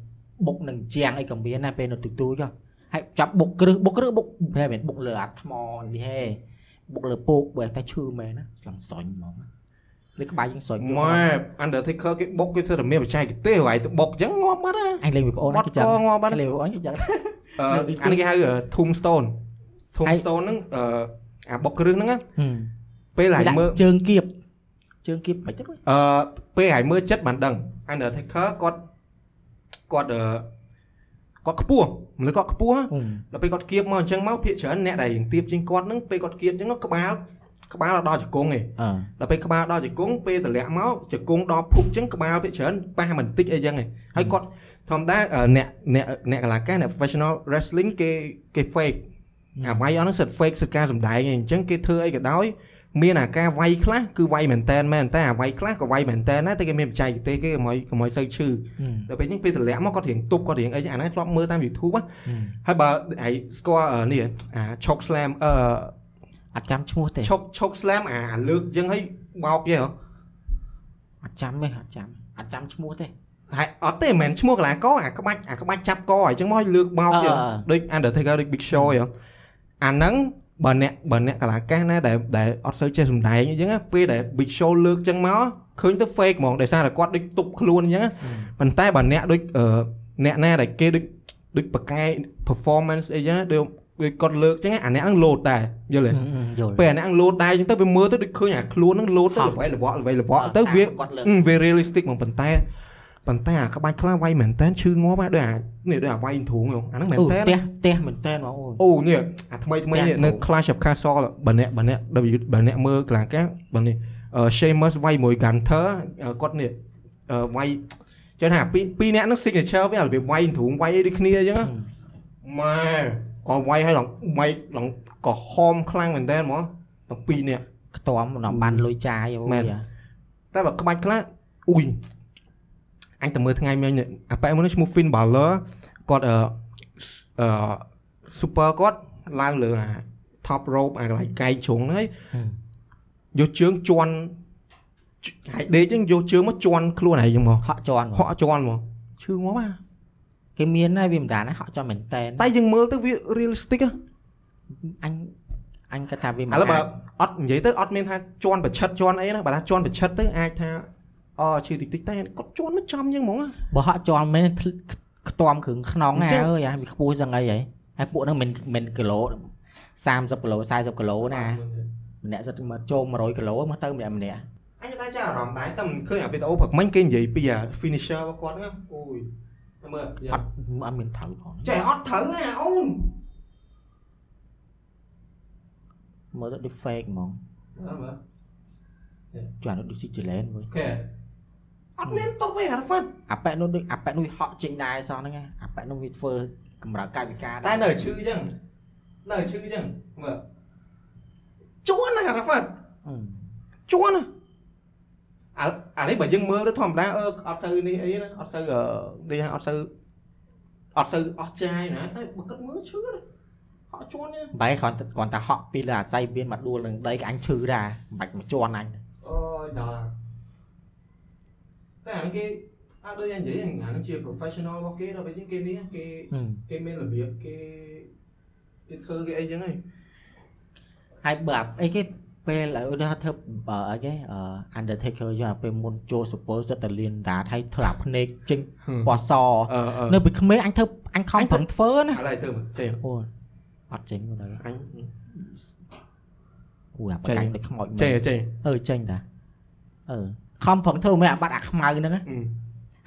Speaker 2: បុកនឹងជាងអីក៏មានដែរពេលនៅទូទូចុះហើយចាប់បុកគ្រឹះបុកគ្រឹះបុកតែមិនបុកលើអាថ្មនេះហេបុកលើពោកបើតែឈឺមែនណាស្លឹងសន់ហ្មង លើក្បាលយើងសន់
Speaker 1: ម៉ែ Undertaker គេបុកគេសិតតែមានបច្ចេកទេសហើយទៅបុកអញ្ចឹងងាប់បាត់ណា
Speaker 2: អញលេងវាប្អូន
Speaker 1: បាត់
Speaker 2: គេចឹង
Speaker 1: កងាប់បាត់
Speaker 2: អញលេងវាប្អូនគេចឹង
Speaker 1: អឺអានេះគេហៅ Tombstone Tombstone ហ្នឹងអឺអាបុកគ្រឹះហ្នឹងណាពេលហើយ
Speaker 2: ដាក់
Speaker 1: មើល
Speaker 2: ជើងគៀបជើងគៀបមិនទៅ
Speaker 1: អឺពេលហើយមើលចិត្តបានដឹង Undertaker គាត់គាត់អឺគាត់ខ្ពស់មនុស្សគាត់ខ្ពស់ដល់ពេលគាត់គៀបមកអញ្ចឹងមកភាកច្រើនអ្នកដែលរៀងទៀបជាងគាត់ហ្នឹងពេលគាត់គៀបអញ្ចឹងក្បាល ក្បាលដល់ជង្គង់ឯង
Speaker 2: អឺ
Speaker 1: ដល់ពេលក្បាលដល់ជង្គង់ពេលតម្លាក់មកជង្គង់ដល់ភុកអញ្ចឹងក្បាលភាកច្រើនប៉ះបន្តិចអីចឹងឯងហើយគាត់ធម្មតាអឺអ្នកអ្នកអ្នកកលាការអ្នក professional wrestling គេគេ fake អាវាយអស់ហ្នឹងសិត fake សិតការសំដែងឯងអញ្ចឹងគេធ្វើអីក៏ដោយមានអាការវាយខ្លះគឺវាយមែនតែនមែនតែអាវាយខ្លះក៏វាយមែនតែនដែរតែគេមានបច្ចេកទេសគេកុំឲ្យកុំឲ្យសូវឈឺដល់ពេលហ្នឹងពេលតម្លាក់មកគាត់រៀងទប់គាត់រៀងអីអាហ្នឹងធ្លាប់មើលតាម YouTube ណាហើយបើឯងស្គាល់អឺនេះអា choke slam អឺ
Speaker 2: អត់ចាំឈ្មោះទេ
Speaker 1: choke choke slam អាអាលើកអញ្ចឹងហើយបោកយេហ៎
Speaker 2: អត់ចាំទេអត់ចាំអត់ចាំឈ្មោះទេ
Speaker 1: ហើយអត់ទេមិនមែនឈ្មោះកន្លាកអាក្បាច់អាក្បាច់ចាប់កអញ្ចឹងមកឲ្យលើកបោកយេដូច Undertaker ដូច Big Show យេអាហ្នឹងបើអ្នកបើអ្នកកន្លាកាសណាដែលដែលអត់សូវចេះសំដែងអញ្ចឹងណាពេលដែល Big Show លើកអញ្ចឹងមកឃើញទៅ fake ហ្មងដោយសារតែគាត់ដូចទប់ខ្លួនអញ្ចឹងណាប៉ុន្តែបើអ្នកដូចអឺអ្នកណាដែលគេដូចដូចបកកែ performance អីចឹងដូច ដូចគាត់លើកអញ្ចឹងអាអ្នកហ្នឹងលោតដែរយល់ទេ
Speaker 2: យល់
Speaker 1: ពេលអាអ្នកហ្នឹងលោតដែរអញ្ចឹងទៅវាមើលទៅដូចឃើញអាខ្លួនហ្នឹងលោតទៅល្បីល្វក់ល្បីល្វក់ទៅវា
Speaker 2: គាត់លើក
Speaker 1: អឺវា realistic ហ្មងប៉ុន្តែប៉ុន្តែអាក្បាច់ខ្លះវាយមែនតើឈឺងាប់ហើយដូចអានេះដូចអាវាយធូងហ្នឹងអាហ្នឹងមែន
Speaker 2: អូ
Speaker 1: តើ
Speaker 2: ផ្ទះផ្ទះមែនតើបងអូន
Speaker 1: អូនេះអាថ្មីថ្មីនេះ
Speaker 2: ទាំង
Speaker 1: នៅ
Speaker 2: ធូង
Speaker 1: Clash of Castle បើអ្នកបើអ្នកបើអ្នកមើលកន្លងកាសបើនេះអឺ Sheamus វាយមួយ Gunter អឺគាត់នេះអឺវាយចឹងថាពីរពីរអ្នកហ្នឹង signature វារបៀបវាយធូងវាយអីដូចគ្នាអញ្ចឹងណាម៉ែ គាត់វាយឲ្យឡងវាយឡងក៏ហមខ្លាំងមែនតើហ្មងទាំងពីរអ្នក
Speaker 2: ខ្ទាំដល់បានលុយចាយអូ
Speaker 1: មែន
Speaker 2: យ
Speaker 1: តែបើក្បាច់ខ្លះអ៊ុយអញតែមើលថ្ងៃមិញនេះអាប៉ែមួយនេះឈ្មោះ Finn Balor គាត់អឺអឺ super គាត់ឡើងលើអា top rope អាកន្លែងកែងជ្រុងហ្នឹងហើយយកជើងជន់ហើយដេកចឹងយកជើងមកជន់ខ្លួនហើយចឹងមក
Speaker 2: ហក់ជន់
Speaker 1: ហក់ជន់មកឈឺងាប់ហ่า
Speaker 2: គេមានហើយវាមិនដានហក់ជន់មែនតើ
Speaker 1: តែយើងមើលទៅវា realistic ហ៎
Speaker 2: អញអញគាត់ថាវាមិន
Speaker 1: ឥឡូវបើ
Speaker 2: អាច
Speaker 1: អត់និយាយទៅអត់មានថាជន់ប្រឆិតជន់អីណាបើថាជន់ប្រឆិតទៅអាចថាអឈឺតិចតិចតែគាត់ជន់មកចំចឹងហ្មងណា
Speaker 2: បើហក់ជន់មែនធ្លខ្ទាំគ្រឿងខ្នង
Speaker 1: អញ្ណាចឹង
Speaker 2: អើយអាវាខ្ពស់សឹងអីហីហើយពួកហ្នឹងមិនមិនគីឡូ30គីឡូ40គីឡូណាម្នាក់សិតមកចូល100គីឡូមកទៅម្នាក់ម្នាក់
Speaker 1: អញក៏ដែរចាអារម្មណ៍ដែរតែមិនឃើញអាវីដេអូព្រឹកមិញគេនិយាយពីអា finisher របស់គាត់ហ្នឹងអូយតែ មើល
Speaker 2: អត់អត់មានត្រូវផង
Speaker 1: ចេះអត់ត្រូវទេអាអូន
Speaker 2: មើលទៅដូច fake ហ្មង
Speaker 1: មើល
Speaker 2: ជួនដូចស៊ីជលែនវើយ
Speaker 1: អូខេអត់មានទុកទេអាហ្វាត់
Speaker 2: អាប៉ែនោះដូចអាប៉ែនោះហក់ចេញដែរសោះហ្នឹងណាអាប៉ែនោះវាធ្វើកម្រើកាយវិការ
Speaker 1: តែនៅឈឺចឹងនៅឈឺចឹងមើលជួនណាអាហ្វាត់
Speaker 2: អឺ
Speaker 1: ជួនណា អាអានេះបើយើងមើលទៅធម្មតាអឺអត់សូវនេះអីណាអត់សូវអឺដូចថាអត់សូវអត់សូវអស់ចាយណាតែបើគិតមើលឈឺណាហក់ជួននេះ
Speaker 2: បែរគ្រាន់តែគ្រាន់តែហក់ពីលើអាស័យមានមកដួលនឹងដីក៏អញឈឺដែរមិនបាច់មកជន់អញ
Speaker 1: អូយដល់តែអានេះគេអត់ដូចយ៉ាងនិយាយអានេះជា professional របស់គេដល់ពេលចឹងគេនេះគេ
Speaker 2: ហឹម
Speaker 1: គេមានរបៀបគេគេធ្វើគេអីចឹងហី
Speaker 2: ហើយបើអីគេ ពេលឧទាហរណ៍ធ្វើបើអីគេអឺ Undertaker យកអាពេលមុនចូល suppose ទៅលៀនដាតហើយធ្វើអាភ្នែកចេញពណ៌ស
Speaker 1: អឺអឺ
Speaker 2: នៅពីក្មេងអញធ្វើអញខំ
Speaker 1: អញធ្វើ
Speaker 2: ប្រឹងធ្វើណា
Speaker 1: ឥឡូវធ្វើមើលចេះ
Speaker 2: អូអត់ចេញមកទៅ
Speaker 1: អញ
Speaker 2: អូអាប
Speaker 1: ចេញ
Speaker 2: កាញ់ដូចខ្មោចមែន
Speaker 1: ចេះចេះ
Speaker 2: អឺចេញតាអឺខំប្រឹងធ្វើមិនអាបាត់អាខ្មៅហ្នឹងណា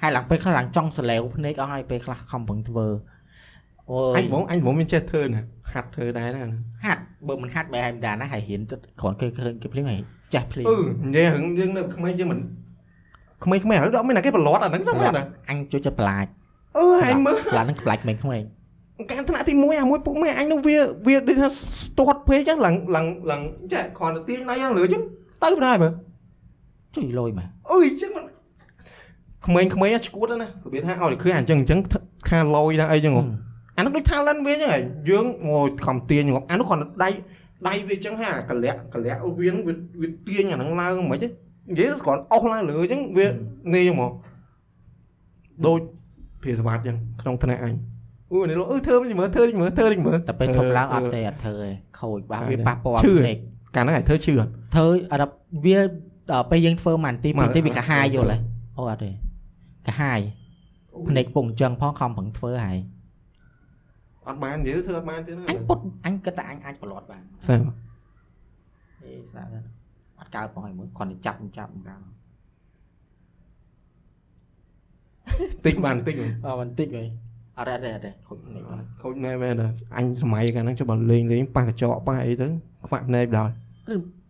Speaker 2: ហើយឡើងពេលខ្លះឡើងចង់សលែវភ្នែកអស់ហើយពេលខ្លះខំប្រឹងធ្វើ អូ
Speaker 1: អ
Speaker 2: យ
Speaker 1: ញបងអញបងមានចេះធ្វើណាហាត់ធ្វើដែរណា
Speaker 2: ហាត់បើមិនហាត់បែរមិនដាណាហើយហ៊ានទៅគ្រាន់គេឃើញគេភ្លាមហើយចាស់ភ្លាម
Speaker 1: អឺនិយាយរឿងយើងនៅក្មេងយើងមិនក្មេងៗឥឡូវដល់មានតែគេប្រឡត់អាហ្នឹងទៅមែនណា
Speaker 2: អញជួយចិត្តប្លាច
Speaker 1: អឺអញមើល
Speaker 2: ប្លាចហ្នឹងប្លាចក្មេងក្មេង
Speaker 1: ការថ្នាក់ទី1អាមួយពុកម៉ែអញនោះវាវាដូចថាស្ទាត់ពេកចឹងឡើងឡើងឡើងចេះគ្រាន់តែទាញដៃឡើងលើចឹងទៅបណ្ដោយមើល
Speaker 2: ជួយលុយមក
Speaker 1: អើយចឹងមិនក្មេងៗឈួតណារបៀបថាឲ្យតែឃើញអញ្ចឹងអញ្ចឹងខាលយណាអីចឹងហ៎ អានោះដូច talent វាចឹងហ៎យើងអូយខំទាញងប់អានោះគ្រាន់តែដៃដៃវាចឹងហាកលាក់កលាក់វានឹងវាវាទាញអាហ្នឹងឡើងមិនទេនិយាយគ្រាន់អស់ឡើងលើចឹងវានេះចឹងមកដូចភាសវត្តចឹងក្នុងថ្នាក់អញអូនេះលោកអឺធ្វើមិនមើលធ្វើមិនមើលធ្វើមិនមើល
Speaker 2: តែពេលធំឡើងអត់ទេអត់ធ្វើទេខូចបាទវាប៉ះពាល់
Speaker 1: ឈឺ
Speaker 2: ភ្នែក
Speaker 1: កាលហ្នឹងឲ្យធ្វើឈឺអត់
Speaker 2: ធ្វើអត់វាដល់ពេលយើងធ្វើមួយនាទីពី
Speaker 1: មើល
Speaker 2: រនាទីវាកាហាយយល់ហ៎អូអត់ទេកាហាយភ្នែកពងអញ្ចឹងផងខំប្រឹងធ្វើហើយ
Speaker 1: អត់បាននិយាយធ្វើអត់បានទេណា
Speaker 2: អញពុតអញគិតថាអញអាចប្រឡត់បាន
Speaker 1: សើ
Speaker 2: អេស្អាតអត់កើតផងឲ្យមើលគ្រាន់តែចាប់ចាប់មកកាល
Speaker 1: តិចបានតិច
Speaker 2: អត់បន្តិចហីអត់អត់អត់ខូចភ្នែកឡើយ
Speaker 1: ខូចណែមែនទេអញសម័យកាលហ្នឹងចុះបើលេងលេងប៉ះកញ្ចក់ប៉ះអីទៅខ្វាក់ភ្នែកដល់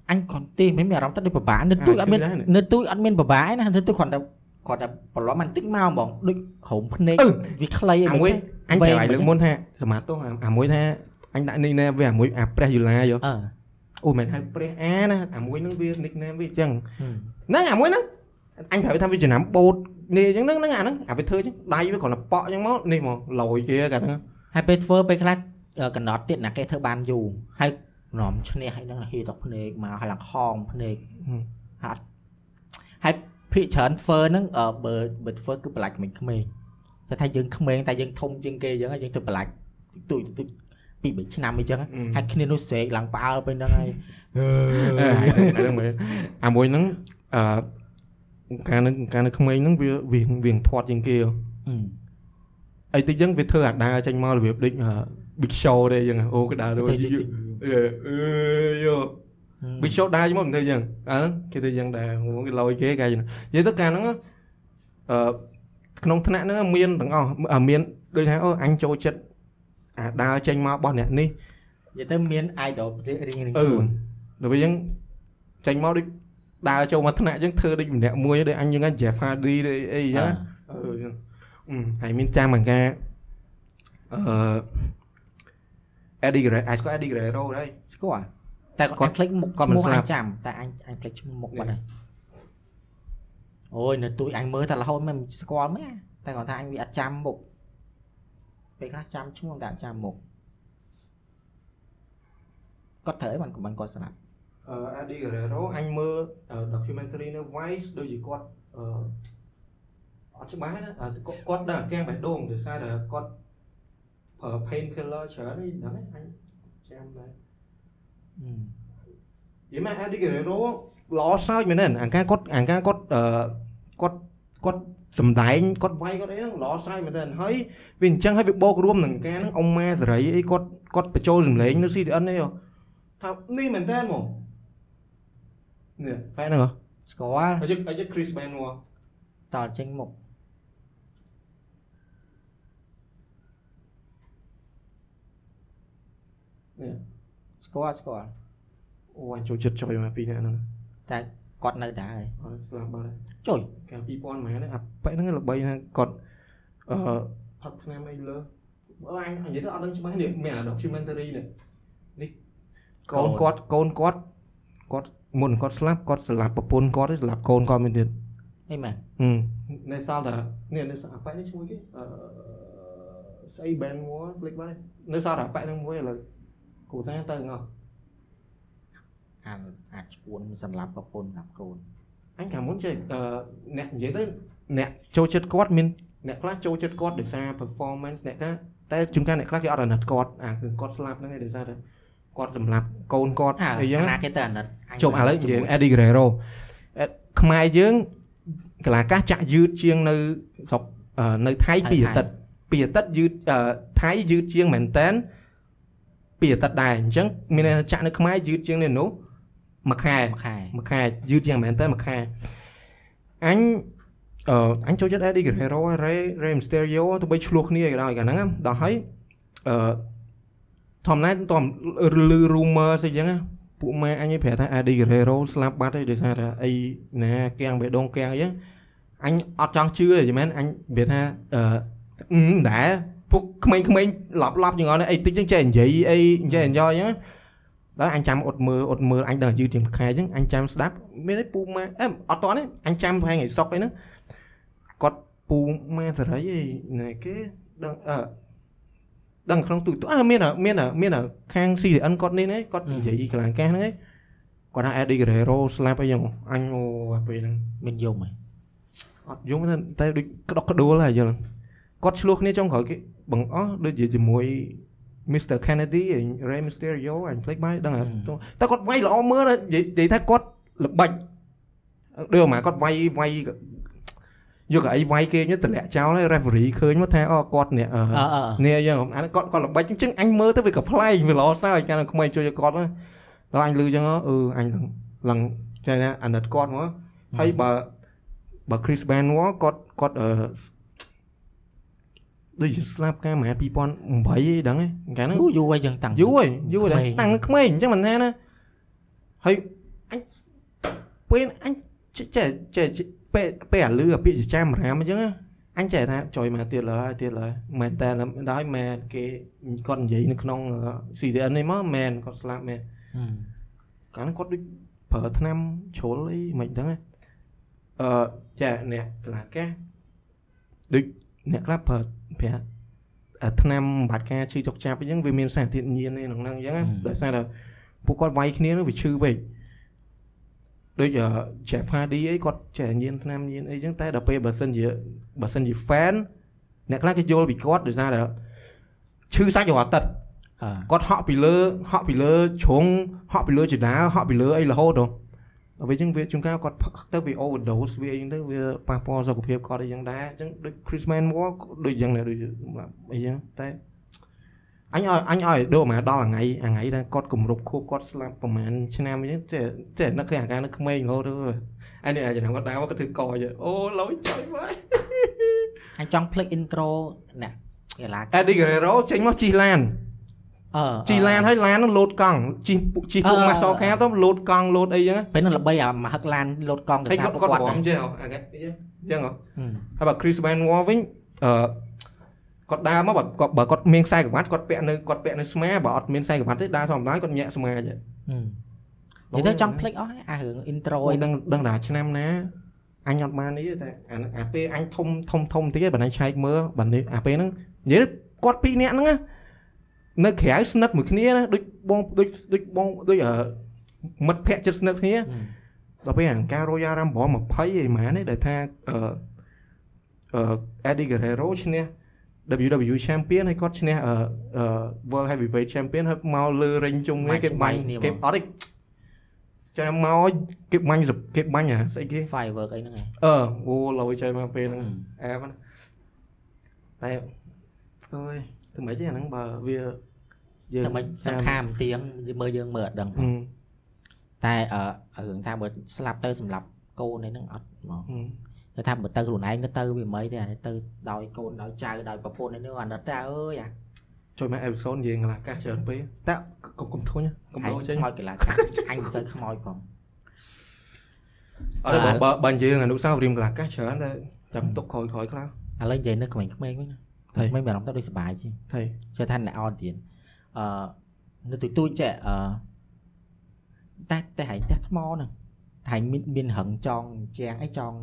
Speaker 2: អញគ្រាន់ទេមិនមានអារម្មណ៍ថាដូចពិបាកនៅទូចអត់មាន
Speaker 1: ឈឺដែរនេះ
Speaker 2: នៅទូចអត់មានពិបាកឯណានៅទូចគ្រាន់តែ គ្រាន់តែប្រឡត់បន្តិចមកហ្មងដូចហុំភ្នែក
Speaker 1: អឺ
Speaker 2: វាខ្លីអី
Speaker 1: អាមួយអញ
Speaker 2: វែ
Speaker 1: តែ
Speaker 2: ង
Speaker 1: ឲ្យលើកមុនថាសមាទោសអាអាមួយថាអអញដាក់ nickname វាអាមួយអាព្រះយូឡាយោ
Speaker 2: អឺ
Speaker 1: អូមិនហៅព្រះអាណាអាមួយហ្នឹងវា nickname វាអញ្ចឹង
Speaker 2: ហឹម
Speaker 1: ហ្នឹងអាមួយហ្នឹងអញប្រាប់វាថាវាចំណាំបូតនេះអញ្ចឹងហ្នឹងហ្នឹងអាហ្នឹងអាវាធ្វើអញ្ចឹងដៃវាគ្រាន់តែប៉ក់អញ្ចឹងមកនេះមកលយគេកាលហ្នឹង
Speaker 2: ហើយពេលធ្វើពេលខ្លះអឺកណ្ដត់ទៀតណាគេធ្វើបានយូរហើយរំឈ្នះហើយនឹងហៀតភ្នែកមកហើយឡើងខងភ្នែកហើយអត់ហើយ ភាកច្រើនធ្វើហ្នឹងអឺបើបើធ្វើគឺប្រឡាច់ក្មេងក្មេងតែថាយើងក្មេងតែយើងធំជាងគេអញ្ចឹងហើយយើងទៅប្រឡាច់ទុយទុយពី3ឆ្នាំអញ្ចឹងហើយគ្នានោះស្រែកឡើងផ្អើលពេលហ្នឹងហើយអឺ
Speaker 1: អឺហ្នឹងមើលអាមួយហ្នឹងអឺកាលនៅកាលនៅក្មេងហ្នឹងវាវាវាធាត់ជាងគេហ៎
Speaker 2: អឺ
Speaker 1: អីតិចចឹងវាធ្វើអាដើរចេញមករបៀបដូច big show ទេចឹងអូក៏ដើរទៅអឺអឺយោ big show ដើរមកមិនធ្វើចឹងអើគេធ្វើចឹងដែរគេលយគេកាយនិយាយទៅកាលហ្នឹងអឺក្នុងថ្នាក់ហ្នឹងមានទាំងអស់មានដូចថាអូអញចូលចិត្តអាដើរចេញមករបស់អ្នកនេះ
Speaker 2: និយាយទៅមាន idol រៀងរៀង
Speaker 1: អឺ
Speaker 2: ខ្លួន
Speaker 1: ដល់វាចឹងចេញមកដូចដើរចូលមកថ្នាក់ចឹងធ្វើដូចម្នាក់មួយដូចអញចឹង Jeff Hardy ដូចអីចឹងអឺចឹងអឺហើយមានចាំបង្ការអឺ Eddie Guerrero អាចស្គាល់ Eddie Guerrero ដែរ
Speaker 2: ស្គាល់ តែគាត់
Speaker 1: គាត់
Speaker 2: ភ្លេចមុខ
Speaker 1: គាត់
Speaker 2: ឈ្មិ
Speaker 1: ន
Speaker 2: មោះ
Speaker 1: ស្លា
Speaker 2: អ
Speaker 1: ប់
Speaker 2: ញចាំតែអញអញភ្លេចឈ្មោះមុខបាត់ហើយអូយនៅទូចអញមើលតែរហូតមិនស្គាល់មែនតែគាត់ថាអញវាអត់ចាំមុខពេលខ្លះចាំឈ្មោះតែអត់ចាំមុខគាត់ត្រូវអីមិនមិនគាត់ស្លាប់
Speaker 1: អឺ Eddie Guerrero អញមើល documentary នៅ Vice ដូចជាគាត់អឺអត់ច្បាស់ណាអឺគាត់គាត់ដល់កាំងបេះដូងដោយសារតែគាត់ប្រើ pain killer ច្រើននេះដឹងទេអញចាំដែរ
Speaker 2: អឺ
Speaker 1: យីមែន Eddie Guerrero ល្អសើចមែនទេអាការគាត់អាការគាត់អឺគាត់គាត់សំដែងគាត់វាយគាត់អីហ្នឹងល្អសើចមែនទេហើយវាអញ្ចឹងហើយវាបូករួមនឹងការហ្នឹងអ៊ំម៉ាសេរីអីគាត់គាត់បញ្ចូលសម្លេងនៅ CDN នេះហ៎ថានេះមែនតើមកនេះបែរហ្នឹងហ៎
Speaker 2: ស្គាល់
Speaker 1: អីជិះអីជិះ Chris Benoit
Speaker 2: តចេញមុខ
Speaker 1: នេះ
Speaker 2: ស្គាល់ស្គាល់
Speaker 1: អូអញចូលចិត្តចុយមកពីរនាក់ហ្នឹង
Speaker 2: តែគាត់នៅដែរហើយ
Speaker 1: អត់ស្លាប់បាត់ហើយ
Speaker 2: ចុយ
Speaker 1: កាល2000ម៉ែនអាប៉ែហ្នឹងល្បីណាស់គាត់អឺផឹកឆ្នាំអីលើអឺអញអញនិយាយទៅអត់ដឹងច្បាស់នេះមានអា documentary នេះនេះកូនគាត់កូនគាត់គាត់មុនគាត់ស្លាប់គាត់ស្លាប់ប្រពន្ធគាត់ទេស្លាប់កូនគាត់មែនទៀត
Speaker 2: អីមែន
Speaker 1: ហឹមនៅសល់តែនេះនៅសល់អាប៉ែនេះឈ្មោះគេអឺស្អី band war ភ្លេចបាត់ហើយនៅសល់តែអាប៉ែហ្នឹងមួយឥឡូវ គូសាទៅងអស់
Speaker 2: អាចអាចឈួនសម្រាប់ប្រពន្ធសម្រាប់កូន
Speaker 1: អញកាលមុនចេះអឺអ្នកនិយាយទៅអ្នកចូលចិត្តគាត់មានអ្នកខ្លះចូលចិត្តគាត់ដោយសារ performance អ្នកខ្លះតែជួនកាលអ្នកខ្លះគេអត់អាណិតគាត់អាគឺគាត់ស្លាប់ហ្នឹងឯងដោយសារតែគាត់សម្លាប់កូនគាត់
Speaker 2: អើ
Speaker 1: អីចឹង
Speaker 2: ណាគេទៅអាណិតអញ
Speaker 1: ជប់ឥឡូវនិយាយ Eddie Guerrero អេខ្មែរយើងកលាកាសចាក់យឺតជាងនៅស្រុកអឺនៅថៃពីអាទិត្យពីអាទិត្យយឺតអឺថៃយឺតជាងមែនតែន ពីអាទិត្យដែរអញ្ចឹងមានន័យថាចាក់នៅខ្មែរយឺតជាងនេះនោះមួយខែ
Speaker 2: មួយខែ
Speaker 1: មួយខែយឺតយ៉ាងមែនតើមួយខែអញអឺអញចូលចិត្ត Eddie Guerrero ហើយ Rey Rey Mysterio ទៅបីឆ្លោះគ្នាក៏ដោយកាលហ្នឹងដល់ហើយអឺធម្មតាតំលឺ rumor ស្អីចឹងណាពួកម៉ែអញឯងប្រាប់ថា Eddie Guerrero ស្លាប់បាត់ហើយដោយសារតែអីណាកៀងបេះដូងកៀងអីចឹងអញអត់ចង់ជឿទេមែនអញនិយាយថាអឺអឺមិនដែរ ពួកក្មេងៗឡប់ឡប់យ៉ាងហ្នឹងអីតិចចឹងចេះនិយាយអីចេះ enjoy ចឹងដល់អញចាំអត់មើលអត់មើលអញដល់យឺតជាងខែអញ្ចឹងអញចាំស្ដាប់មានអីពូម៉ែអេអត់តទេអញចាំប្រហែលថ្ងៃសុកអីហ្នឹងគាត់ពូម៉ែសេរីអីណែគេដឹងអឺដឹងក្នុងទូទៅអើមានអាមានអាមានអាខាង CDN គាត់នេះណាគាត់និយាយកន្លងកាសហ្នឹងឯងគាត់ថា Eddie Guerrero ស្លាប់អីចឹងអញអូអាពេលហ្នឹង
Speaker 2: មានយំហ៎
Speaker 1: អត់យំទេតែដូចក្តុកក្ដួលហើយយល់គាត់ឆ្លោះគ្នាចុងក្រោយគេ បង្អស់ដូចជាជាមួយ Mr Kennedy Rey Mysterio អញភ្លេចបាយដឹងហ៎តែគាត់វាយល្អមើលណានិយាយនិយាយថាគាត់ល្បិចដូចមកគាត់វាយវាយយកកៅអីវាយគេញតម្លាក់ចោលហើយ referee ឃើញមកថាអូគាត់នេះអឺ
Speaker 2: អឺអឺ
Speaker 1: នេះអញ្ចឹងអានេះគាត់គាត់ល្បិចអញ្ចឹងអញមើលទៅវាក៏ប្លែកវាល្អសើចកាលនៅក្មេងជួយគាត់ហ្នឹងដល់អញលឺអញ្ចឹងអឺអញឡើងឡើងចេះណាអាណិតគាត់មកហើយបើបើ Chris Benoit គាត់គាត់អឺ ដូចជាស្លាប់កាលមហា2008អីដឹងទេកាលហ្នឹង
Speaker 2: យូរយូរហើយយើងតាំង
Speaker 1: យូរហើយយូរហើយ
Speaker 2: ក្មេង
Speaker 1: តាំងនៅក្មេងអញ្ចឹងមិនថាណាហើយអញពេលអញចេះចេះចេះពេលពេលអាលឺអាពាក្យចាមរាមអញ្ចឹងណាអញចេះថាចុយមកទៀតលើហើយទៀតលើមែនតែដល់មែនគេគាត់និយាយនៅក្នុង CTN នេះមកមែនគាត់ស្លាប់មែនកាលនោះគាត់ដូចប្រើថ្នាំជ្រុលអីមិនដឹងទេអឺចាអ្នកកន្លះកាសដូចអ្នកខ្លះប្រើ ប្រាស់អាថ្នាំបំបត្តិការឈឺចុកចាប់អញ្ចឹងវាមានសារធាតុញៀនឯក្នុងហ្នឹងអញ្ចឹងណាដោយសារតែពួកគាត់វាយគ្នានោះវាឈឺពេកដូចអឺ Jeff Hardy អីគាត់ចេះញៀនថ្នាំញៀនអីអញ្ចឹងតែដល់ពេលបើសិនជាបើសិនជា fan អ្នកខ្លះគេយល់ពីគាត់ដោយសារតែឈឺសាច់រាល់អាទិត្យ
Speaker 2: អឺ
Speaker 1: គាត់ហក់ពីលើហក់ពីលើជ្រុងហក់ពីលើចដាលហក់ពីលើអីរហូតទៅដល់ពេល អញ្ចឹងវាជួនកាលគាត់ផឹកទៅវា overdose វាអីហ្នឹងទៅវាប៉ះពាល់សុខភាពគាត់អីយ៉ាងដែរអញ្ចឹងដូច Chris Manwar ក៏ដូចយ៉ាងដែរដូចអីយ៉ាងតែអញឲ្យអញឲ្យដូរមកដល់ថ្ងៃថ្ងៃដែលគាត់គម្រប់ខួបគាត់ស្លាប់ប្រហែលឆ្នាំអញ្ចឹងចេះចេះនឹកឃើញអាការនឹកក្មេងរហូតទៅអញនេះអាចំណាំគាត់ដើរមកគាត់ធ្វើកយអូឡយចុយមក
Speaker 2: អញចង់ភ្លេច intro អ្នកកីឡា
Speaker 1: Eddie Guerrero ចេញមកជីឡាន
Speaker 2: អឺ
Speaker 1: ជីឡានហើយឡាននោះលោតកង់ជីពុជីពុក
Speaker 2: អឺ
Speaker 1: ម៉ាសខាទៅលោតកង់លោតអីចឹង
Speaker 2: ពេលហ្នឹងល្បីអាមកហឹកឡានលោតកង់ទៅ
Speaker 1: ហើយ
Speaker 2: សា
Speaker 1: គាត់
Speaker 2: ប់
Speaker 1: គាត់
Speaker 2: គាត់
Speaker 1: រំចេះអាគេចឹងហ៎ហើយបើ Chris Benoit វិញអឺគាត់ដើរមកបើគាត់បើគាត់មានខ្សែក្រវ៉ាត់គាត់ពាក់នៅគាត់ពាក់នៅស្មាបើអត់មានខ្សែក្រវ៉ាត់ទេដើរធម្មតាគាត់ញាក់ស្មាចឹង
Speaker 2: និយាយទៅចង់ភ្លេចអស់ហើយអារឿង intro
Speaker 1: អូ
Speaker 2: ឯ
Speaker 1: យដឹងដឹងថាឆ្នាំណាអញអត់បាននេះទេតែអាអាពេលអញធំធំធំតិចឯងបើអញឆែកមើលបើនេះអាពេលហ្នឹងនិយាយទៅគាត់ពីរនាក់ហ្នឹងណា នៅក្រៅស្និទ្ធមួយគ្នាណាដូចបងដូចដូចបងដូចអឺមិត្តភក្តិចិត្តស្និទ្ធគ្នាដល់ពេលអង្ការ Royal Rumble 20ឯម៉ានទេដែលថាអឺអឺ Eddie Guerrero ឈ្នះ WWE Champion ហើយគាត់ឈ្នះអឺអឺ World Heavyweight Champion ហើយមកលើរិញជុំគ្នាគេបាញ់គេអត់ទេចាំមកគេបាញ់សគេបាញ់អាស្អីគេ
Speaker 2: firework អីហ្នឹងឯង
Speaker 1: អឺអូឡយចៃមកពេលហ្នឹងអែបណាតែអើយធ្វើម៉េចទេអាហ្នឹងបើវា យើង
Speaker 2: តែមិនសង្ខាមទៀងមើលយើងមើលអត់ដឹង
Speaker 1: ហឹម
Speaker 2: តែអឺរឿងថាបើស្លាប់ទៅសម្រាប់កូនឯហ្នឹងអត់ហ្មង
Speaker 1: ហឹម
Speaker 2: តែថាបើទៅខ្លួនឯងក៏ទៅវាមិនអីទេអានេះទៅដោយកូនដោយចៅដោយប្រពន្ធឯនេះអាណិតតែអើយអា
Speaker 1: ចូលមកអេពីសូតនិយាយកន្លះកាសច្រើនពេកតែកុំកុំធុញណាកុំ
Speaker 2: អញ
Speaker 1: ដោចេញ
Speaker 2: ខ្មោចកន្លះកាអញមិនសូវខ្មោចផង
Speaker 1: អត់ទេបើបើបើនិយាយអនុស្សាវរីយ៍កន្លះកាសច្រើនតែចាំទុកក្រោយក្រោយខ្លះ
Speaker 2: ឥឡូវនិយាយនៅក្មេងៗវិញណា
Speaker 1: ហើយ
Speaker 2: ក្មេងៗមានអារម្មណ៍ទៅដូចសុបាយជាង
Speaker 1: ថៃ
Speaker 2: ជឿថាអ្នកអត់ទៀត អឺនៅទូទូចចេះអឺតែតែហែងផ្ទះថ្មហ្នឹងតែហែងមានមានរឹងចងជាងអីចង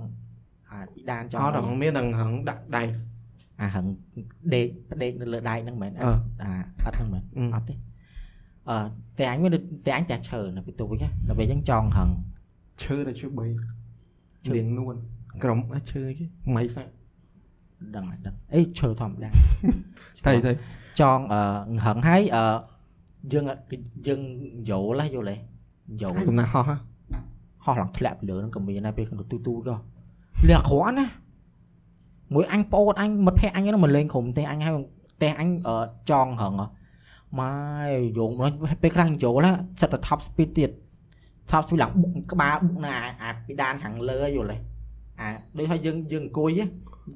Speaker 2: អាពីដានចង
Speaker 1: អត់
Speaker 2: អី
Speaker 1: ដល់មាននឹងហឹងដាក់ដៃ
Speaker 2: អារឹងដេកផ្ដេកនៅលើដៃហ្នឹងមែន
Speaker 1: អឺ
Speaker 2: អាអត់ហ្នឹងមែន
Speaker 1: អឺ
Speaker 2: អត់ទេអឺតែអញមានដូចតែអញតែឈើនៅពីទូវិញណាដល់ពេលអញ្ចឹងចងរឹង
Speaker 1: ឈើតែឈើ3
Speaker 2: ឈើ
Speaker 1: លៀងនួនក្រុមអ่ะឈើអីគេម៉ៃសាក់
Speaker 2: ដឹងហើយដឹងអីឈើធម្មតា
Speaker 1: ថៃថៃ
Speaker 2: ចងអឺរឹងហើយអឺយើងយើងយល់ហ៎យល់ហ៎យល់
Speaker 1: កំណាហោះហ៎
Speaker 2: ហោះឡើងធ្លាក់ពីលើហ្នឹងក៏មានដែរពេលក្នុងទូទូក៏លះគ្រាន់ណាមួយអញប្អូនអញមិត្តភក្តិអញហ្នឹងមកលេងក្រុមទេអញហើយផ្ទះអញអឺចងរឹងហ៎ម៉ែយងមកពេលខ្លះយល់ណាសិតតែ top speed ទៀត top speed ឡើងបុកក្បាលបុកណាអាអាពីដានខាងលើយល់ទេអាដូចថាយើងយើងអង្គុយហ៎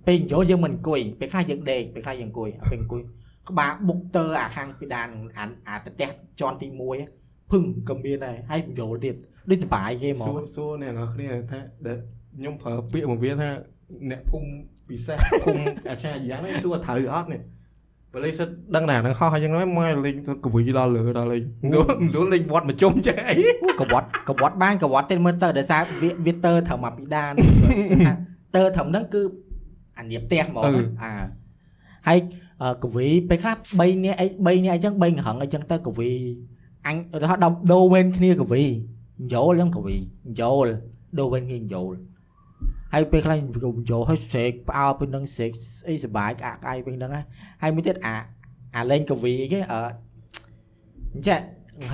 Speaker 2: ពេលយល់យើងមិនអង្គុយពេលខ្លះយើងដេកពេលខ្លះយើងអង្គុយអាពេលអង្គុយ ក្បាលបុកទៅអាខាងពីដានអាអាប្រទេសជាន់ទី1ហ៎ភឹងក៏មានដែរហើយយល់ទៀតដូចសុបាយគេហ្ម
Speaker 1: សួ
Speaker 2: ង
Speaker 1: រសួរអ្នកនរគ្នាថាដែលខ្ញុំប្រើពាក្យមកវាថាអ្នកភូមិពិសេសភូមិអាចារ្យយ៉ាងនេះសួរត្រូវអត់នេះបើលេងសិតដឹងថានឹងហោះអញ្ចឹងហ្នឹងមកលេងទៅកវីដល់លើដល់លេងមិនรู้លេងវត្តមកជុំចេះអី
Speaker 2: កវត្តកវត្តបានកវត្តទេមើលទៅដោយសារវាវាទើត្រឹមអាពីដានថាទើត្រឹមហ្នឹងគឺអានៀបផ្ទះហ្មងណាអាហើយ កវីពេលខ្លះ3នាក់អី3នាក់អីចឹង3កង្រឹងអីចឹងទៅកវីអញឧទាហរណ៍ដល់ដូវវិញគ្នាកវីយល់ចឹងកវីយល់ដូវវិញគ្នាយល់ហើយពេលខ្លះយល់ហើយស្រែកផ្អើលពេលហ្នឹងស្រែកអីសុបាយក្អាក់ក្អាយពេលហ្នឹងណាហើយមួយទៀតអាអាលេងកវីគេអឺអញ្ចឹង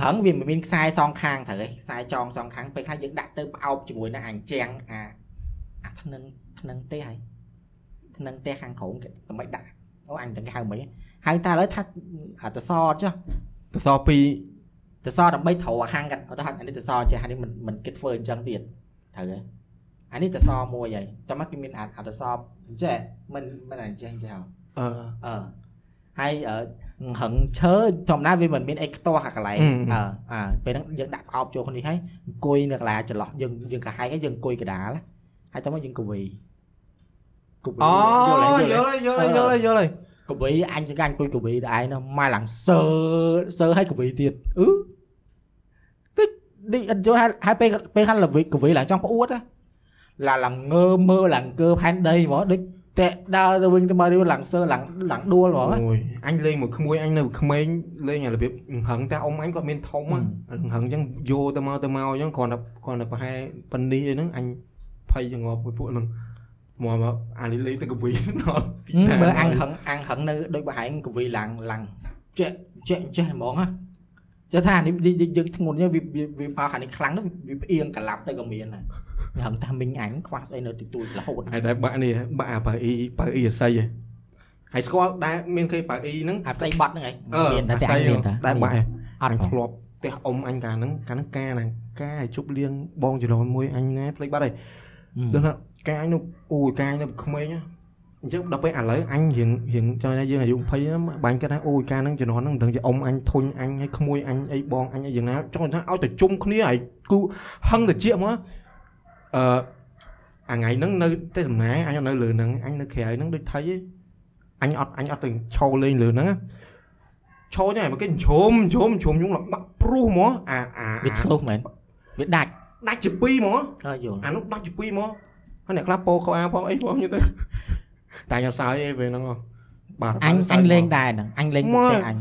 Speaker 2: ហឹងវាមិនមានខ្សែសងខាងត្រូវឯងខ្សែចងសងខាងពេលខ្លះយើងដាក់ទៅផ្អោបជាមួយនឹងអញ្ចាំងអាអាថ្នឹងថ្នឹងទេហើយថ្នឹងទេខាងក្រោមគេដើម្បីដាក់ អូអញទាំងគេហៅមិនហៅតែឥឡូវថាអាតសចុះ
Speaker 1: ទៅសពី
Speaker 2: តសដើម្បីត្រូវអាខាងកាត់ឧទាហរណ៍អានេះតសចេះអានេះមិនមិនគិតធ្វើអញ្ចឹងទៀតត្រូវទេអានេះតសមួយហើយតែមកគេមានអាអាតសចេះមិនមិនអញ្ចឹងចេះហ៎
Speaker 1: អឺ
Speaker 2: អឺហើយអឺហឹងឈើធម្មតាវាមិនមានអីខ្ទាស់អាកន្លែង
Speaker 1: អឺ
Speaker 2: អឺអើពេលហ្នឹងយើងដាក់ផ្អោបចូលគ្នាហើយអង្គុយនៅកន្លែងចន្លោះយើងយើងកាហែកហើយយើងអង្គុយកណ្ដាលហើយតោះមកយើងកវី កកវី
Speaker 1: អូ
Speaker 2: យល់
Speaker 1: យល់ហើយយល់ហើយយល់ហើយយល់ហើយក
Speaker 2: វីអញចង្កាញ់អង្គុយកវីតែឯងនោះមកឡើងសើសើឲ្យកវីទៀតអឺតិចនេះអត់យល់ហើយហើយពេលពេលខាងលវីកវីឡើងចង់ផ្អួតហ៎ឡើងឡើងងើមើលឡើងកើផែនដីហ្មងដូចតែដើរទៅវិញទៅមកនេះឡើងសើឡើងឡើងដួលហ្មង
Speaker 1: អូយអញលេងមួយក្មួយអញនៅក្មេងលេងអារបៀបហឹងតែអ៊ំអញគាត់មានធំហឹងហឹងអញ្ចឹងយកទៅមកទៅមកអញ្ចឹងគ្រាន់តែគ្រាន់តែប្រហែលប៉ុណ្នេះអីហ្នឹងអញភ័យចងប់មួយពួកហ្នឹង មកមកអានេះលេងទៅកវីដល់ពីណា
Speaker 2: មើលអាំងហឹងអាំងហឹងនៅដូចបរហែងកវីឡើងឡើងចេះចេះចេះហ្មងហ៎ចេះថានេះយើងធ្ងន់យើងវាវាមកខាងនេះខ្លាំងទៅវាផ្អៀងកលាប់ទៅក៏មានដែរហឹងថាមីងអញខ្វះស្អីនៅទីទួយរហូត
Speaker 1: ហើយតែបាក់នេះបាក់អាប៉ៅអ៊ីប៉ៅអ៊ីអាស័យហ៎ហើយស្គាល់ដែលមានគេប៉ៅអ៊ីហ្នឹង
Speaker 2: អាផ្សៃបត់ហ្នឹងឯង
Speaker 1: អឺ
Speaker 2: មានតែ
Speaker 1: អា
Speaker 2: តែ
Speaker 1: ស័
Speaker 2: អ
Speaker 1: យ
Speaker 2: ញមានតែ
Speaker 1: តែបាក់ហ៎
Speaker 2: អ
Speaker 1: អ
Speaker 2: ត់
Speaker 1: ញ
Speaker 2: ធ្ធ្លាប់
Speaker 1: លាប់ផ្ទះអ៊ំអញកាលហ្នឹងកាលហ្នឹងការហ្នឹងការឲ្យជប់លៀងបងចំនួនមួយអញណាភ្លេចបាត់ហើយ ដឹងថាការអញនោះអូយការអញនៅក្មេងណាអញ្ចឹងដល់ពេលឥឡូវអញរៀងរៀងចង់ថាយើងអាយុ20ហ្នឹងបាញ់គិតថាអូយការហ្នឹងជំនាន់ហ្នឹងមិនដឹងជាអ៊ំអញធុញអញឲ្យក្មួយអញអីបងអញអីយ៉ាងណាចង់ថាឲ្យតែជុំគ្នាហើយគូហឹងទៅជាមកអឺអាថ្ងៃហ្នឹងនៅតែសំណាយអញនៅលើហ្នឹងអញនៅក្រៅហ្នឹងដូចថៃឯងអញអត់អញអត់ទៅឈរលេងលើហ្នឹងណាឈរហ្នឹងឯងមកគេជ្រុំជ្រុំជ្រុំយងបាក់ព្រុសហ្មងអាអា
Speaker 2: វាធ្លុះមែនវាដាច់
Speaker 1: ដាច់ជាពីរហ្មង
Speaker 2: ក៏យល់
Speaker 1: អានោះដាច់ជាពីរហ្មងហើយអ្នកខ្លះពោខោអាផងអីផងយទៅតែខ្ញុំសើចអីពេលហ្នឹងហ៎បាទ
Speaker 2: អញ
Speaker 1: សើ
Speaker 2: អ
Speaker 1: ច
Speaker 2: ញលេង
Speaker 1: ហ្ម
Speaker 2: ដែរហ្នឹងអញលេង
Speaker 1: មក
Speaker 2: តែអញ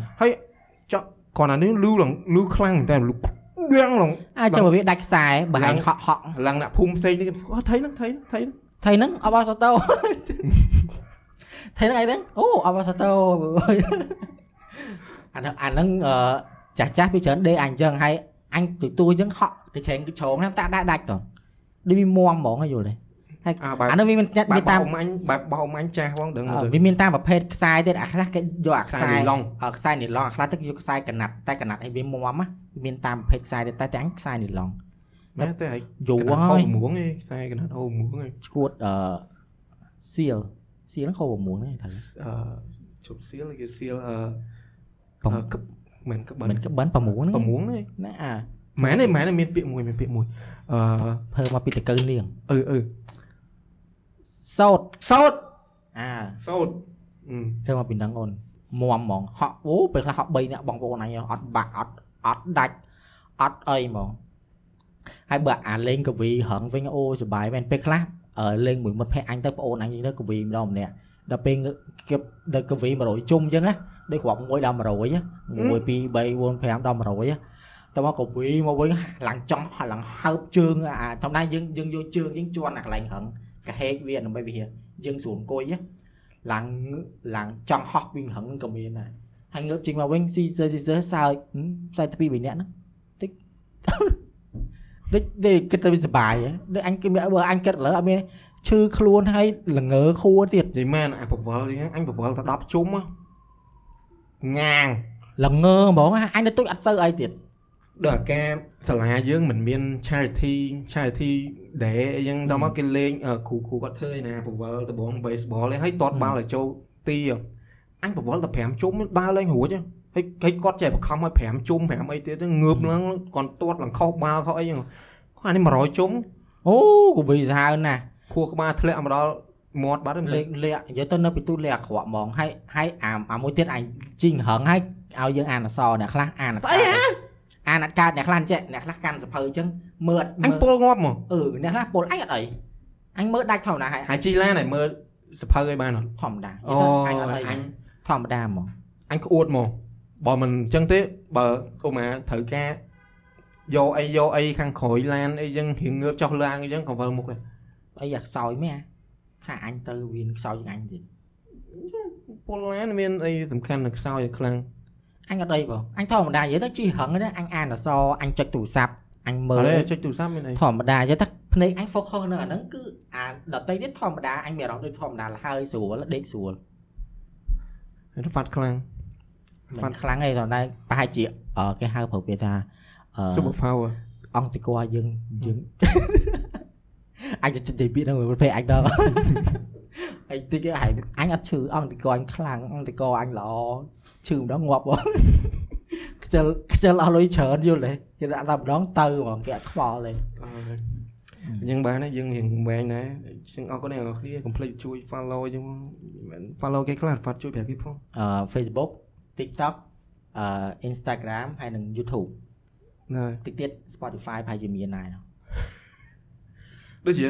Speaker 1: ចុះគាត់អានេះលឺឡើងលឺខ្លាំងមែនតែលឺដៀងឡើង
Speaker 2: អាចចាំវាដាច់ខ្សែបើហែងហក់ហក់
Speaker 1: ឡើងអ្នកភូមិផ្សេងនេះអូថៃហ្នឹងថៃហ្នឹងថៃហ្នឹង
Speaker 2: ថៃហ្នឹងអបអសតោថៃហ្នឹងអីហ្នឹងអូអបអសតោអាហ្នឹងអាហ្នឹងអឺចាស់ចាស់ពីច្រើនដេកអញអញ្ចឹងហើយ អញទូទួអញ្ចឹងហក់ទៅច្រែងទៅជ្រងហ្នឹងតាដាច់ដាច់តដូចវាមាំហ្មងហ៎យល់ទេ
Speaker 1: អាបែប
Speaker 2: អាហ្នឹងវាមានញ៉ាត់
Speaker 1: បែ
Speaker 2: វា
Speaker 1: ប
Speaker 2: តាម
Speaker 1: បោះអ៊ំអញបែបបោះអ៊ំអញចាស់ផងដឹងមើល
Speaker 2: អឺ
Speaker 1: ទៅ
Speaker 2: វាមានតាមប្រភេទខ្សែទៀតអាខ្លះគេយកអាខ្សែ
Speaker 1: ខ្សែនីឡុង
Speaker 2: អឺខ្សែនីឡុងអាខ្លះទៅគេយកខ្សែកណាត់តែកណាត់ឲ្យវាមាំណាវាមានតាមប្រភេទខ្សែទៀតតែតែអញខ្សែនីឡុង
Speaker 1: មែនតែហើយក
Speaker 2: យូរ
Speaker 1: កណាត់ហូ
Speaker 2: ហើ
Speaker 1: រ
Speaker 2: យ
Speaker 1: មួងឯងខ្សែកណាត់ហូរមួងឯង
Speaker 2: ឈួតអឺសៀលសៀលហ្នឹងខោ6ហ្នឹងថា
Speaker 1: អឺជប់សៀលគេសៀលអឺ
Speaker 2: ប្រ ម
Speaker 1: អឺកឹបមិនក្បិន
Speaker 2: មិនក្បិន6ហ្នឹង
Speaker 1: ប្រមួងឯង
Speaker 2: ណាអា
Speaker 1: មែនទេមែនទេមានពាក្យមួយមានពាក្យមួយអឺ
Speaker 2: ភើមកពីតកើនាង
Speaker 1: អឺអឺ
Speaker 2: សោត
Speaker 1: សោត
Speaker 2: អា
Speaker 1: សោតអឺ
Speaker 2: ធ្វើមកពីហ្នឹងអូនមាំហ្មងហក់អូពេលខ្លះហក់3នាក់បងប្អូនអញអត់បាក់អត់អត់ដាច់អត់អីហ្មងហើយបើអាលេងកវីរឹងវិញអូសុបាយមែនពេលខ្លះអឺលេងមួយមិត្តភ័ក្ដិអញទៅប្អូនអញទៅកវីម្ដងម្នាក់ ដល់ពេលងើគេដល់កវី100ជុំអញ្ចឹងណាដូចគ្រាប់1ដល់100ណា1 2 3 4 5ដល់100ណាតើមកកវីមកវិញឡើងចង់ឡើងហើបជើងអាធម្មតាយើងយើងយកជើងយើងជន់អាកន្លែងរឹងកាហេកវាដើម្បីវាយើងស្រួលអង្គុយណាឡើងងើឡើងចង់ហោះវិញរឹងក៏មានដែរហើយងើបចេញមកវិញស៊ីសើស៊ីសើសើចសើចទៅពី3នាក់ហ្នឹងតិចដូចដូចគិតទៅវាសុបាយហ៎ដូចអញគិតបើអញគិតឥឡូវអត់មាន ឈឺខ្លួនហើយល្ងើខួរទៀត
Speaker 1: និយាយមែនអាប្រវល់អញ្ចឹងអញប្រវល់តែ10ជុំហ៎ងាង
Speaker 2: ល្ងើហ្មងអញទៅទុយអត់សូវអីទៀត
Speaker 1: ដល់អាការសាលាយើងមិនមាន charity charity day អីចឹងដល់មកគេលេងអឺគ្រូគ្រូគាត់ធ្វើឯណាប្រវល់ដបង baseball ឯងហើយតតបាល់ឲ្យចូលទីអញប្រវល់តែ5ជុំដើរលេងរួចហ៎ហើយហើយគាត់ចេះបង្ខំឲ្យ5ជុំ5អីទៀតងើបឡើងគាត់ទាត់ឡើងខុសបាល់ខុសអីចឹងគាត់អានេះ100ជុំ
Speaker 2: អូកវីសាហាវណាស់
Speaker 1: ខួរក្បាលធ្លាក់មកដល់មាត់បាត់ហើយ
Speaker 2: លេខលាក់និយាយទៅនៅពីទូលាក់អាក្រក់ហ្មងហើយហើយអាអាមួយទៀតអញជីងរឹងហើយឲ្យយើងអានអក្សរអ្នកខ្លះអានអត់
Speaker 1: ស្អីហ៎
Speaker 2: អានអត់កើតអ្នកខ្លះចេះអ្នកខ្លះកាន់សភៅអញ្ចឹងមើលអត់
Speaker 1: អញ
Speaker 2: មើល
Speaker 1: ពលងាប់មក
Speaker 2: អឺអ្នកខ្លះពលអញអត់អីអញមើលដាច់ធម្មតាហើយ
Speaker 1: ហើយជីឡានឲ្យមើលសភៅឲ្យបានអត់
Speaker 2: ធម្មតានិ
Speaker 1: អូ
Speaker 2: យាយទៅអញអត់អី
Speaker 1: អញ
Speaker 2: ធម្មតាហ្មង
Speaker 1: អញក្អួតមកបើមិនអញ្ចឹងទេបើឧមាត្រូវការយកអីយកអីខាងក្រោយឡានអីចឹងរៀងងើបចុះឡើងអីចឹងក៏វិលមុខដែរ
Speaker 2: អីអាខ្សោយមែនថាអញទៅវាខ្សោយជាងអញទៀត
Speaker 1: ពលឡានមានអីសំខាន់នៅខ្សោយឲ្យខ្លាំង
Speaker 2: អញអត់អីបងអញធម្មតានិយាយទៅជីរឹងណាអញអានអក្សរអញចុចទូរស័ព្ទអញមើ
Speaker 1: អ
Speaker 2: ល
Speaker 1: រេចុចទូរស័ព្ទមានអី
Speaker 2: ធម្មតានិយាយទៅភ្នែកអញ focus នៅអាហ្នឹងគឺអាដតីទៀតធម្មតាអញមានអារម្មណ៍ដូចធម្មតាហើយស្រួលដេកស្រួល
Speaker 1: រហ្វាត់ខ្លាំង
Speaker 2: មិនខ្លាំងទេតែប្រហែលជាអឺគេហៅប្រើពាក្យថាអឺ
Speaker 1: super power
Speaker 2: អង្គតិកោយើងយើង អញจะនិយាយពាក្យហ្នឹងប្រភេទអញដល់អញតិចហែងអញអត់ឈឺអង្គតិកោអញខ្លាំងអង្គតិកោអញល្អឈឺម្ដងងាប់បងខ្ជិលខ្ជិលអស់លុយច្រើនយល់ទេគេដាក់តែម្ដងទៅហ្មងគេអត់ខ្វល់ទេ
Speaker 1: អញ្ចឹងបានហើយយើងរៀងបែងដែរអញ្ចឹងអរគុណអ្នកនរគ្នាកុំភ្លេចជួយ follow អញ្ចឹងមិនមែន follow គេខ្លះហ្វាត់ជួយប្រាប់គេផង
Speaker 2: អឺ Facebook TikTok អឺ Instagram ហើយនិង YouTube
Speaker 1: ណា
Speaker 2: តិចទៀត Spotify ប្រហែលជាមានដែរ
Speaker 1: ដូចជា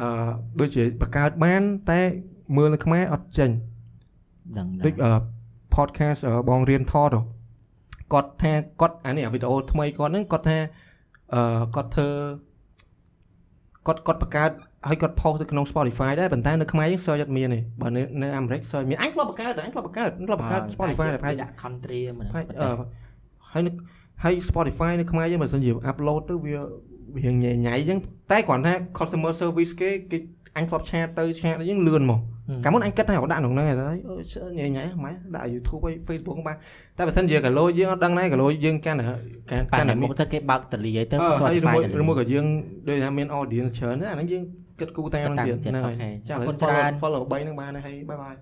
Speaker 1: អឺដូចជាបង្កើតបាន តែមើលនៅខ្មែរអត់ចេញ
Speaker 2: ដឹង
Speaker 1: ដូចអឺ podcast អឺបងរៀនថតហ៎គាត់ថាគាត់អានេះវីដេអូថ្មីគាត់ហ្នឹងគាត់ថាអឺគាត់ធ្វើគាត់គាត់បង្កើតហើយគាត់ post ទៅក្នុង Spotify ដែរប៉ុន្តែនៅខ្មែរយើង search អត់មានទេបើនៅនៅអាមេរិក search មានអញធ្លាប់បង្កើតអញធ្លាប់បង្កើតធ្លាប់បង្កើត Spotify តែប្រហែល
Speaker 2: ដាក់ country មក
Speaker 1: ហើយអឺហើយនៅហើយ Spotify នៅខ្មែរយើងបើសិនជា upload ទៅវា វាញ៉ៃញ៉ៃអញ្ចឹងតែគ្រាន់ថា customer service គេគេអញធ្លាប់ឆាតទៅឆាតអញ្ចឹងលឿនមកកាលមុនអញគិតថារកដាក់ក្នុងហ្នឹងហើយអើញ៉ៃញ៉ៃម៉ែដាក់ YouTube ហើយ Facebook បានតែបើសិនជាកាឡូយើងអត់ដឹងដែរកាឡូយើងកាន់តែកាន់
Speaker 2: ប៉ា
Speaker 1: កាន់
Speaker 2: ន
Speaker 1: តែ
Speaker 2: មុខទៅគេបើកតលីឲ្យទៅ
Speaker 1: អឺហើយឬ
Speaker 2: Spotify
Speaker 1: មួយ
Speaker 2: តលី
Speaker 1: ឬមួយក៏យើងដូចថាមាន audience ច្រើនណាអាហ្នឹងយើងគិតគូរតាមហ្នឹងទៀត
Speaker 2: គិតតាមទៀត
Speaker 1: ហ្នឹងហើយ
Speaker 2: អូខេ
Speaker 1: ចាឥ
Speaker 2: អរ
Speaker 1: ឡូ
Speaker 2: គុ
Speaker 1: វ
Speaker 2: ណច្រើន
Speaker 1: follow follow 3ហ្នឹងបានហើយបាយបាយ